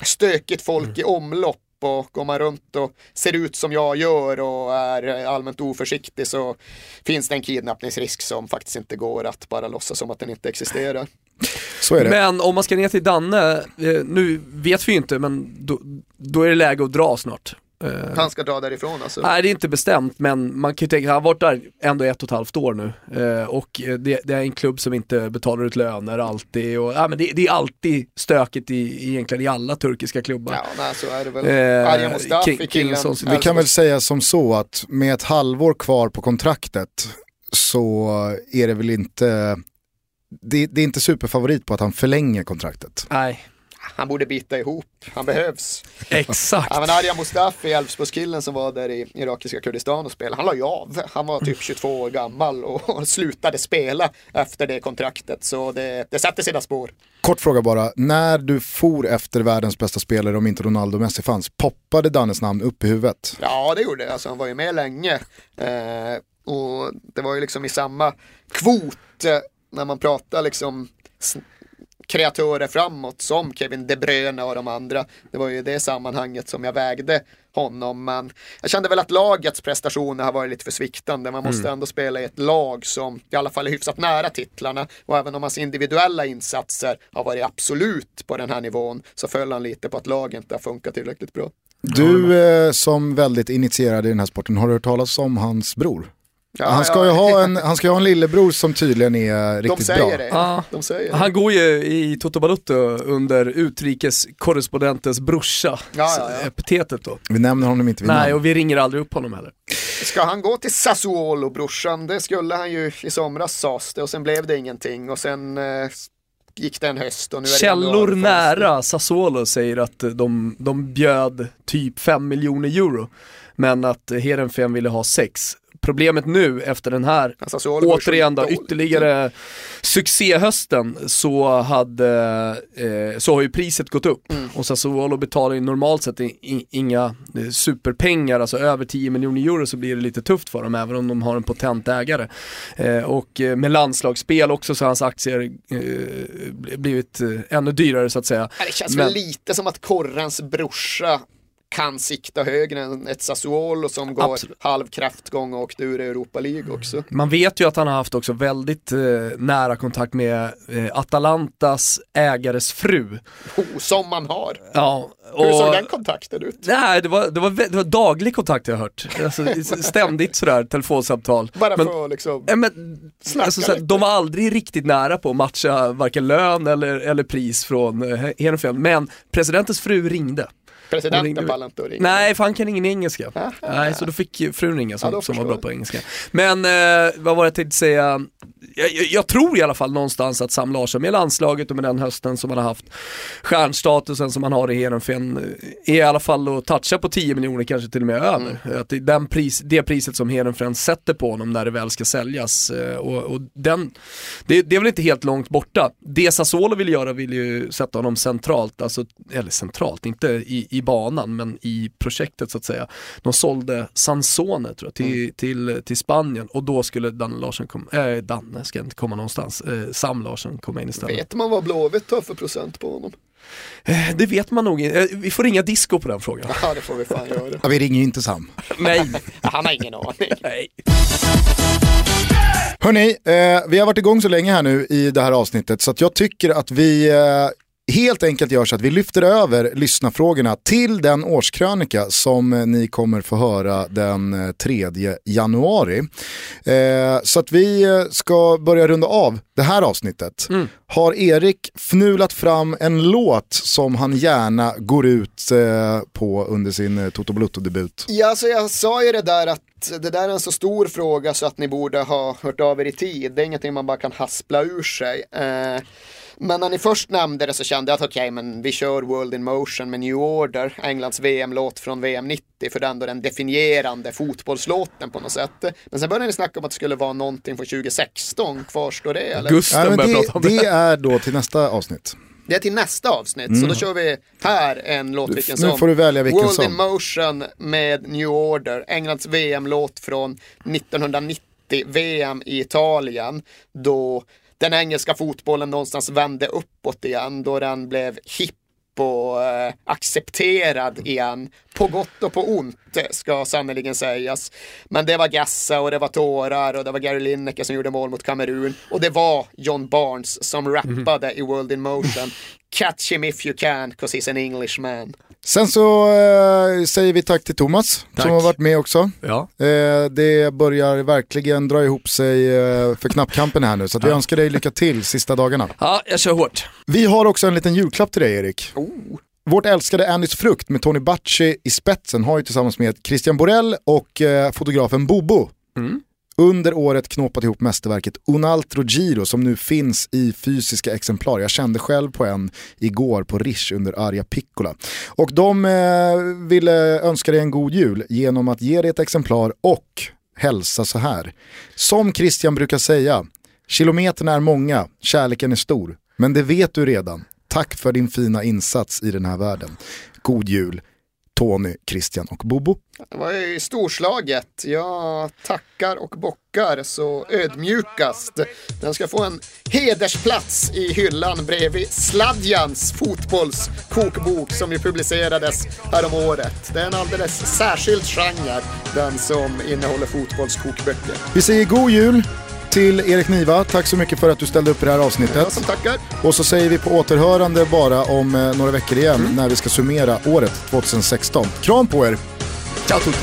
stökigt folk i omlopp och går man runt och ser ut som jag gör och är allmänt oförsiktig så finns det en kidnappningsrisk som faktiskt inte går att bara låtsas som att den inte existerar. (laughs) Så är det. Men om man ska ner till Danne, eh, nu vet vi ju inte men då, då är det läge att dra snart. Eh, Han ska dra därifrån alltså. Nej det är inte bestämt men man kan ju tänka, han har varit där ändå ett och ett halvt år nu eh, och eh, det, det är en klubb som inte betalar ut löner alltid och ja, men det, det är alltid stökigt i, egentligen i alla turkiska klubbar. Ja, nej, så är det väl. Eh, Arja Mustafi, King- killen. Kingssons- Vi kan väl säga som så att med ett halvår kvar på kontraktet så är det väl inte, det, det är inte superfavorit på att han förlänger kontraktet. Nej, Han borde bita ihop, han behövs. exakt. Ja, men Arja Mustafi, Älvsborgskillen som var där i irakiska Kurdistan och spelade, han la ju av. Han var typ 22 år gammal och slutade spela efter det kontraktet. Så det, det satte sina spår. Kort fråga bara, när du for efter världens bästa spelare om inte Ronaldo och Messi fanns, poppade Dannes namn upp i huvudet? Ja, det gjorde det. Alltså, han var ju med länge. Eh, och det var ju liksom i samma kvot eh, när man pratar liksom kreatörer framåt som Kevin De Bruyne och de andra. Det var ju i det sammanhanget som jag vägde honom. Men jag kände väl att lagets prestationer har varit lite för sviktande. Man måste ändå spela i ett lag som i alla fall är hyfsat nära titlarna. Och även om hans individuella insatser har varit absolut på den här nivån så föll han lite på att laget inte har funkat tillräckligt bra. Du eh, som väldigt initierad i den här sporten, har du hört talas om hans bror? Ja, han, ska ja. ju ha en, han ska ju ha en lillebror som tydligen är De riktigt säger bra. det. Ja. De säger det. Han går ju i Toto Balutto under utrikeskorrespondentens brorsa, Ja, ja, ja. epitetet då. Vi nämner honom inte vid Nej, namn. och vi ringer aldrig upp honom heller. Ska han gå till Sassuolo brorsan? Det skulle han ju i somras sades det och sen blev det ingenting och sen eh, gick det en höst och nu är det Källor januarifönster. nära Sassuolo säger att de, de bjöd typ 5 miljoner euro, men att Heerenveen ville ha 6. Problemet nu efter den här går återigen då, ytterligare succéhösten så, hade, eh, så har ju priset gått upp Mm. och Sassuolo betalar ju normalt sett inga eh, superpengar, alltså över 10 miljoner euro så blir det lite tufft för dem även om de har en potent ägare. Eh, och eh, med landslagsspel också så har hans aktier eh, bl- blivit eh, ännu dyrare så att säga. Det känns Men- väl lite som att Korrens brorsa kan sikta högre än ett Sassuolo som går Absolut. halv kraftgång och åkte ur Europa League också. Man vet ju att han har haft också väldigt eh, nära kontakt med eh, Atalantas ägares fru. Oh, som man har. Ja, Hur såg och- den kontakten ut? Nej, det var, det, var, det var daglig kontakt jag har hört. Alltså, ständigt sådär telefonsamtal. Bara men, för att liksom... ja, men, alltså, såhär, de var aldrig riktigt nära på att matcha varken lön eller, eller pris från eh, Heerenveen. Men presidentens fru ringde. Presidenten ringde- pallar inte att ringa. Nej, för han kan ingen engelska. Ah, Nej, så då fick frun ringa Ja, som, då som var bra på engelska. Men eh, vad var det jag tänkte säga? Jag, jag, jag tror i alla fall någonstans att Sam Larsson med landslaget och med den hösten som han har haft, stjärnstatusen som han har i Heerenveen, eh, är i alla fall att toucha på 10 miljoner, kanske till och med över. Att det är den pris, det priset som Heerenveen sätter på honom när det väl ska säljas. eh, Och, och den, det, det är väl inte helt långt borta. Det Sassuolo vill göra vill ju sätta honom centralt, alltså, eller centralt, inte i, i banan men i projektet så att säga. De sålde Sansone tror jag till, till, till Spanien och då skulle Danne Larsson komma, äh, Danne ska inte komma någonstans, eh, Sam Larsson komma in istället. Vet man vad Blåvitt har för procent på honom? Eh, det vet man nog inte, Eh, vi får ringa disco på den frågan. Ja, det får vi fan göra. Ja, vi ringer ju inte Sam. Nej. Han har ingen aning. Nej. Hörni, eh, vi har varit igång så länge här nu i det här avsnittet så att jag tycker att vi eh, helt enkelt gör så att vi lyfter över lyssnarfrågorna till den årskrönika som eh, ni kommer få höra den eh, 3 januari. Eh, så att vi eh, ska börja runda av det här avsnittet. Har Erik fnulat fram en låt som han gärna går ut eh, på under sin eh, Toto Balutto-debut? Ja, alltså jag sa ju det där att det där är en så stor fråga så att ni borde ha hört av er i tid. Det är ingenting man bara kan haspla ur sig. Eh, Men när ni först nämnde det så kände jag att okej, men vi kör World in Motion med New Order, Englands VM-låt från VM 90, för det är ändå den definierande fotbollslåten på något sätt. Men sen började ni snacka om att det skulle vara någonting från 2016, kvarstår det eller? Gusten Ja, det, prata om det är då till nästa avsnitt. Det är till nästa avsnitt, så då kör vi här en låt vilken nu som. får du välja vilken World som. in Motion med New Order, Englands VM-låt från 1990, VM i Italien, då den engelska fotbollen någonstans vände uppåt igen, då den blev hipp och eh, accepterad igen. På gott och på ont ska sannerligen sägas. Men det var Gassa och det var tårar och det var Gary Lineker som gjorde mål mot Kamerun. Och det var John Barnes som rappade i World in Motion. (laughs) Catch him if you can, cause he's an Englishman. Sen så eh, säger vi tack till Thomas Tack. som har varit med också. Ja. Eh, det börjar verkligen dra ihop sig eh, för knappkampen här nu så vi önskar dig lycka till sista dagarna. ja, jag kör hårt. Vi har också en liten julklapp till dig Erik. Vårt älskade Andys frukt med Tony Bacci i spetsen har ju tillsammans med Christian Borell och eh, fotografen Bobo under året knåpat ihop mästerverket Unaltro Giro som nu finns i fysiska exemplar. Jag kände själv på en igår på Rish under Arja Piccola. Och de eh, ville önska dig en god jul genom att ge dig ett exemplar och hälsa så här. Som Christian brukar säga, kilometerna är många, kärleken är stor. Men det vet du redan. Tack för din fina insats i den här världen. God jul, Tony, Christian och Bobo. Det var ju storslaget. Jag tackar och bockar så ödmjukast. Den ska få en hedersplats i hyllan bredvid Sladjans fotbollskokbok som ju publicerades härom året. Det är en alldeles särskild genre, den som innehåller fotbollskokböcker. Vi säger god jul till Erik Niva. Tack så mycket för att du ställde upp i det här Jag avsnittet. som tackar. Och så säger vi på återhörande bara om eh, några veckor igen när vi ska summera året 2016. Kram på er! Ciao tutti.